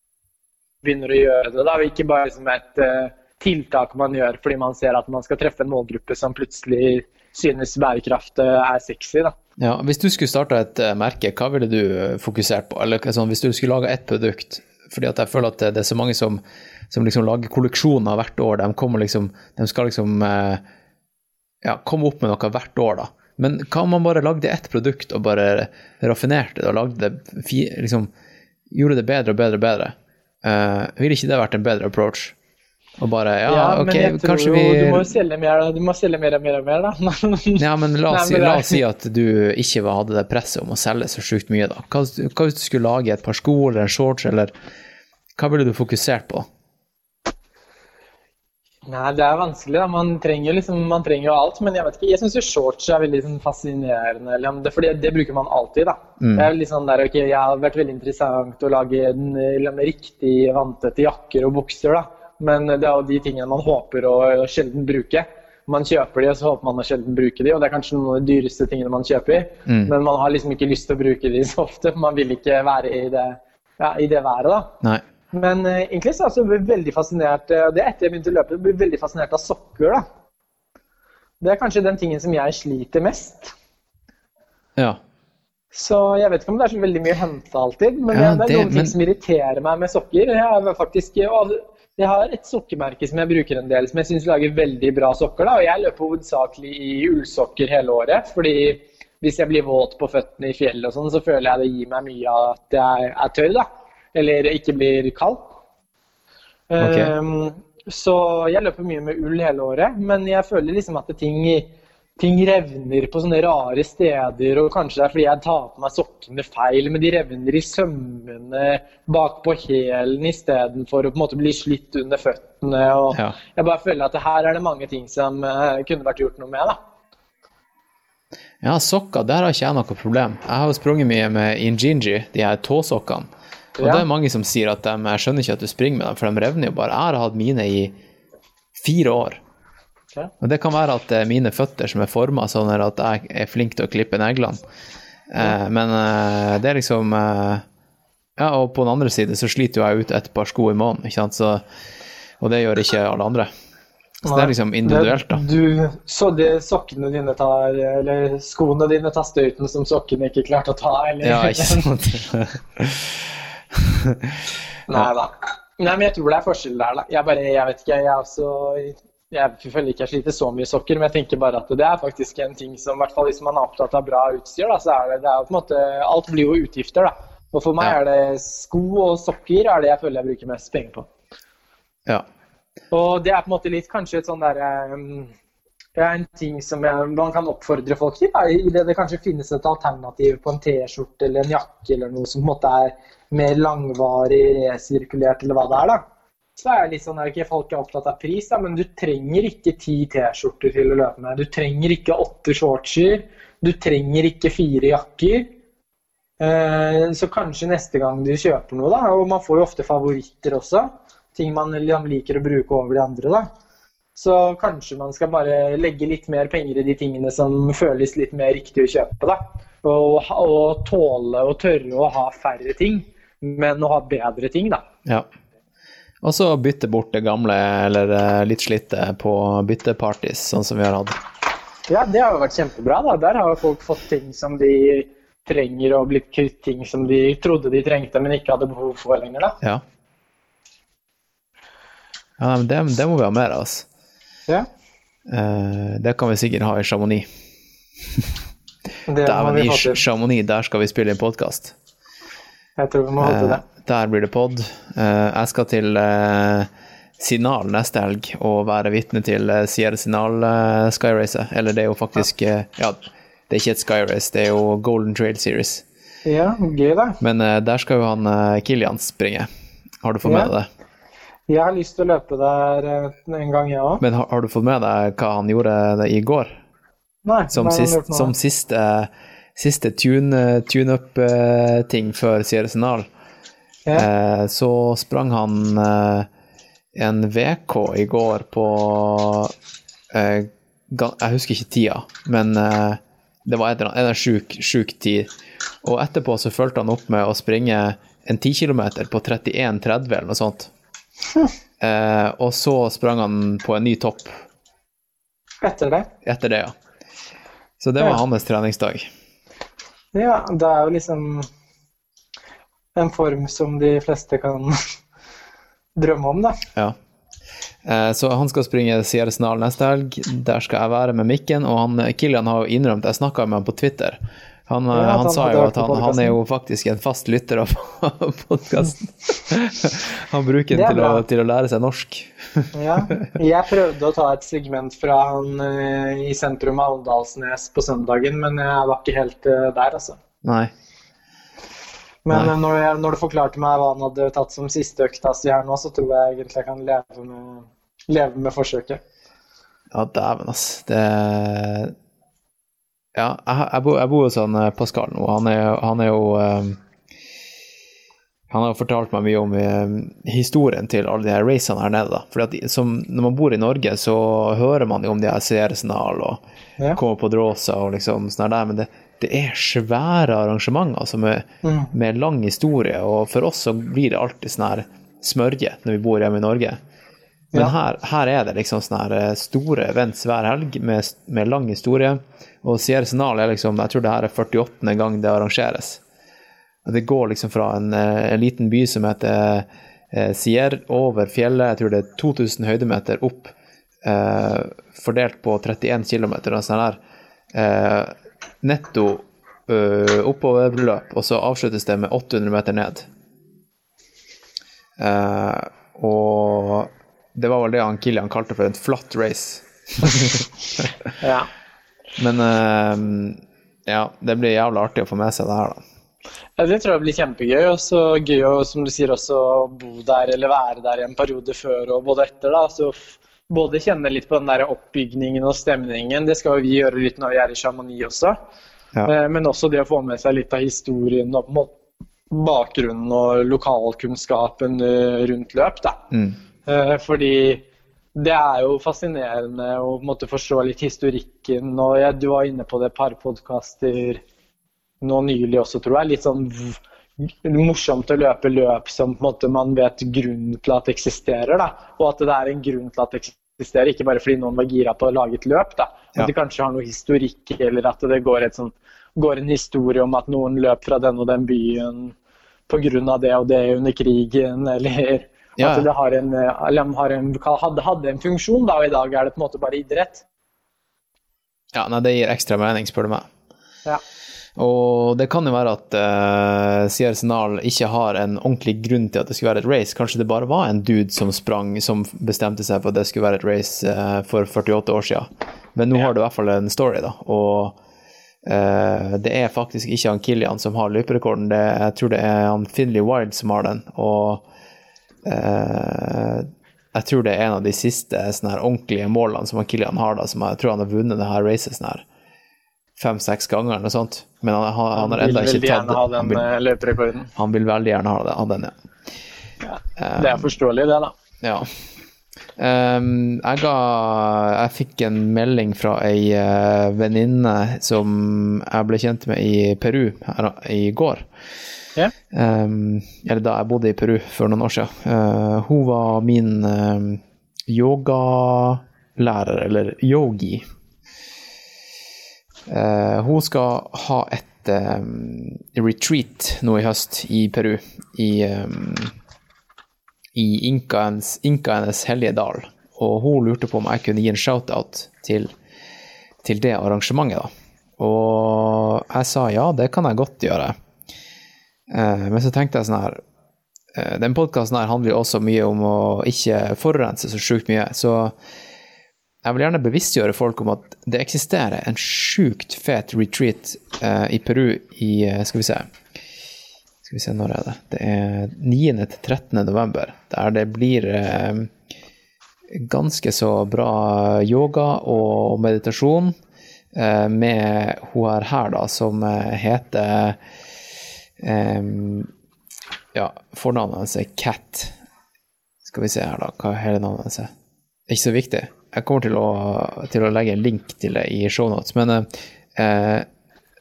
begynner å gjøre det. da, Ikke bare liksom et eh, tiltak man gjør fordi man ser at man skal treffe en målgruppe som plutselig synes bærekraft eh, er sexy. da. ja. Hvis du skulle starta et eh, merke, hva ville du fokusert på? Eller sånn, hvis du skulle laga ett produkt? Fordi at jeg føler at det er så mange som, som liksom lager kolleksjoner hvert år. De, liksom, de skal liksom ja, komme opp med noe hvert år, da. Men hva om man bare lagde ett produkt og bare raffinerte det og lagde det liksom, gjorde det bedre og bedre og bedre? Uh, ville ikke det vært en bedre approach? Og bare ja, ok, jeg tror kanskje jo, vi du må jo selge mer. Du må selge mer og mer og mer, da. Ja, men la oss, Nei, men la oss si at du ikke hadde det presset om å selge så sjukt mye, da. Hva, hva hvis du skulle lage et par sko eller en shorts, eller hva ville du fokusert på? Nei, det er vanskelig. da. Man trenger, liksom, man trenger jo alt. Men jeg vet ikke, jeg syns shorts er veldig liksom, fascinerende. Eller, det, fordi det bruker man alltid. da. Mm. Det er sånn der, ok, Jeg har vært veldig interessant å lage den, eller, riktig vanntette jakker og bukser. da. Men det er jo de tingene man håper å sjelden bruke. Man kjøper de, og så håper man å sjelden bruke de, og det er kanskje noen av de dyreste tingene man kjøper. Mm. Men man har liksom ikke lyst til å bruke de så ofte, for man vil ikke være i det, ja, i det været. da. Nei. Men eh, egentlig så er jeg altså veldig fascinert eh, Det er etter jeg begynte å løpe, jeg blir veldig fascinert av sokker. da. Det er kanskje den tingen som jeg sliter mest. Ja. Så jeg vet ikke om det er så veldig mye å hente alltid, men Ja, det, det er noen men- ting som irriterer meg med sokker. Jeg faktisk jeg har et sokkemerke som jeg bruker en del, som jeg syns lager veldig bra sokker. da, og Jeg løper hovedsakelig i ullsokker hele året. fordi hvis jeg blir våt på føttene i fjellet, og sånn, så føler jeg det gir meg mye av at jeg er tørr. da, Eller ikke blir kald. Okay. Ehm, så jeg løper mye med ull hele året, men jeg føler liksom at ting, ting revner på sånne rare steder. Og kanskje det er fordi jeg tar på meg sokkene feil, men de revner i sømmene bak på hælen istedenfor å på en måte bli slitt under føttene. og Ja. Jeg bare føler at her er det mange ting som eh, kunne vært gjort noe med. da. ja, sokker, der har ikke jeg noe problem. Jeg har jo sprunget mye med Injinji, de her tåsokkene. Og det er mange som sier at de, jeg skjønner ikke at du springer med dem, for de revner jo bare. Jeg har hatt mine i fire år. Okay. Og det kan være at det er mine føtter som er forma sånn at jeg er flink til å klippe neglene. Eh, men eh, det er liksom eh, Ja, og på den andre side så sliter jo jeg ut et par sko i måneden, ikke sant, så Og det gjør ikke alle andre. Så det er liksom individuelt, da. Du, så de sokkene dine tar, eller skoene dine tar støyten som sokkene ikke klarte å ta, eller? Ja, ikke sant. Nei da. Nei, men jeg tror det er forskjell der, da. Jeg bare, jeg vet ikke, jeg er også Jeg føler ikke jeg sliter så mye sokker, men jeg tenker bare at det er faktisk en ting som, i hvert fall hvis man er opptatt av bra utstyr, da, så er det, det er på en måte Alt blir jo utgifter, da. Og for meg Ja. er det sko og sokker er det jeg føler jeg bruker mest penger på. Ja. Og det er på en måte litt kanskje et sånn derre um, ja, en ting som jeg, man kan oppfordre folk til. Da, i det det kanskje finnes et alternativ på en T-skjorte eller en jakke eller noe som på en måte er mer langvarig resirkulert, eller hva det er. da. Så er det litt sånn, er Folk er opptatt av pris, da, men du trenger ikke ti T-skjorter til å løpe med. Du trenger ikke åtte shortser. Du trenger ikke fire jakker. Eh, Så kanskje neste gang du kjøper noe, da, og man får jo ofte favoritter også, ting man liker å bruke over de andre, da. Så kanskje man skal bare legge litt mer penger i de tingene som føles litt mer riktig å kjøpe, da. Og, og tåle og tørre å ha færre ting, men å ha bedre ting, da. ja. Og så bytte bort det gamle eller eh, litt slitte på bytteparties, sånn som vi har hatt. Ja, det har jo vært kjempebra, da. Der har jo folk fått ting som de trenger, og blitt kvitt ting som de trodde de trengte, men ikke hadde behov for lenger, da. Ja. Ja, men det, det må vi ha mer av, altså. Ja, Uh, det kan vi sikkert ha i Chamonix. Dæven, vi i. Chamonix, der skal vi spille inn podkast. Jeg tror vi må holde til det. der blir det pod. Uh, jeg skal til Signal neste helg og være vitne til Sierra Signal uh, Skyracet. Eller det er jo faktisk eh, Ja, det er ikke et Skyrace, det er jo Golden Trail Series. Ja, gøy, da. Men der skal jo han uh, Kilian springe. Har du fått med Ja. deg det? Jeg har lyst til å løpe der eh, en gang, jeg òg. Men har, har du fått med deg hva han gjorde i går? Nei, Som, nei, sist, som siste, siste tune- tune-up-ting før Sierra. Ja. Eh, så sprang han eh, en VK i går på eh, Jeg husker ikke tida, men eh, det var en eller annet, en sjuk, sjuk tid. Og etterpå så fulgte han opp med å springe en 10 km på 31,30 eller noe sånt. Eh, og så sprang han på en ny topp Etter det. etter det, ja. Så det var Ja. hans treningsdag. Ja, det er jo liksom en form som de fleste kan drømme om, da. Ja. Eh, Så han skal springe Sierra Signal neste helg. Der skal jeg være med mikken. Og han, Kilian har jo innrømt Jeg snakka med han på Twitter. Han, eh, Ja, han han sa jo at han, han er jo faktisk en fast lytter av podkasten. Han bruker den til å, til å lære seg norsk. Ja. Jeg prøvde å ta et segment fra han uh, i sentrum av Alvdalsnes på søndagen, men jeg var ikke helt uh, der, altså. Nei. Men Nei. eh, når, jeg, når du forklarte meg hva han hadde tatt som siste økta si her nå, så tror jeg egentlig jeg kan leve med, leve med forsøket. Ja, dæven, altså. Det Ja, jeg, jeg, bor, jeg bor hos han eh, Pascal nå. Han er, han er jo um, Han har fortalt meg mye om eh, historien til alle de her racene her nede. da. Som, Når man bor i Norge, så hører man jo om de her Sierra-signal og Ja. kommer på Dråsa og liksom sånn der, men det, det er svære arrangementer altså med, Mm. med lang historie, og for oss så blir det alltid sånn her smørje når vi bor hjemme i Norge. Men Ja. her, her er det liksom sånne her store events hver helg med, med lang historie. Og Sierra Signal er liksom, jeg tror det her er 48. gang det arrangeres. Og Det går liksom fra en, eh, en liten by som heter Sier, Sierra, over fjellet, jeg tror det er 2000 høydemeter opp, eh, fordelt på 31 km. Og sånn her eh, netto eh, oppoverløp, og så avsluttes det med 800 meter ned. Eh, og det var vel det han Kilian kalte for en flat race. Ja. Men eh, ja, det blir jævlig artig å få med seg det her, da. Ja, Det tror jeg blir kjempegøy. Og så gøy å, som du sier, også bo der eller være der i en periode før og både etter. da, så Både kjenne litt på den der oppbygningen og stemningen. Det skal vi gjøre litt når vi er i Chamonix også. Ja. Eh, Men også det å få med seg litt av historien og bakgrunnen og lokalkunnskapen eh, rundt løp. Da. Mm. Eh, fordi det er jo fascinerende å måte forstå litt historikken. og jeg, Du var inne på det et par podkaster nå nylig også, tror jeg. Litt sånn morsomt å løpe løp som måte man vet grunnen til at det eksisterer. Da. Og at det er en grunn til at det eksisterer, ikke bare fordi noen var gira på å lage et løp. Da. At Ja. det kanskje har noe historikk, eller at det går, sånt, går en historie om at noen løp fra den og den byen pga. det og det under krigen, eller Ja, at det har en, har en, hadde, en funksjon, da, og i dag er det på en måte bare idrett. Ja, nei, det gir ekstra mening, spør du meg. Ja. Og det kan jo være at uh, Sierra Arsenal ikke har en ordentlig grunn til at det skulle være et race. Kanskje det bare var en dude som sprang, som bestemte seg for at det skulle være et race uh, for 48 år siden. Men nå har du i hvert fall en story, da. Og uh, det er faktisk ikke han Kilian som har løyperekorden, jeg tror det er han Finley Wild som har den. Og eh, jeg tror det er en av de siste sånne her ordentlige målene som Kilian har, da, som jeg tror han har vunnet det her racet sånn her fem-seks ganger eller noe sånt. Men han, han, han har Han ikke veldig tatt gjerne ha han den vil, eh, løperekorden. han vil veldig gjerne ha det, ha den, ja. Det er forståelig, det, da. Ja. Um, jeg ga Jeg fikk en melding fra ei uh, venninne som jeg ble kjent med i Peru her, i går. Ehm, eller da jeg bodde i Peru for noen år siden. Uh, hun var min um, yogalærer, eller yogi. Uh, hun skal ha et um, retreat nå i høst i Peru, i um, i inkaens, inkaenes hellige dal, og hun lurte på om jeg kunne gi en shout-out til, til det arrangementet. da. Og jeg sa ja, det kan jeg godt gjøre. Eh, men så tenkte jeg sånn her eh, Den podkasten her handler jo også mye om å ikke forurense så sjukt mye, så jeg vil gjerne bevisstgjøre folk om at det eksisterer en sjukt fet retreat eh, i Peru i Skal vi se skal vi se, når er det? Det er 9. til 13. november, der det blir eh, ganske så bra yoga og meditasjon eh, med hun her, da, som heter eh, Ja, fornavnet hans er Cat. Skal vi se her, da, hva hele navnet hans? er? Ikke så viktig. Jeg kommer til å, til å legge en link til det i shownotes, men uh,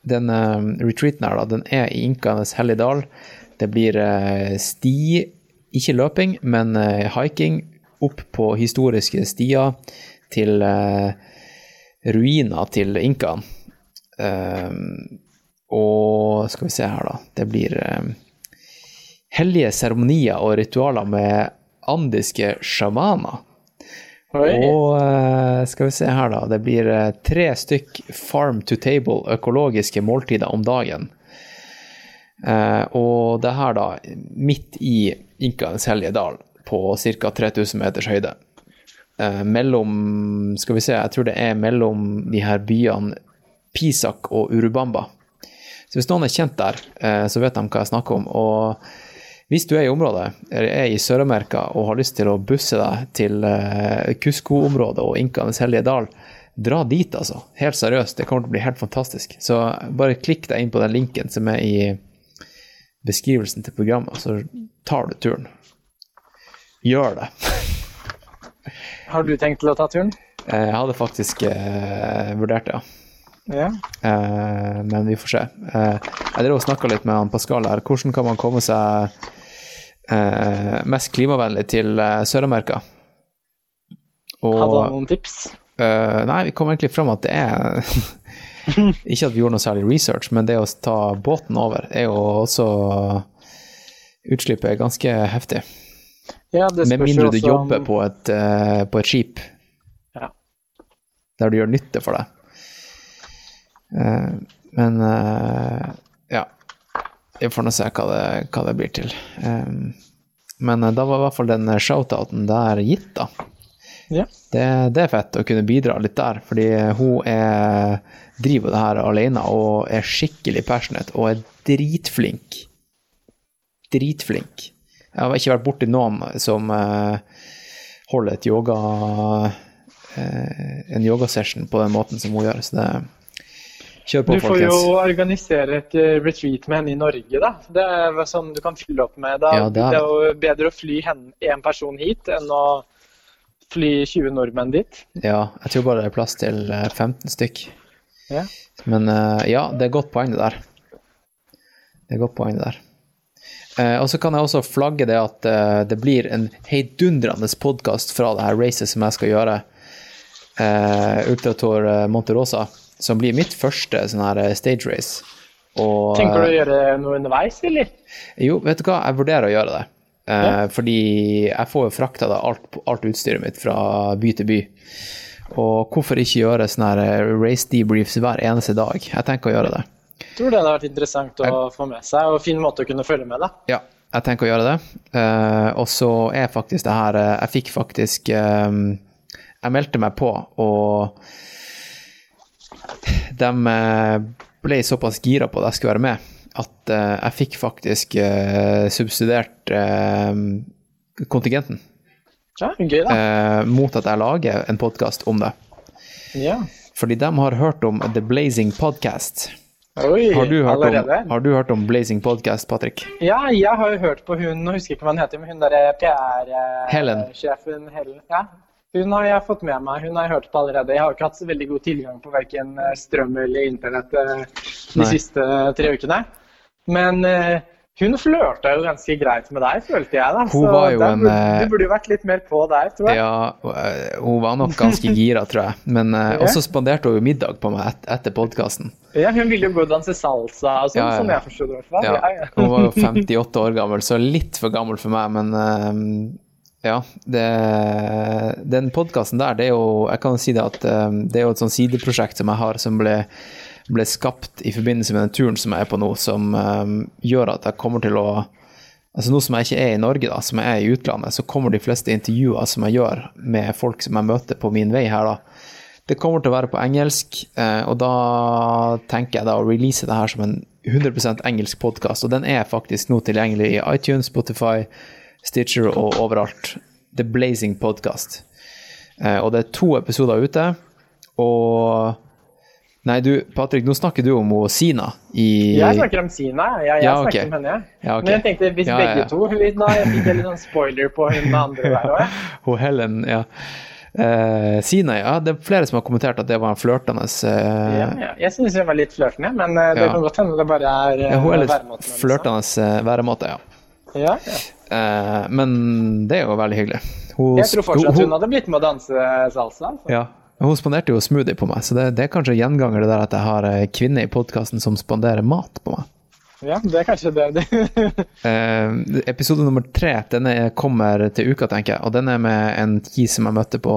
den uh, retreaten her, da, den er i Inkaenes hellige dal. Det blir uh, sti, ikke løping, men uh, hiking opp på historiske stier til ruiner til inkaen. Eh, og skal vi se her, da. Det blir eh, hellige seremonier og ritualer med andiske sjamaner. Og eh, skal vi se her, da. Det blir eh, tre stykk farm to table økologiske måltider om dagen. Eh, og det her, da, midt i Inkaens hellige dal, på ca. 3000 meters høyde. Eh, mellom Skal vi se, jeg tror det er mellom de her byene Pisak og Urubamba. Så hvis noen er kjent der, eh, så vet de hva jeg snakker om. Og hvis du er i området, eller er i Sør-Amerika og har lyst til å busse deg til eh, Cusco-området og Inkaens hellige dal, dra dit, altså. Helt seriøst, det kommer til å bli helt fantastisk. Så bare klikk deg inn på den linken som er i beskrivelsen til programmet, så tar du turen. Gjør det. Har du tenkt til å ta turen? Eh, Jeg hadde faktisk eh, vurdert det, ja. Ja. Eh, men vi får se. Eh, jeg drev og snakka litt med han Pascal her. Hvordan kan man komme seg eh, mest klimavennlig til eh, Sør-Amerika? Hadde han noen tips? eh, Nei, vi kom egentlig fram at det er Ikke at vi gjorde noe særlig research, men det å ta båten over er jo også Utslippet er ganske heftig. Ja, det Med mindre du jobber om- på et, eh, på et skip Ja. der du gjør nytte for deg. Eh, men eh, ja. Vi får nå se hva det, hva det blir til. Eh, men da var i hvert fall den shoutouten der gitt, da. Ja. Det, det er fett å kunne bidra litt der, fordi hun er, driver det her alene og er skikkelig passionate og er dritflink. Dritflink. Jeg har ikke vært borti noen som holder et yoga en yogasession på den måten som hun gjør, så det Kjør på, Du får jo organisere et eh, retreat med henne i Norge, da. Det er sånn du kan fylle opp med. Da. Ja, det det, er- er... jo bedre å fly én person hit enn å fly 20 nordmenn dit. Ja, jeg tror bare det er plass til eh, 15 stykk. Ja. Men eh, ja, det er godt poeng det der. Det er godt poeng det der. Eh, og så kan jeg også flagge det at eh, det blir en heidundrende podkast fra det her racet som jeg skal gjøre. Ultratour eh, Monterosa, som blir mitt første sånn her eh, stage race. Og, Tenker du å gjøre noe underveis, eller? Jo, vet du hva, jeg vurderer å gjøre det. Eh, Ja. Fordi jeg får jo frakta alt, alt utstyret mitt fra by til by. Og hvorfor ikke gjøre sånne eh, race debriefs hver eneste dag? Jeg tenker å gjøre det. Jeg tror det hadde vært interessant å få med seg, og fin måte å kunne følge med, da. Ja, jeg tenker å gjøre det. Eh, og så er faktisk det her eh, Jeg fikk faktisk eh, Jeg meldte meg på, og de eh, ble såpass gira på at jeg skulle være med, at eh, jeg fikk faktisk eh, subsidiert kontingenten. Ja, gøy, da. mot at jeg lager en podkast om det. Ja. Fordi de har hørt om The Blazing Podcast. Oi, Har du om, har du hørt om Blazing Podcast, Patrick? Ja, jeg har jo hørt på hun, nå husker jeg ikke hva hun heter, men hun derre Helen. PR-sjefen Helen. Ja. Hun har jeg fått med meg, hun har jeg hørt på allerede. Jeg har ikke hatt så veldig god tilgang på verken eh, strøm eller internett eh, de Nei. siste tre ukene. Men eh, hun flørta jo ganske greit med deg, følte jeg. da. Hun var jo en, burde, eh, du burde jo vært litt mer på der, tror jeg. Ja, eh, hun var nok ganske gira, tror jeg. Men eh, Ja. også spanderte hun jo middag på meg et, etter podkasten. Ja, hun ville jo gå og danse salsa og sånn, Ja, som jeg forsto det. Ja, Ja, hun var jo 58 år gammel, så litt for gammel for meg, men eh, ja. Det, den podkasten der, det er jo Jeg kan si det at eh, det er jo et sånn sideprosjekt som jeg har, som ble, ble skapt i forbindelse med den turen som jeg er på nå, som um, gjør at jeg kommer til å Altså Nå som jeg ikke er i Norge, da, som jeg er i utlandet, så kommer de fleste intervjuer som jeg gjør med folk som jeg møter på min vei her, da. Det kommer til å være på engelsk, eh, og da tenker jeg da å release det her som en 100% engelsk podkast. Og den er faktisk nå tilgjengelig i iTunes, Spotify, Stitcher og overalt. The Blazing Podcast. Eh, og det er to episoder ute, og Nei, du, Patrick, nå snakker du om Sina i Jeg snakker om Sina. Jeg, jeg Ja, snakker ok. om henne. Ja, okay. Men jeg tenkte hvis Ja, begge to Nå jeg fikk litt sånn spoiler på hun andre der òg. Hun Helen, ja. Eh, Sina, ja. Det er flere som har kommentert at det var en flørtende eh, Ja, ja. Jeg syns hun var litt flørtende, men eh, det kan godt hende det bare er ja, Hun er litt væremåten flørtende væremåte, ja. Ja, ja. Eh, men det er jo veldig hyggelig. Hun, Jeg tror fortsatt hun, hun hadde blitt med å danse salsa. Altså. ja. Hun spanderte jo smoothie på meg, så det, det er kanskje gjenganger det der at jeg har ei kvinne i podkasten som spanderer mat på meg. Ja, det er kanskje det. Eh, episode nummer tre den er, kommer til uka, tenker jeg. Og den er med en ki som jeg møtte på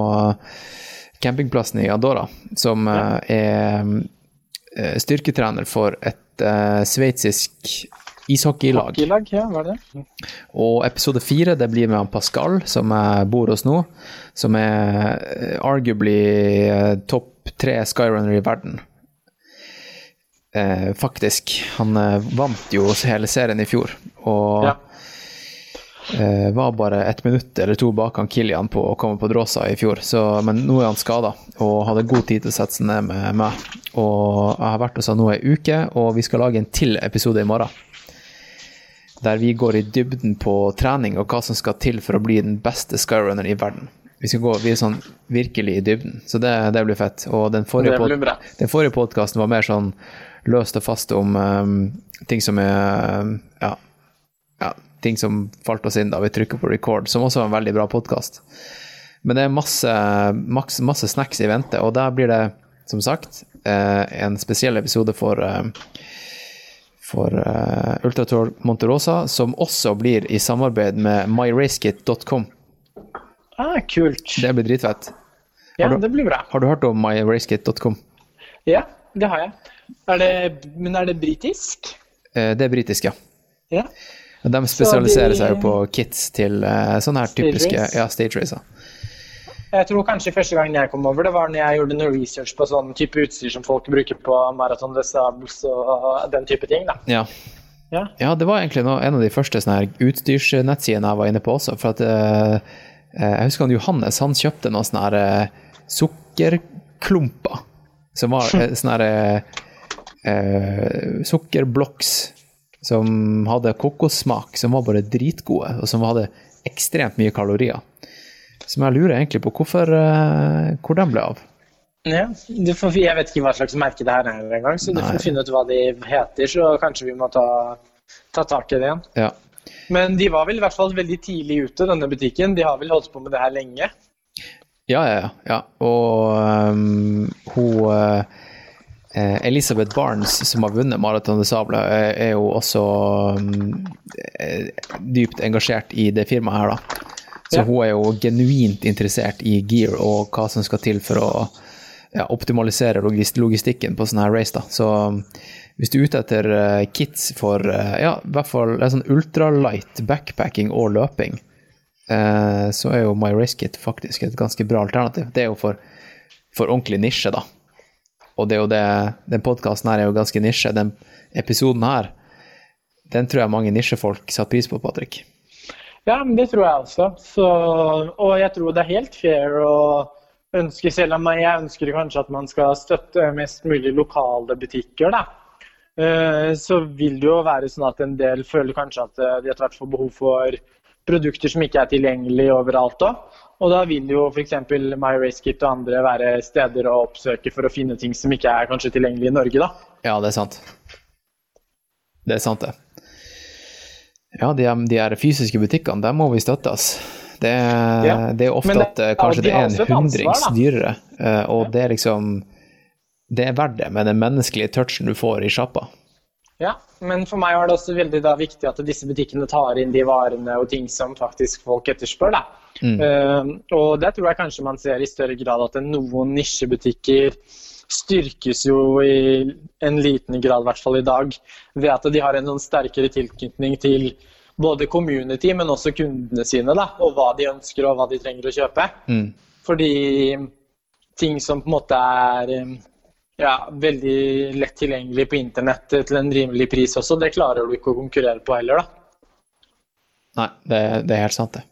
campingplassen i Adora, Som eh, er styrketrener for et uh, sveitsisk ishockeylag. Hockeylag, ja, hva er det? Og episode fire det blir med Pascal, som jeg bor hos nå. Som er eh, arguably eh, topp tre skyrunner i verden. Eh, faktisk. Han eh, vant jo hele serien i fjor, og Ja. eh, var bare ett minutt eller to bak han Kilian på å komme på Dråsa i fjor. Så, men nå er han skada og hadde god tid til å sette seg ned med meg. Og jeg har vært hos han nå ei uke, og vi skal lage en til episode i morgen der vi går i dybden på trening og hva som skal til for å bli den beste skyrunner i verden. Vi skal gå vi er sånn virkelig i dybden, så det, det blir fett. Og den forrige, pod- forrige podkasten var mer sånn løst og fast om um, ting som er um, ja, ja, ting som falt oss inn da vi trykker på record, som også var en veldig bra podkast. Men det er masse, masse, masse snacks i vente, og der blir det, som sagt, eh, en spesiell episode for eh, for uh, Ultratour Monterosa, som også blir i samarbeid med myracekit.com. Ah, kult. Det blir dritfett. Ja, du- det blir bra. Har du hørt om myracekit.com? Ja, det har jeg. Er det, men er det britisk? Uh, det er britisk, ja. Ja. De spesialiserer de- seg jo på kits til uh, sånne her Stage typiske race? ja, stage racer. Jeg tror kanskje første gangen jeg kom over det, var når jeg gjorde noe research på sånn type utstyr som folk bruker på Marathon des Sables og den type ting. da. Ja. Ja. ja, det var egentlig noe, en av de første utstyrsnettsidene jeg var inne på også. For at eh, eh, Jeg husker han Johannes han kjøpte noen sånne her eh, sukkerklumper. Som var eh, sånne her eh, sukkerblokks som hadde kokossmak, som var bare dritgode, og som hadde ekstremt mye kalorier. Som jeg lurer egentlig på hvorfor, eh, hvor de ble av. Ja, du får, Jeg vet ikke hva slags merke det her er engang, så du Nei. får finne ut hva de heter. Så kanskje vi må ta, ta tak i det igjen. Ja. Men de var vel i hvert fall veldig tidlig ute, denne butikken. De har vel holdt på med det her lenge. Ja, ja, ja. Og um, hun eh, Elisabeth Barnes, som har vunnet Maraton de Sable, er, er jo også eh, dypt engasjert i det firmaet her, da. Så Ja. hun er jo genuint interessert i gear og hva som skal til for å ja, optimalisere logis- logistikken på sånne her race. da. Så um, hvis du er ute etter uh, kits for uh, ja, i hvert fall sånn ultralight backpacking og løping, uh, så er jo My Race Kit faktisk et ganske bra alternativ. Det er jo for, for ordentlig nisje, da. Og det er jo det, den podkasten her er jo ganske nisje. Den episoden her, den tror jeg mange nisjefolk satte pris på, Patrick. Ja, men det tror jeg også. Så, og jeg tror det er helt fair å ønske, selv om jeg ønsker kanskje at man skal støtte mest mulig lokale butikker, da. eh, Så vil det jo være sånn at en del føler kanskje at eh, de etter hvert får behov for produkter som ikke er tilgjengelig overalt òg. Og da vil jo f.eks. My Race Kit og andre være steder å oppsøke for å finne ting som ikke er kanskje tilgjengelig i Norge, da. Ja, det er sant. Det er sant, det. Ja, de, de her fysiske butikkene, der må vi støtte oss. Det, Ja, det er ofte det- at eh, ja, kanskje de det er en ansvar, hundrings dyrere, og og det er liksom Det er verdt det med den menneskelige touchen du får i sjappa. Ja, men for meg var det også veldig da viktig at disse butikkene tar inn de varene og ting som faktisk folk etterspør. Da. Uh, og det tror jeg kanskje man ser i større grad at noen nisjebutikker styrkes jo i en liten grad, i hvert fall i dag, ved at de har en sterkere tilknytning til både community, men også kundene sine, da, og hva de ønsker og hva de trenger å kjøpe. Mm. Fordi ting som på en måte er eh, ja, veldig lett tilgjengelig på internett til en rimelig pris også, det klarer du ikke å konkurrere på heller, da. Nei, det, det er helt sant, det.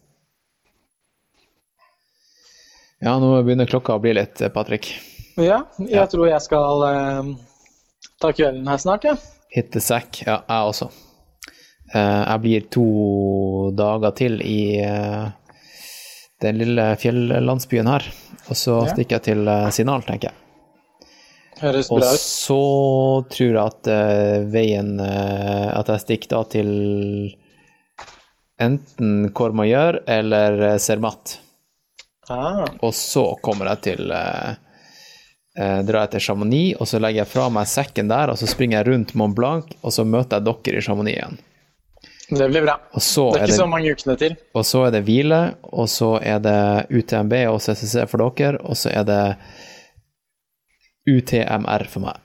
Ja, nå begynner klokka å bli litt, Patrick. Ja, jeg tror jeg skal uh, ta kvelden her snart, ja. Hit the sack. Ja, jeg også. Uh, jeg blir to dager til i uh, den lille fjellandsbyen her. Og så Ja. stikker jeg til Signal, tenker jeg. Høres Og bra ut. så tror jeg at veien At jeg stikker da til enten Courmayeur eller Cermat. Ah, Og så kommer jeg til eh, Drar jeg til Chamonix, og så legger jeg fra meg sekken der, og så springer jeg rundt Mont Blanc, og så møter jeg dere i Chamonix igjen. det blir bra. Det er ikke det, så mange ukene til. og så er det hvile, og så er det UTMB og CCC for dere, og så er det UTMR for meg.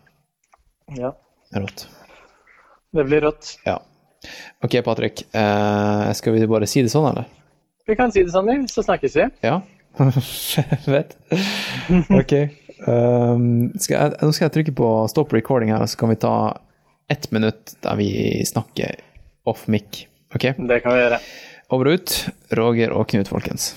Ja, Rått. det blir rått. Ja. OK, Patrick. Eh, skal vi bare si det sånn, eller? Vi kan si det sånn, så snakkes vi. Ja? Fett. OK. Um, skal jeg, nå skal jeg trykke på stop recording her, så kan vi ta ett minutt der vi snakker off mic. OK? Det kan vi gjøre. Over og ut. Roger og Knut, folkens.